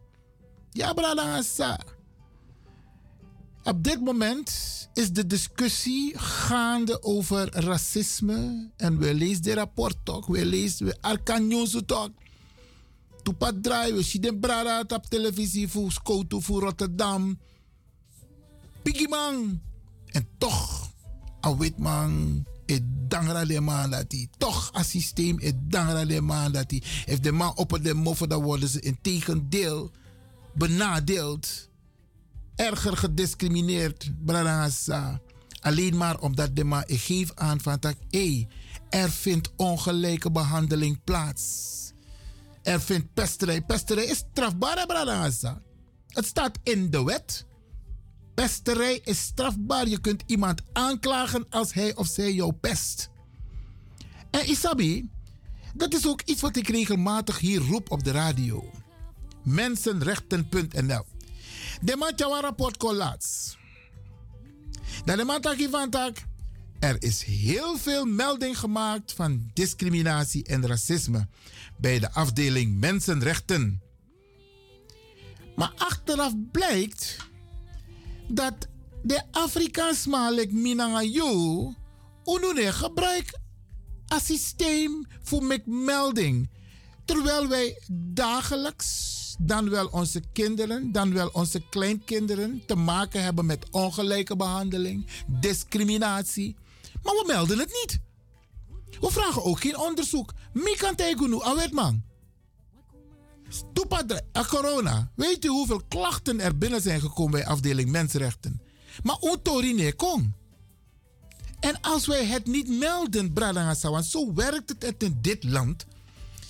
A: Ja, brada Asa. Op dit moment is de discussie gaande over racisme. En we lezen de rapport toch. We lezen we Arkanyoso toch. Toepat draai, we zien de brada op televisie voor Skoto, voor Rotterdam. Piggyman. En toch, een wit man, het dangra de man dat hij. Toch, een systeem, het dangra de man dat hij. Heeft de man op de moffen, dan worden ze in tegendeel benadeeld, erger gediscrimineerd, Bradangasa. Alleen maar omdat de ma ik geef aan van hey, er vindt ongelijke behandeling plaats. Er vindt pesterij. Pesterij is strafbaar, Bradangasa. Het staat in de wet. Pesterij is strafbaar. Je kunt iemand aanklagen als hij of zij jou pest. En Isabi, dat is ook iets wat ik regelmatig hier roep op de radio mensenrechten.nl. De een rapport laatst. Dat de man. Er is heel veel melding gemaakt van discriminatie en racisme bij de afdeling Mensenrechten. Maar achteraf blijkt dat de Afrikaans malik Minangayo onune gebruik systeem voor melding. Terwijl wij dagelijks dan wel onze kinderen, dan wel onze kleinkinderen te maken hebben met ongelijke behandeling, discriminatie. Maar we melden het niet. We vragen ook geen onderzoek. Mikan Tegunu, man. Toepadre, corona. Weet u hoeveel klachten er binnen zijn gekomen bij afdeling Mensenrechten? Maar Otorine kon. En als wij het niet melden, zo werkt het in dit land.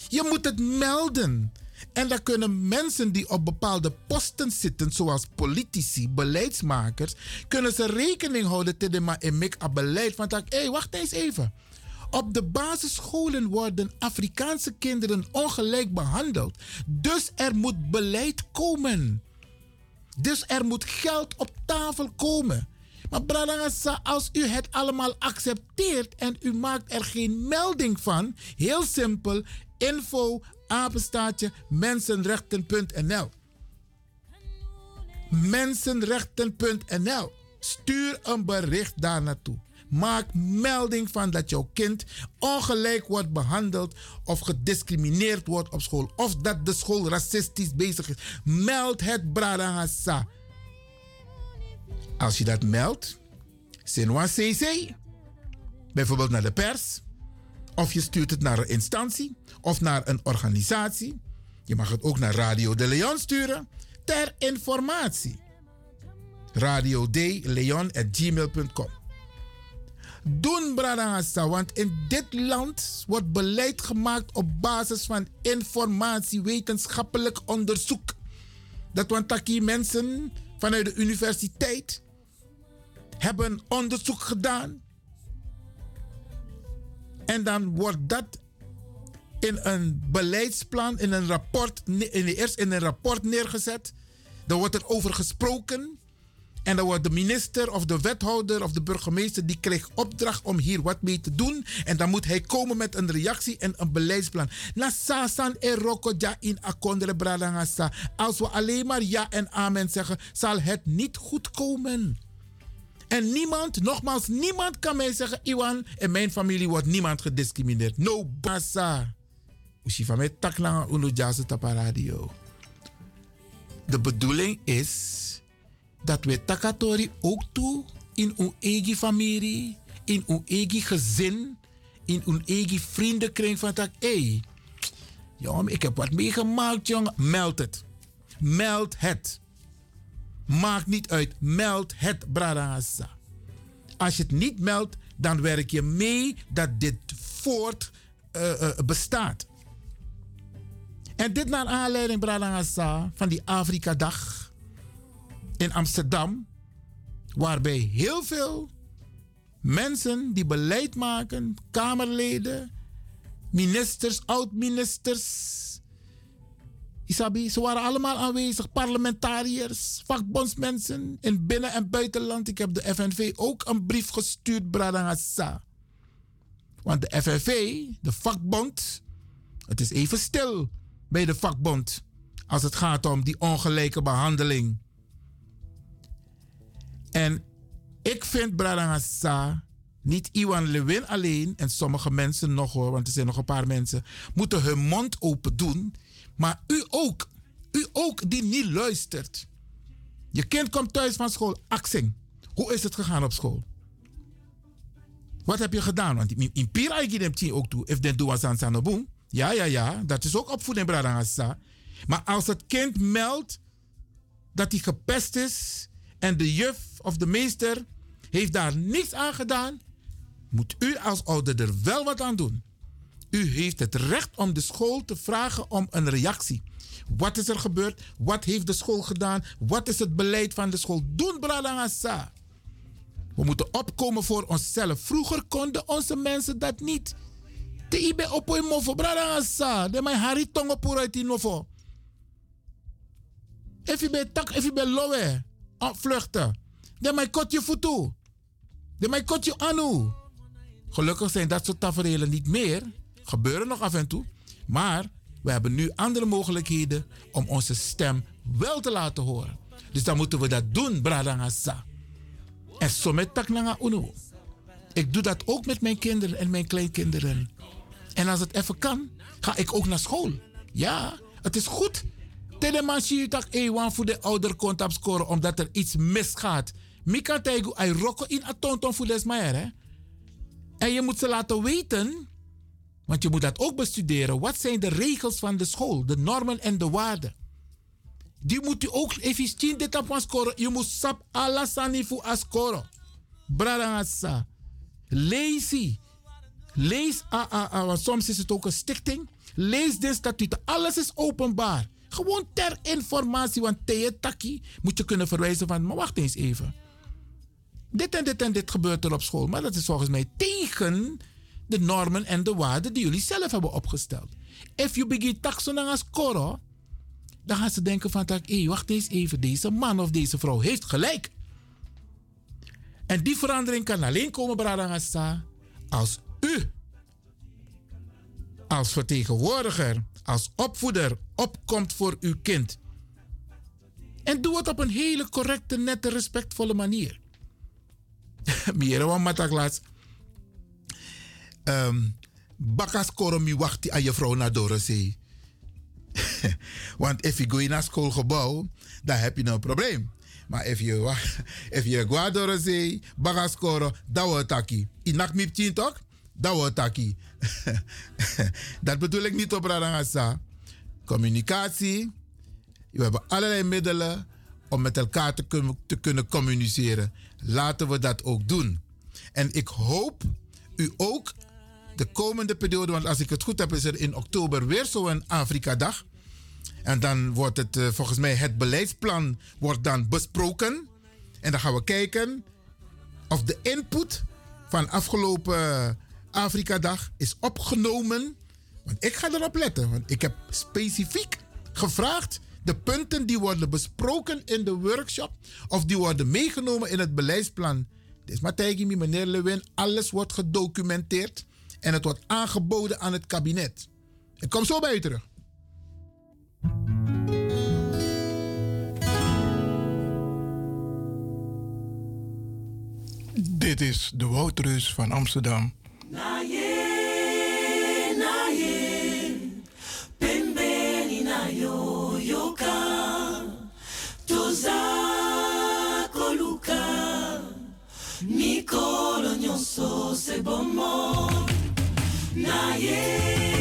A: Je moet het melden. En dan kunnen mensen die op bepaalde posten zitten, zoals politici, beleidsmakers, kunnen ze rekening houden met de emik beleid. Van hé, hey, wacht eens even. Op de basisscholen worden Afrikaanse kinderen ongelijk behandeld. Dus er moet beleid komen. Dus er moet geld op tafel komen. Maar Bradangasa, als u het allemaal accepteert en u maakt er geen melding van, heel simpel, info apenstaatje mensenrechten.nl. Mensenrechten.nl. Stuur een bericht daar naartoe. Maak melding van dat jouw kind ongelijk wordt behandeld of gediscrimineerd wordt op school. Of dat de school racistisch bezig is. Meld het Bradangasa. Als je dat meldt, Sinwa CC, bijvoorbeeld naar de pers, of je stuurt het naar een instantie of naar een organisatie. Je mag het ook naar Radio de Leon sturen ter informatie. Radio de Leon at gmail.com. Doen Bradangasa, want in dit land wordt beleid gemaakt op basis van informatie, wetenschappelijk onderzoek. Dat want taki mensen vanuit de universiteit hebben onderzoek gedaan en dan wordt dat in een beleidsplan, in een rapport, in eerst in een rapport neergezet. Dan wordt er over gesproken. En dan wordt de minister of de wethouder of de burgemeester die krijgt opdracht om hier wat mee te doen. En dan moet hij komen met een reactie en een beleidsplan. Bradangasa. Als we alleen maar ja en amen zeggen, zal het niet goed komen. En niemand, nogmaals, niemand kan mij zeggen, Iwan, in mijn familie wordt niemand gediscrimineerd. No basa. Van mij takla uno jazz tapa radio. De bedoeling is dat we takatori ook toe in uw eigen familie, in uw eigen gezin, in uw eigen vriendenkring van tak. Hé, jongen, ik heb wat meegemaakt, jongen. Meld het. Meld het. Maakt niet uit. Meld het. Als je het niet meldt, dan werk je mee dat dit voort uh, uh, bestaat. En dit naar aanleiding, Bradassa, van die Afrika-dag in Amsterdam, waarbij heel veel mensen die beleid maken, Kamerleden, ministers, oud-ministers, Isabi, ze waren allemaal aanwezig, parlementariërs, vakbondsmensen in binnen- en buitenland. Ik heb de FNV ook een brief gestuurd, Bradangasa. Want de FNV, de vakbond, het is even stil bij de vakbond als het gaat om die ongelijke behandeling. En ik vind Bradangasa, niet Iwan Lewin alleen en sommige mensen nog hoor, want er zijn nog een paar mensen, moeten hun mond open doen maar u ook. U ook die niet luistert. Je kind komt thuis van school. Axing. Hoe is het gegaan op school? Wat heb je gedaan? Want in Pira ik ook toe. If den doe aan Sanoboom. Ja, ja, ja. Dat is ook opvoeding, Bradangasa. Maar als het kind meldt dat hij gepest is en de juf of de meester heeft daar niets aan gedaan, moet u als ouder er wel wat aan doen. U heeft het recht om de school te vragen om een reactie. Wat is er gebeurd? Wat heeft de school gedaan? Wat is het beleid van de school? Doen Bradangasa. We moeten opkomen voor onszelf. Vroeger konden onze mensen dat niet. De ibe opoi mofo Bradangasa. De mijn hari tongo uit die nofo. Even bij tak, even bij lowe. De mijn kotje futu. De mijn kotje anu. Gelukkig zijn dat soort tafereelen niet meer gebeuren nog af en toe. Maar we hebben nu andere mogelijkheden om onze stem wel te laten horen. Dus dan moeten we dat doen, Bradangasa. En zo met Taknanga Uno. Ik doe dat ook met mijn kinderen en mijn kleinkinderen. En als het even kan, ga ik ook naar school. Ja, het is goed. Telemansi tak ewan voor de ouder komt scoren omdat er iets misgaat. Mika teigu ay roko in atonton voor desmaier. En je moet ze laten weten want je moet dat ook bestuderen. Wat zijn de regels van de school, de normen en de waarden? Die moet je ook efficiënt dit op scoren. Je moet sap alasani voor scoren. Bradangasa. Lees Lees, ah, ah, ah, want soms is het ook een stichting. Lees de statuten. Alles is openbaar. Gewoon ter informatie, want taki moet je kunnen verwijzen van, maar wacht eens even. Dit en dit en dit gebeurt er op school, maar dat is volgens mij tegen de normen en de waarden die jullie zelf hebben opgesteld. If you begin taxen als koro, dan gaan ze denken van, hé, wacht eens even, deze man of deze vrouw heeft gelijk. En die verandering kan alleen komen, Bradangasa, als u, als vertegenwoordiger, als opvoeder, opkomt voor uw kind. En doe het op een hele correcte, nette, respectvolle manier. [LAUGHS] Meer dan mataklas um, bakas koromi wachti aan je vrouw naar Dorosee. [LAUGHS] Want als je gaat naar schoolgebouw, dan heb je een probleem. Maar als je, if je [LAUGHS] zee, bagas koro, dat wordt taki. Inak miptien toch? Dat wordt [LAUGHS] dat bedoel ik niet op Radangasa. Communicatie. We hebben allerlei middelen om met elkaar te, kun te kunnen communiceren. Laten we dat ook doen. En ik hoop u ook de komende periode, want als ik het goed heb, is er in oktober weer zo'n Afrika-dag. En dan wordt het uh, volgens mij het beleidsplan wordt dan besproken. En dan gaan we kijken of de input van afgelopen Afrika-dag is opgenomen. Want ik ga erop letten, want ik heb specifiek gevraagd de punten die worden besproken in de workshop of die worden meegenomen in het beleidsplan. Dus Matthijs, meneer Lewin, alles wordt gedocumenteerd. En het wordt aangeboden aan het kabinet. Ik kom zo bij u terug.
C: Dit is de Woudreus van Amsterdam.
D: Na ye, na ye, pembeni na yo yoka, toza koluka, mikolo nyonso se bomo. Na ye,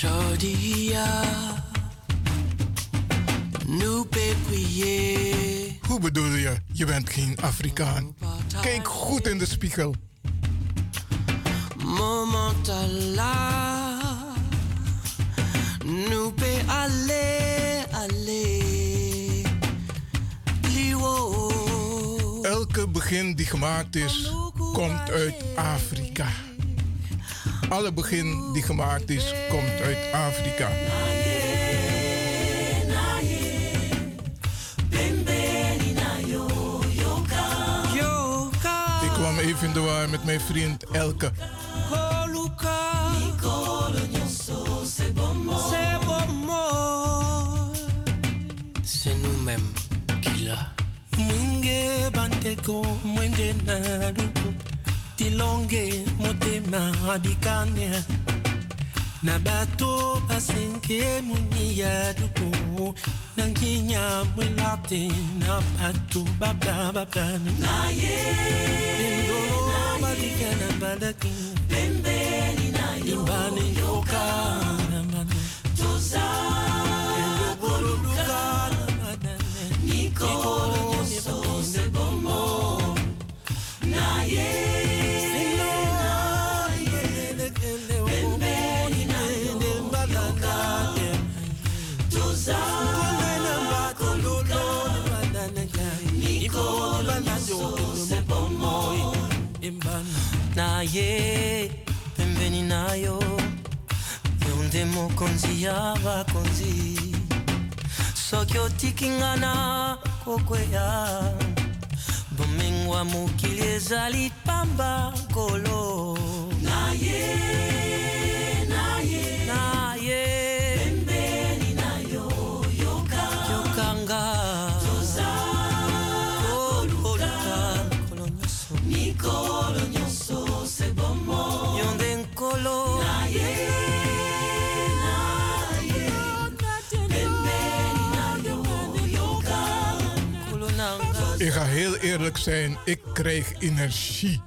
V: Jodia.
C: Hoe bedoel je? Je bent geen Afrikaan. Kijk goed in de spiegel.
V: Momentala. Liwo.
C: Elke begin die gemaakt is, komt uit Afrika. Alle begin die gemaakt is, komt uit Afrika. Ik kwam even in de war met mijn vriend Elke.
D: Tilonge motema abikanya Na bato basenke muni ya duku Nanginya mwelate na bato babla babla Na. Ye Na ye na balaki Pembeni na yo Imbani Na ye. Pembeni na yo.
V: Yonde mokonzi ya bakonzi. soki otiki nga na kokweya bomengwa mokili ezali pamba kolo
C: eerlijk zijn, ik krijg energie.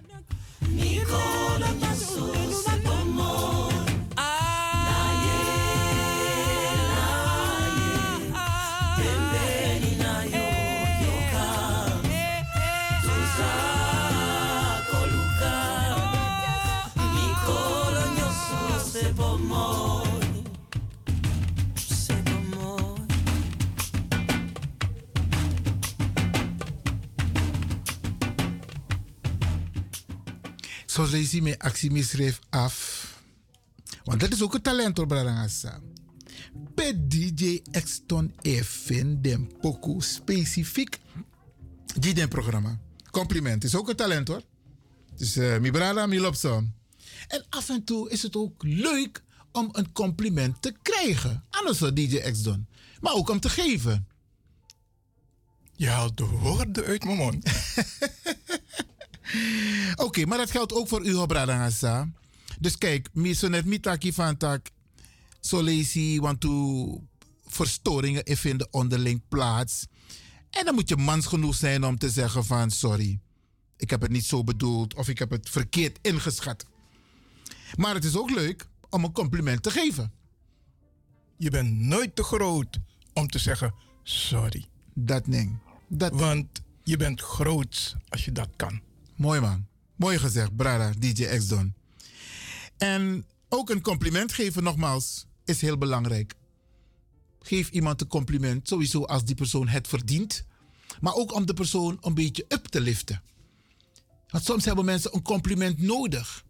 A: Zo lees je mijn actie af. Want dat is ook een talent hoor, Brarangasa. Pe DJ Exton even den poku specifiek. Die den programma. Compliment. Is ook een talent hoor. Dus uh, mi brada, mi lopsom. En af en toe is het ook leuk om een compliment te krijgen. Anders zou DJ Exton. Maar ook om te geven.
C: Je haalt de woorden uit mijn mond. [LAUGHS]
A: Oké, maar dat geldt ook voor u, Hobradangasa. Dus kijk, mi so net mitaki van tak. Zo want to verstoringen vinden onderling plaats. En dan moet je mans genoeg zijn om te zeggen van sorry. Ik heb het niet zo bedoeld of ik heb het verkeerd ingeschat. Maar het is ook leuk om een compliment te geven.
C: Je bent nooit te groot om te zeggen sorry.
A: Dat ding. Dat
C: Want je bent groot als je dat kan.
A: Mooi man. Mooi gezegd, Brada, DJ X-Don. En ook een compliment geven, nogmaals, is heel belangrijk. Geef iemand een compliment, sowieso als die persoon het verdient. Maar ook om de persoon een beetje up te liften. Want soms hebben mensen een compliment nodig.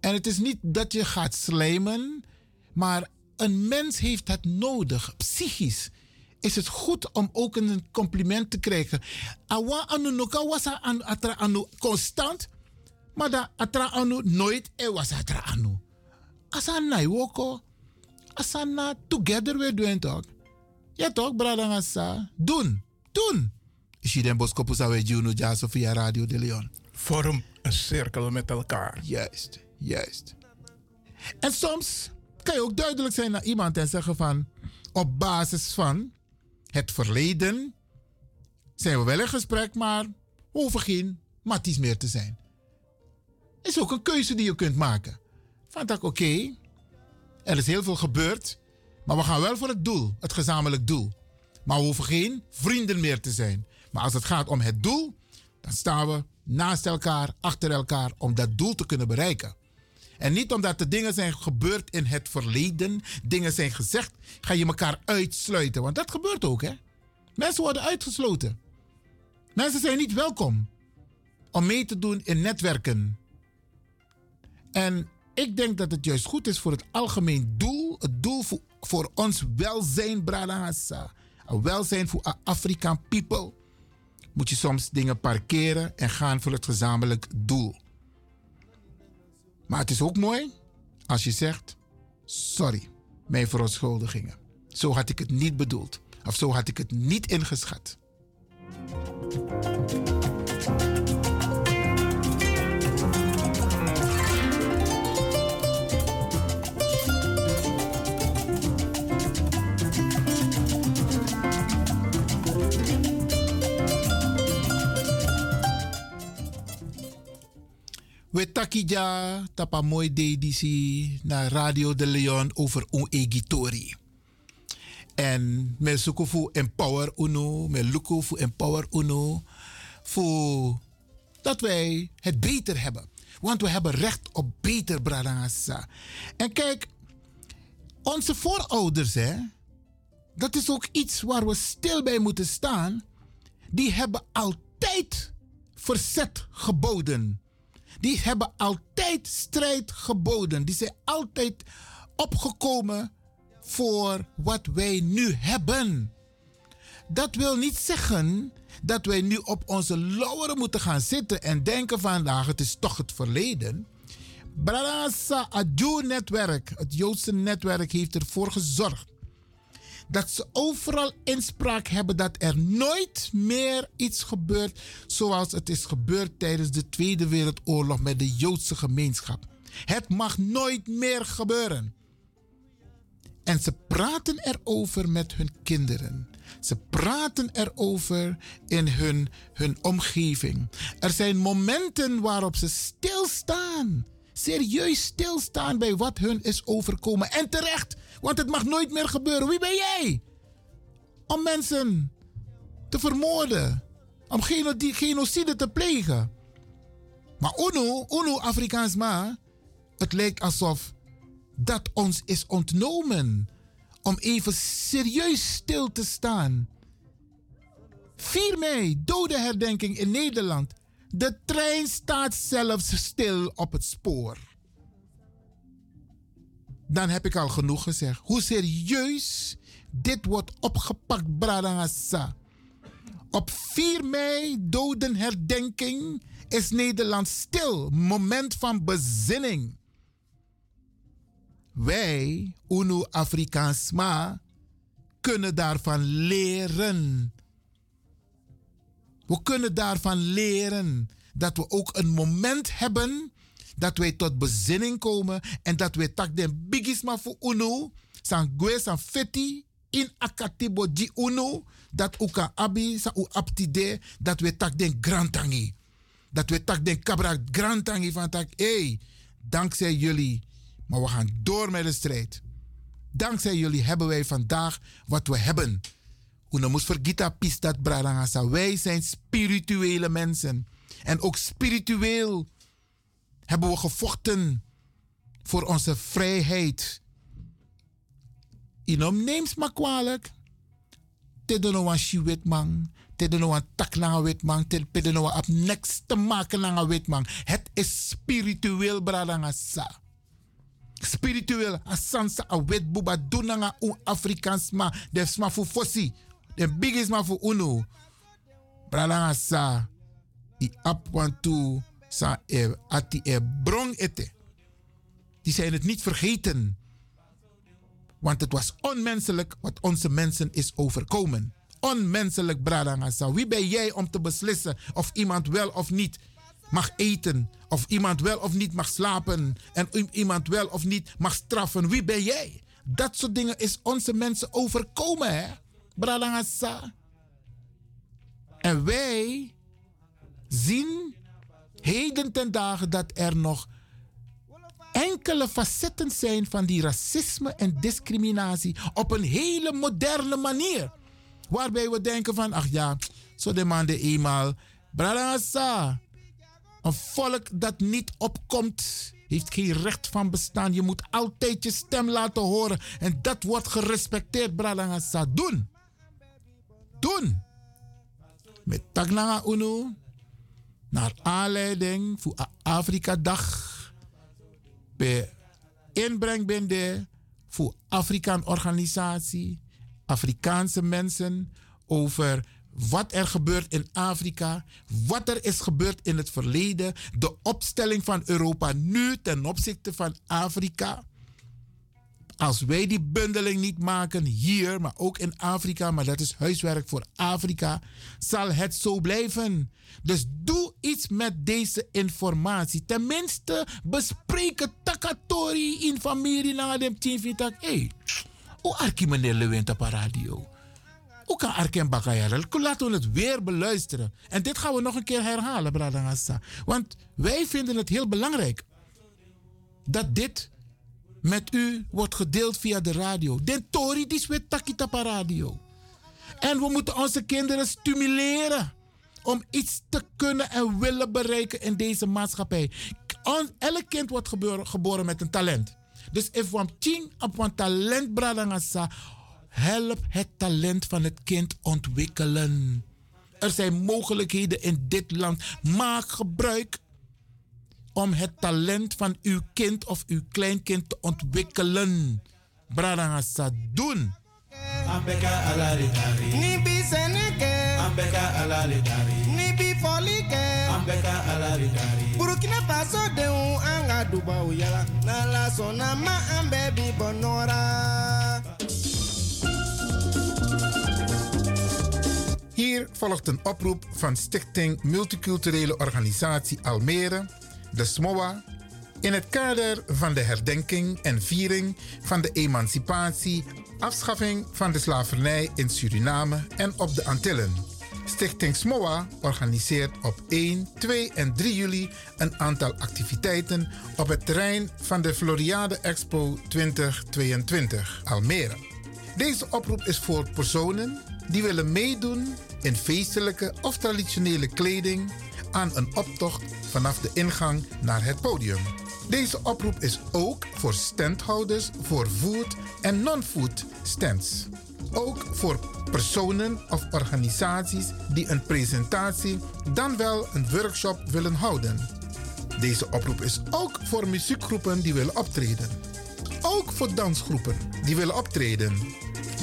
A: En het is niet dat je gaat slijmen, maar een mens heeft het nodig, psychisch. Is het goed om ook een compliment te krijgen. Awa anu noka was anu atra anu constant, maar da atra anu nooit e was atra anu. Asa nai woko, asa na together we doen toch? Ja toch, brada ngasa. Doen, doen. Is je den boskopu sa juno ja via Radio de Leon.
C: Vorm een cirkel met elkaar.
A: Juist, juist. En soms kan je ook duidelijk zijn naar iemand en zeggen van... op basis van het verleden zijn we wel in gesprek, maar hoeven geen matties meer te zijn. Is ook een keuze die je kunt maken. Van dat oké, er is heel veel gebeurd, maar we gaan wel voor het doel, het gezamenlijk doel. Maar we hoeven geen vrienden meer te zijn. Maar als het gaat om het doel, dan staan we naast elkaar, achter elkaar, om dat doel te kunnen bereiken. En niet omdat er dingen zijn gebeurd in het verleden, dingen zijn gezegd, ga je elkaar uitsluiten. Want dat gebeurt ook, hè? Mensen worden uitgesloten. Mensen zijn niet welkom om mee te doen in netwerken. En ik denk dat het juist goed is voor het algemeen doel, het doel voor, ons welzijn, Bradangasa. Welzijn voor Afrikaan people. Moet je soms dingen parkeren en gaan voor het gezamenlijk doel. Maar het is ook mooi als je zegt: Sorry, mijn verontschuldigingen. Zo had ik het niet bedoeld. Of zo had ik het niet ingeschat. We takija tapa mooi dedisi na Radio de Leon over un egitori. En me zoeken voor empower uno, me lukken voor empower uno, voor dat wij het beter hebben. Want we hebben recht op beter, Bradangasa. En kijk, onze voorouders, hè, dat is ook iets waar we stil bij moeten staan. Die hebben altijd verzet geboden. Die hebben altijd strijd geboden. Die zijn altijd opgekomen voor wat wij nu hebben. Dat wil niet zeggen dat wij nu op onze lauweren moeten gaan zitten en denken vandaag het is toch het verleden. Brasa Adju-netwerk, het Joodse netwerk, heeft ervoor gezorgd dat ze overal inspraak hebben dat er nooit meer iets gebeurt zoals het is gebeurd tijdens de Tweede Wereldoorlog met de Joodse gemeenschap. Het mag nooit meer gebeuren. En ze praten erover met hun kinderen. Ze praten erover in hun, hun omgeving. Er zijn momenten waarop ze stilstaan. Serieus stilstaan bij wat hun is overkomen. En terecht, want het mag nooit meer gebeuren. Wie ben jij? Om mensen te vermoorden. Om genocide te plegen. Maar UNO, UNO Afrikaans maar, het lijkt alsof dat ons is ontnomen. Om even serieus stil te staan. 4 mei, dodenherdenking in Nederland. De trein staat zelfs stil op het spoor. Dan heb ik al genoeg gezegd. Hoe serieus dit wordt opgepakt, Bradangasa. Op 4 mei, dodenherdenking, is Nederland stil. Moment van bezinning. Wij, UNO Afrikaans, maar kunnen daarvan leren. We kunnen daarvan leren dat we ook een moment hebben dat wij tot bezinning komen en dat wij tak den bigisma voor UNO, san gwe san feti in akatibo di UNO, dat uka abi sa u aptide, dat we tak den grantangi. Dat we tak den kabra grantangi van tak, hey, dankzij jullie, maar we gaan door met de strijd. Dankzij jullie hebben wij vandaag wat we hebben. Una moest vergita pis dat brarangasa. Wij zijn spirituele mensen. En ook spiritueel hebben we gevochten voor onze vrijheid. Inom neemt me kwalijk. Tedono wan shi witman. Tedono wan tak langa witman. Tedono wan ap next te maken langa witman. Het is spiritueel brarangasa. Spiritueel asansa a wetbuba dunanga un Afrikaans ma. Desma fu fossi De big is maar voor uno. Bralanga sa. I ap wan tu sa e ati e brong ete. Die zijn het niet vergeten. Want het was onmenselijk wat onze mensen is overkomen. Onmenselijk, Bradangasa. Wie ben jij om te beslissen of iemand wel of niet mag eten? Of iemand wel of niet mag slapen? En iemand wel of niet mag straffen? Wie ben jij? Dat soort dingen is onze mensen overkomen, hè? Bradangasa. En wij zien heden ten dagen dat er nog enkele facetten zijn van die racisme en discriminatie op een hele moderne manier. Waarbij we denken van, ach ja, zo de man de eenmaal. Een volk dat niet opkomt, heeft geen recht van bestaan. Je moet altijd je stem laten horen. En dat wordt gerespecteerd, Bralasa. Doen. Doen. Met Tagnanga Uno, naar aanleiding voor A- Afrika Dag bij inbreng ben de voor Afrikaan organisatie, Afrikaanse mensen over wat er gebeurt in Afrika, wat er is gebeurd in het verleden, de opstelling van Europa nu ten opzichte van Afrika. Als wij die bundeling niet maken hier, maar ook in Afrika, maar dat is huiswerk voor Afrika, zal het zo blijven. Dus doe iets met deze informatie. Tenminste, bespreken takatori in familie na dem tien tak. Hey, hoe arki meneer Lewin op radio? Hoe kan Arken Bakayara? Laten we het weer beluisteren. En dit gaan we nog een keer herhalen, Bradangasa. Want wij vinden het heel belangrijk dat dit met u wordt gedeeld via de radio. Den Tori die weet takita pa radio. En we moeten onze kinderen stimuleren om iets te kunnen en willen bereiken in deze maatschappij. Elk kind wordt geboren met een talent. Dus if we ching op een talent bradangasa, help het talent van het kind ontwikkelen. Er zijn mogelijkheden in dit land. Maak gebruik om het talent van uw kind of uw kleinkind te ontwikkelen. Bradangasa, doen.
W: Ambeka alari dari. Nibi seneke. Ambeka alari dari. Nibi folike. Ambeka alari dari. Burkina Faso de un anga duba uyala. Nala sona ma ambe bi bonora.
A: Hier volgt een oproep van Stichting Multiculturele Organisatie Almere, de SMOA, in het kader van de herdenking en viering van de emancipatie, afschaffing van de slavernij in Suriname en op de Antillen. Stichting SMOA organiseert op 1, 2 en 3 juli een aantal activiteiten op het terrein van de Floriade Expo 2022 Almere. Deze oproep is voor personen die willen meedoen in feestelijke of traditionele kleding aan een optocht vanaf de ingang naar het podium. Deze oproep is ook voor standhouders voor food en non-food stands. Ook voor personen of organisaties die een presentatie dan wel een workshop willen houden. Deze oproep is ook voor muziekgroepen die willen optreden. Ook voor dansgroepen die willen optreden.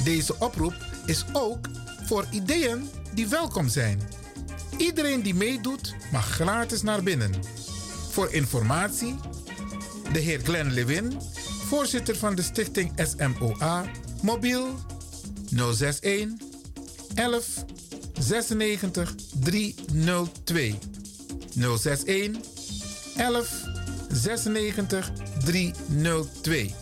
A: Deze oproep is ook voor ideeën die welkom zijn. Iedereen die meedoet mag gratis naar binnen. Voor informatie, de heer Glenn Lewin, voorzitter van de stichting SMOA, mobiel 061 11 96 302. 061 11 96 302.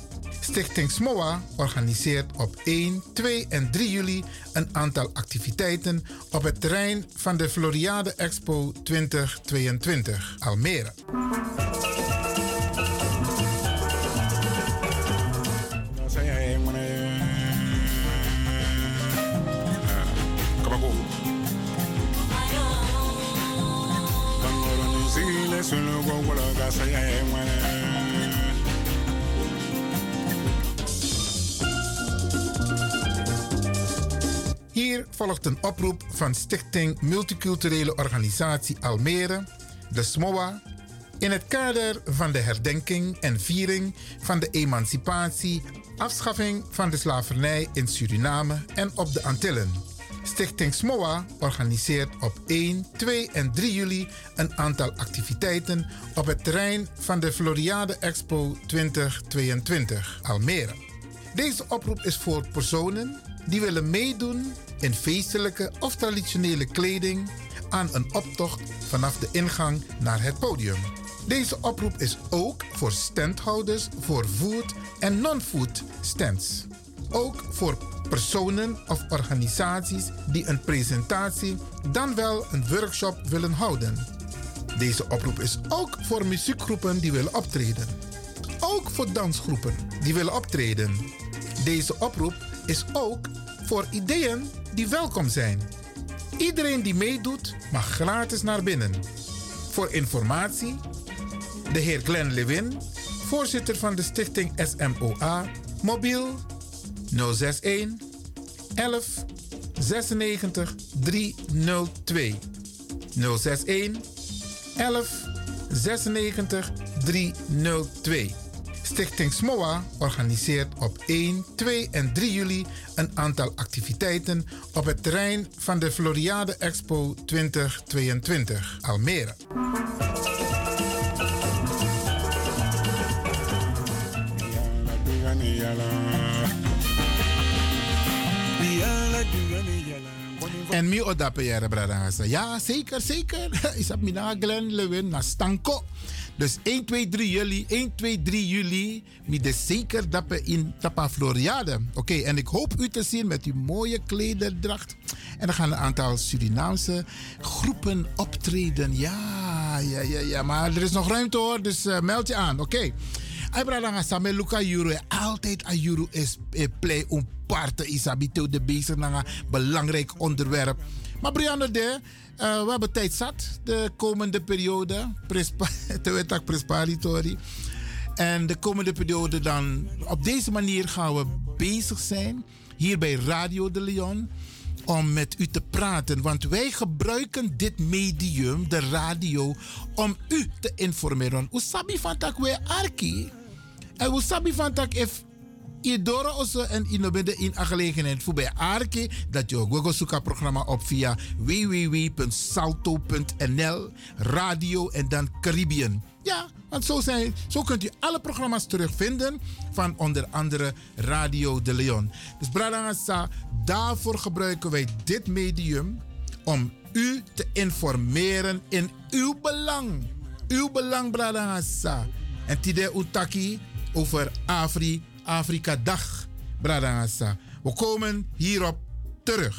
A: Stichting SMOA organiseert op 1, 2 en 3 juli een aantal activiteiten op het terrein van de Floriade Expo 2022 Almere. Hier volgt een oproep van Stichting Multiculturele Organisatie Almere, de SMOA, in het kader van de herdenking en viering van de emancipatie, afschaffing van de slavernij in Suriname en op de Antillen. Stichting SMOA organiseert op 1, 2 en 3 juli een aantal activiteiten op het terrein van de Floriade Expo 2022 Almere. Deze oproep is voor personen die willen meedoen in feestelijke of traditionele kleding aan een optocht vanaf de ingang naar het podium. Deze oproep is ook voor standhouders voor food en non-food stands. Ook voor personen of organisaties die een presentatie dan wel een workshop willen houden. Deze oproep is ook voor muziekgroepen die willen optreden. Ook voor dansgroepen die willen optreden. Deze oproep is ook voor ideeën die welkom zijn. Iedereen die meedoet mag gratis naar binnen. Voor informatie, de heer Glenn Lewin, voorzitter van de stichting SMOA, mobiel 061 11 96 302. 061 11 96 302. Stichting SMOA organiseert op 1, 2 en 3 juli een aantal activiteiten op het terrein van de Floriade Expo 2022 Almere. En mi odape jere bradangasa. Ja, zeker, zeker. [LAUGHS] Isap mina Glen Lewin na stanko. Dus 1, 2, 3 juli, 1, 2, 3 juli, mi de zeker dappen in Tapa Floriade. Oké, en ik hoop u te zien met uw mooie klederdracht. En dan gaan een aantal Surinaamse groepen optreden. Ja, ja, ja, ja. Maar er is nog ruimte hoor, dus uh, meld je aan. Oké. Okay. Abraham Samuel Luca Juro. Altijd a Juro is play een parte isabito de bezig naar een belangrijk onderwerp. Maar Brianne de, uh, we hebben tijd zat de komende periode. [LAUGHS] Te presparitori. En de komende periode dan, op deze manier gaan we bezig zijn. Hier bij Radio de Leon. Om met u te praten. Want wij gebruiken dit medium, de radio, om u te informeren. Usabi van tak we arki. En usabi van tak if Idoro also en inobende in aangelegenheid voor bij Arke dat je zoeka programma op via www.salto.nl radio en dan Caribbean. Ja, want zo, zijn, zo kunt u alle programma's terugvinden van onder andere Radio de Leon. Dus Bradangasa, daarvoor gebruiken wij dit medium om u te informeren in uw belang. Uw belang, Bradangasa. En Tide Utaki over Afri Afrika Dag, Bradangasa. We komen hierop terug.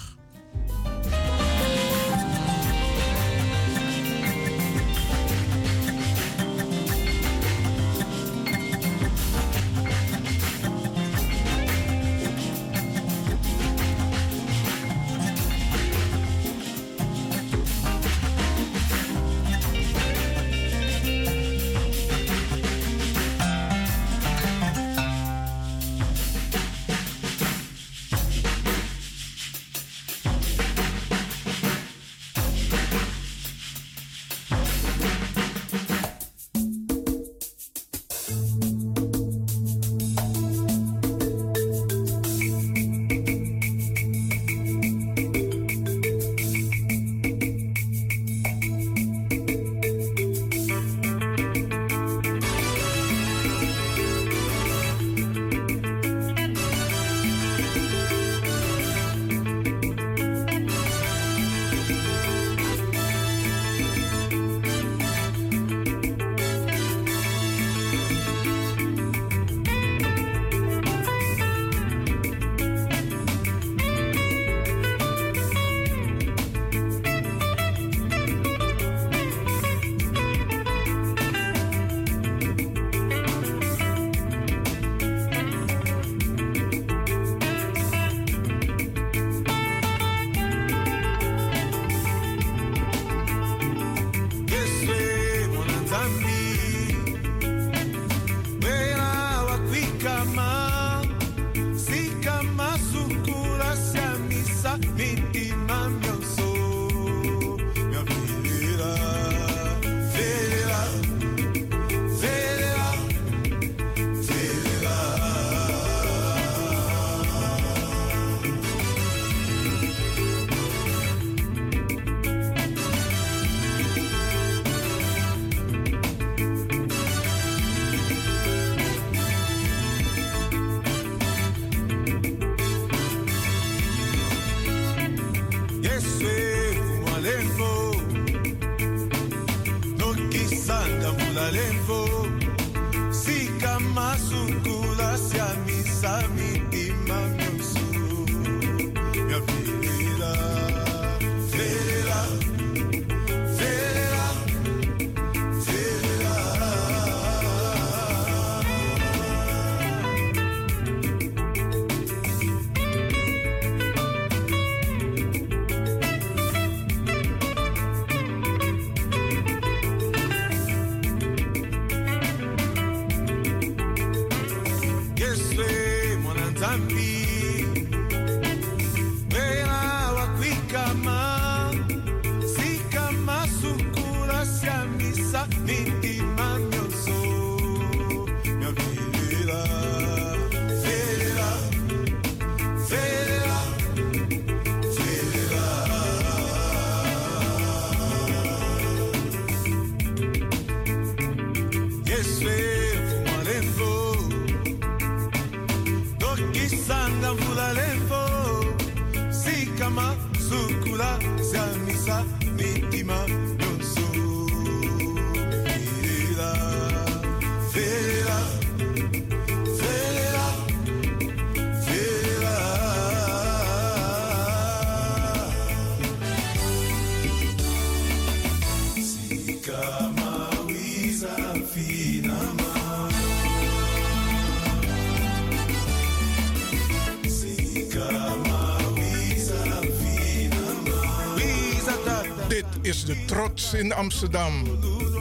T: In Amsterdam.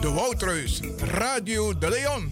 T: De Woudreus, Radio de Leon.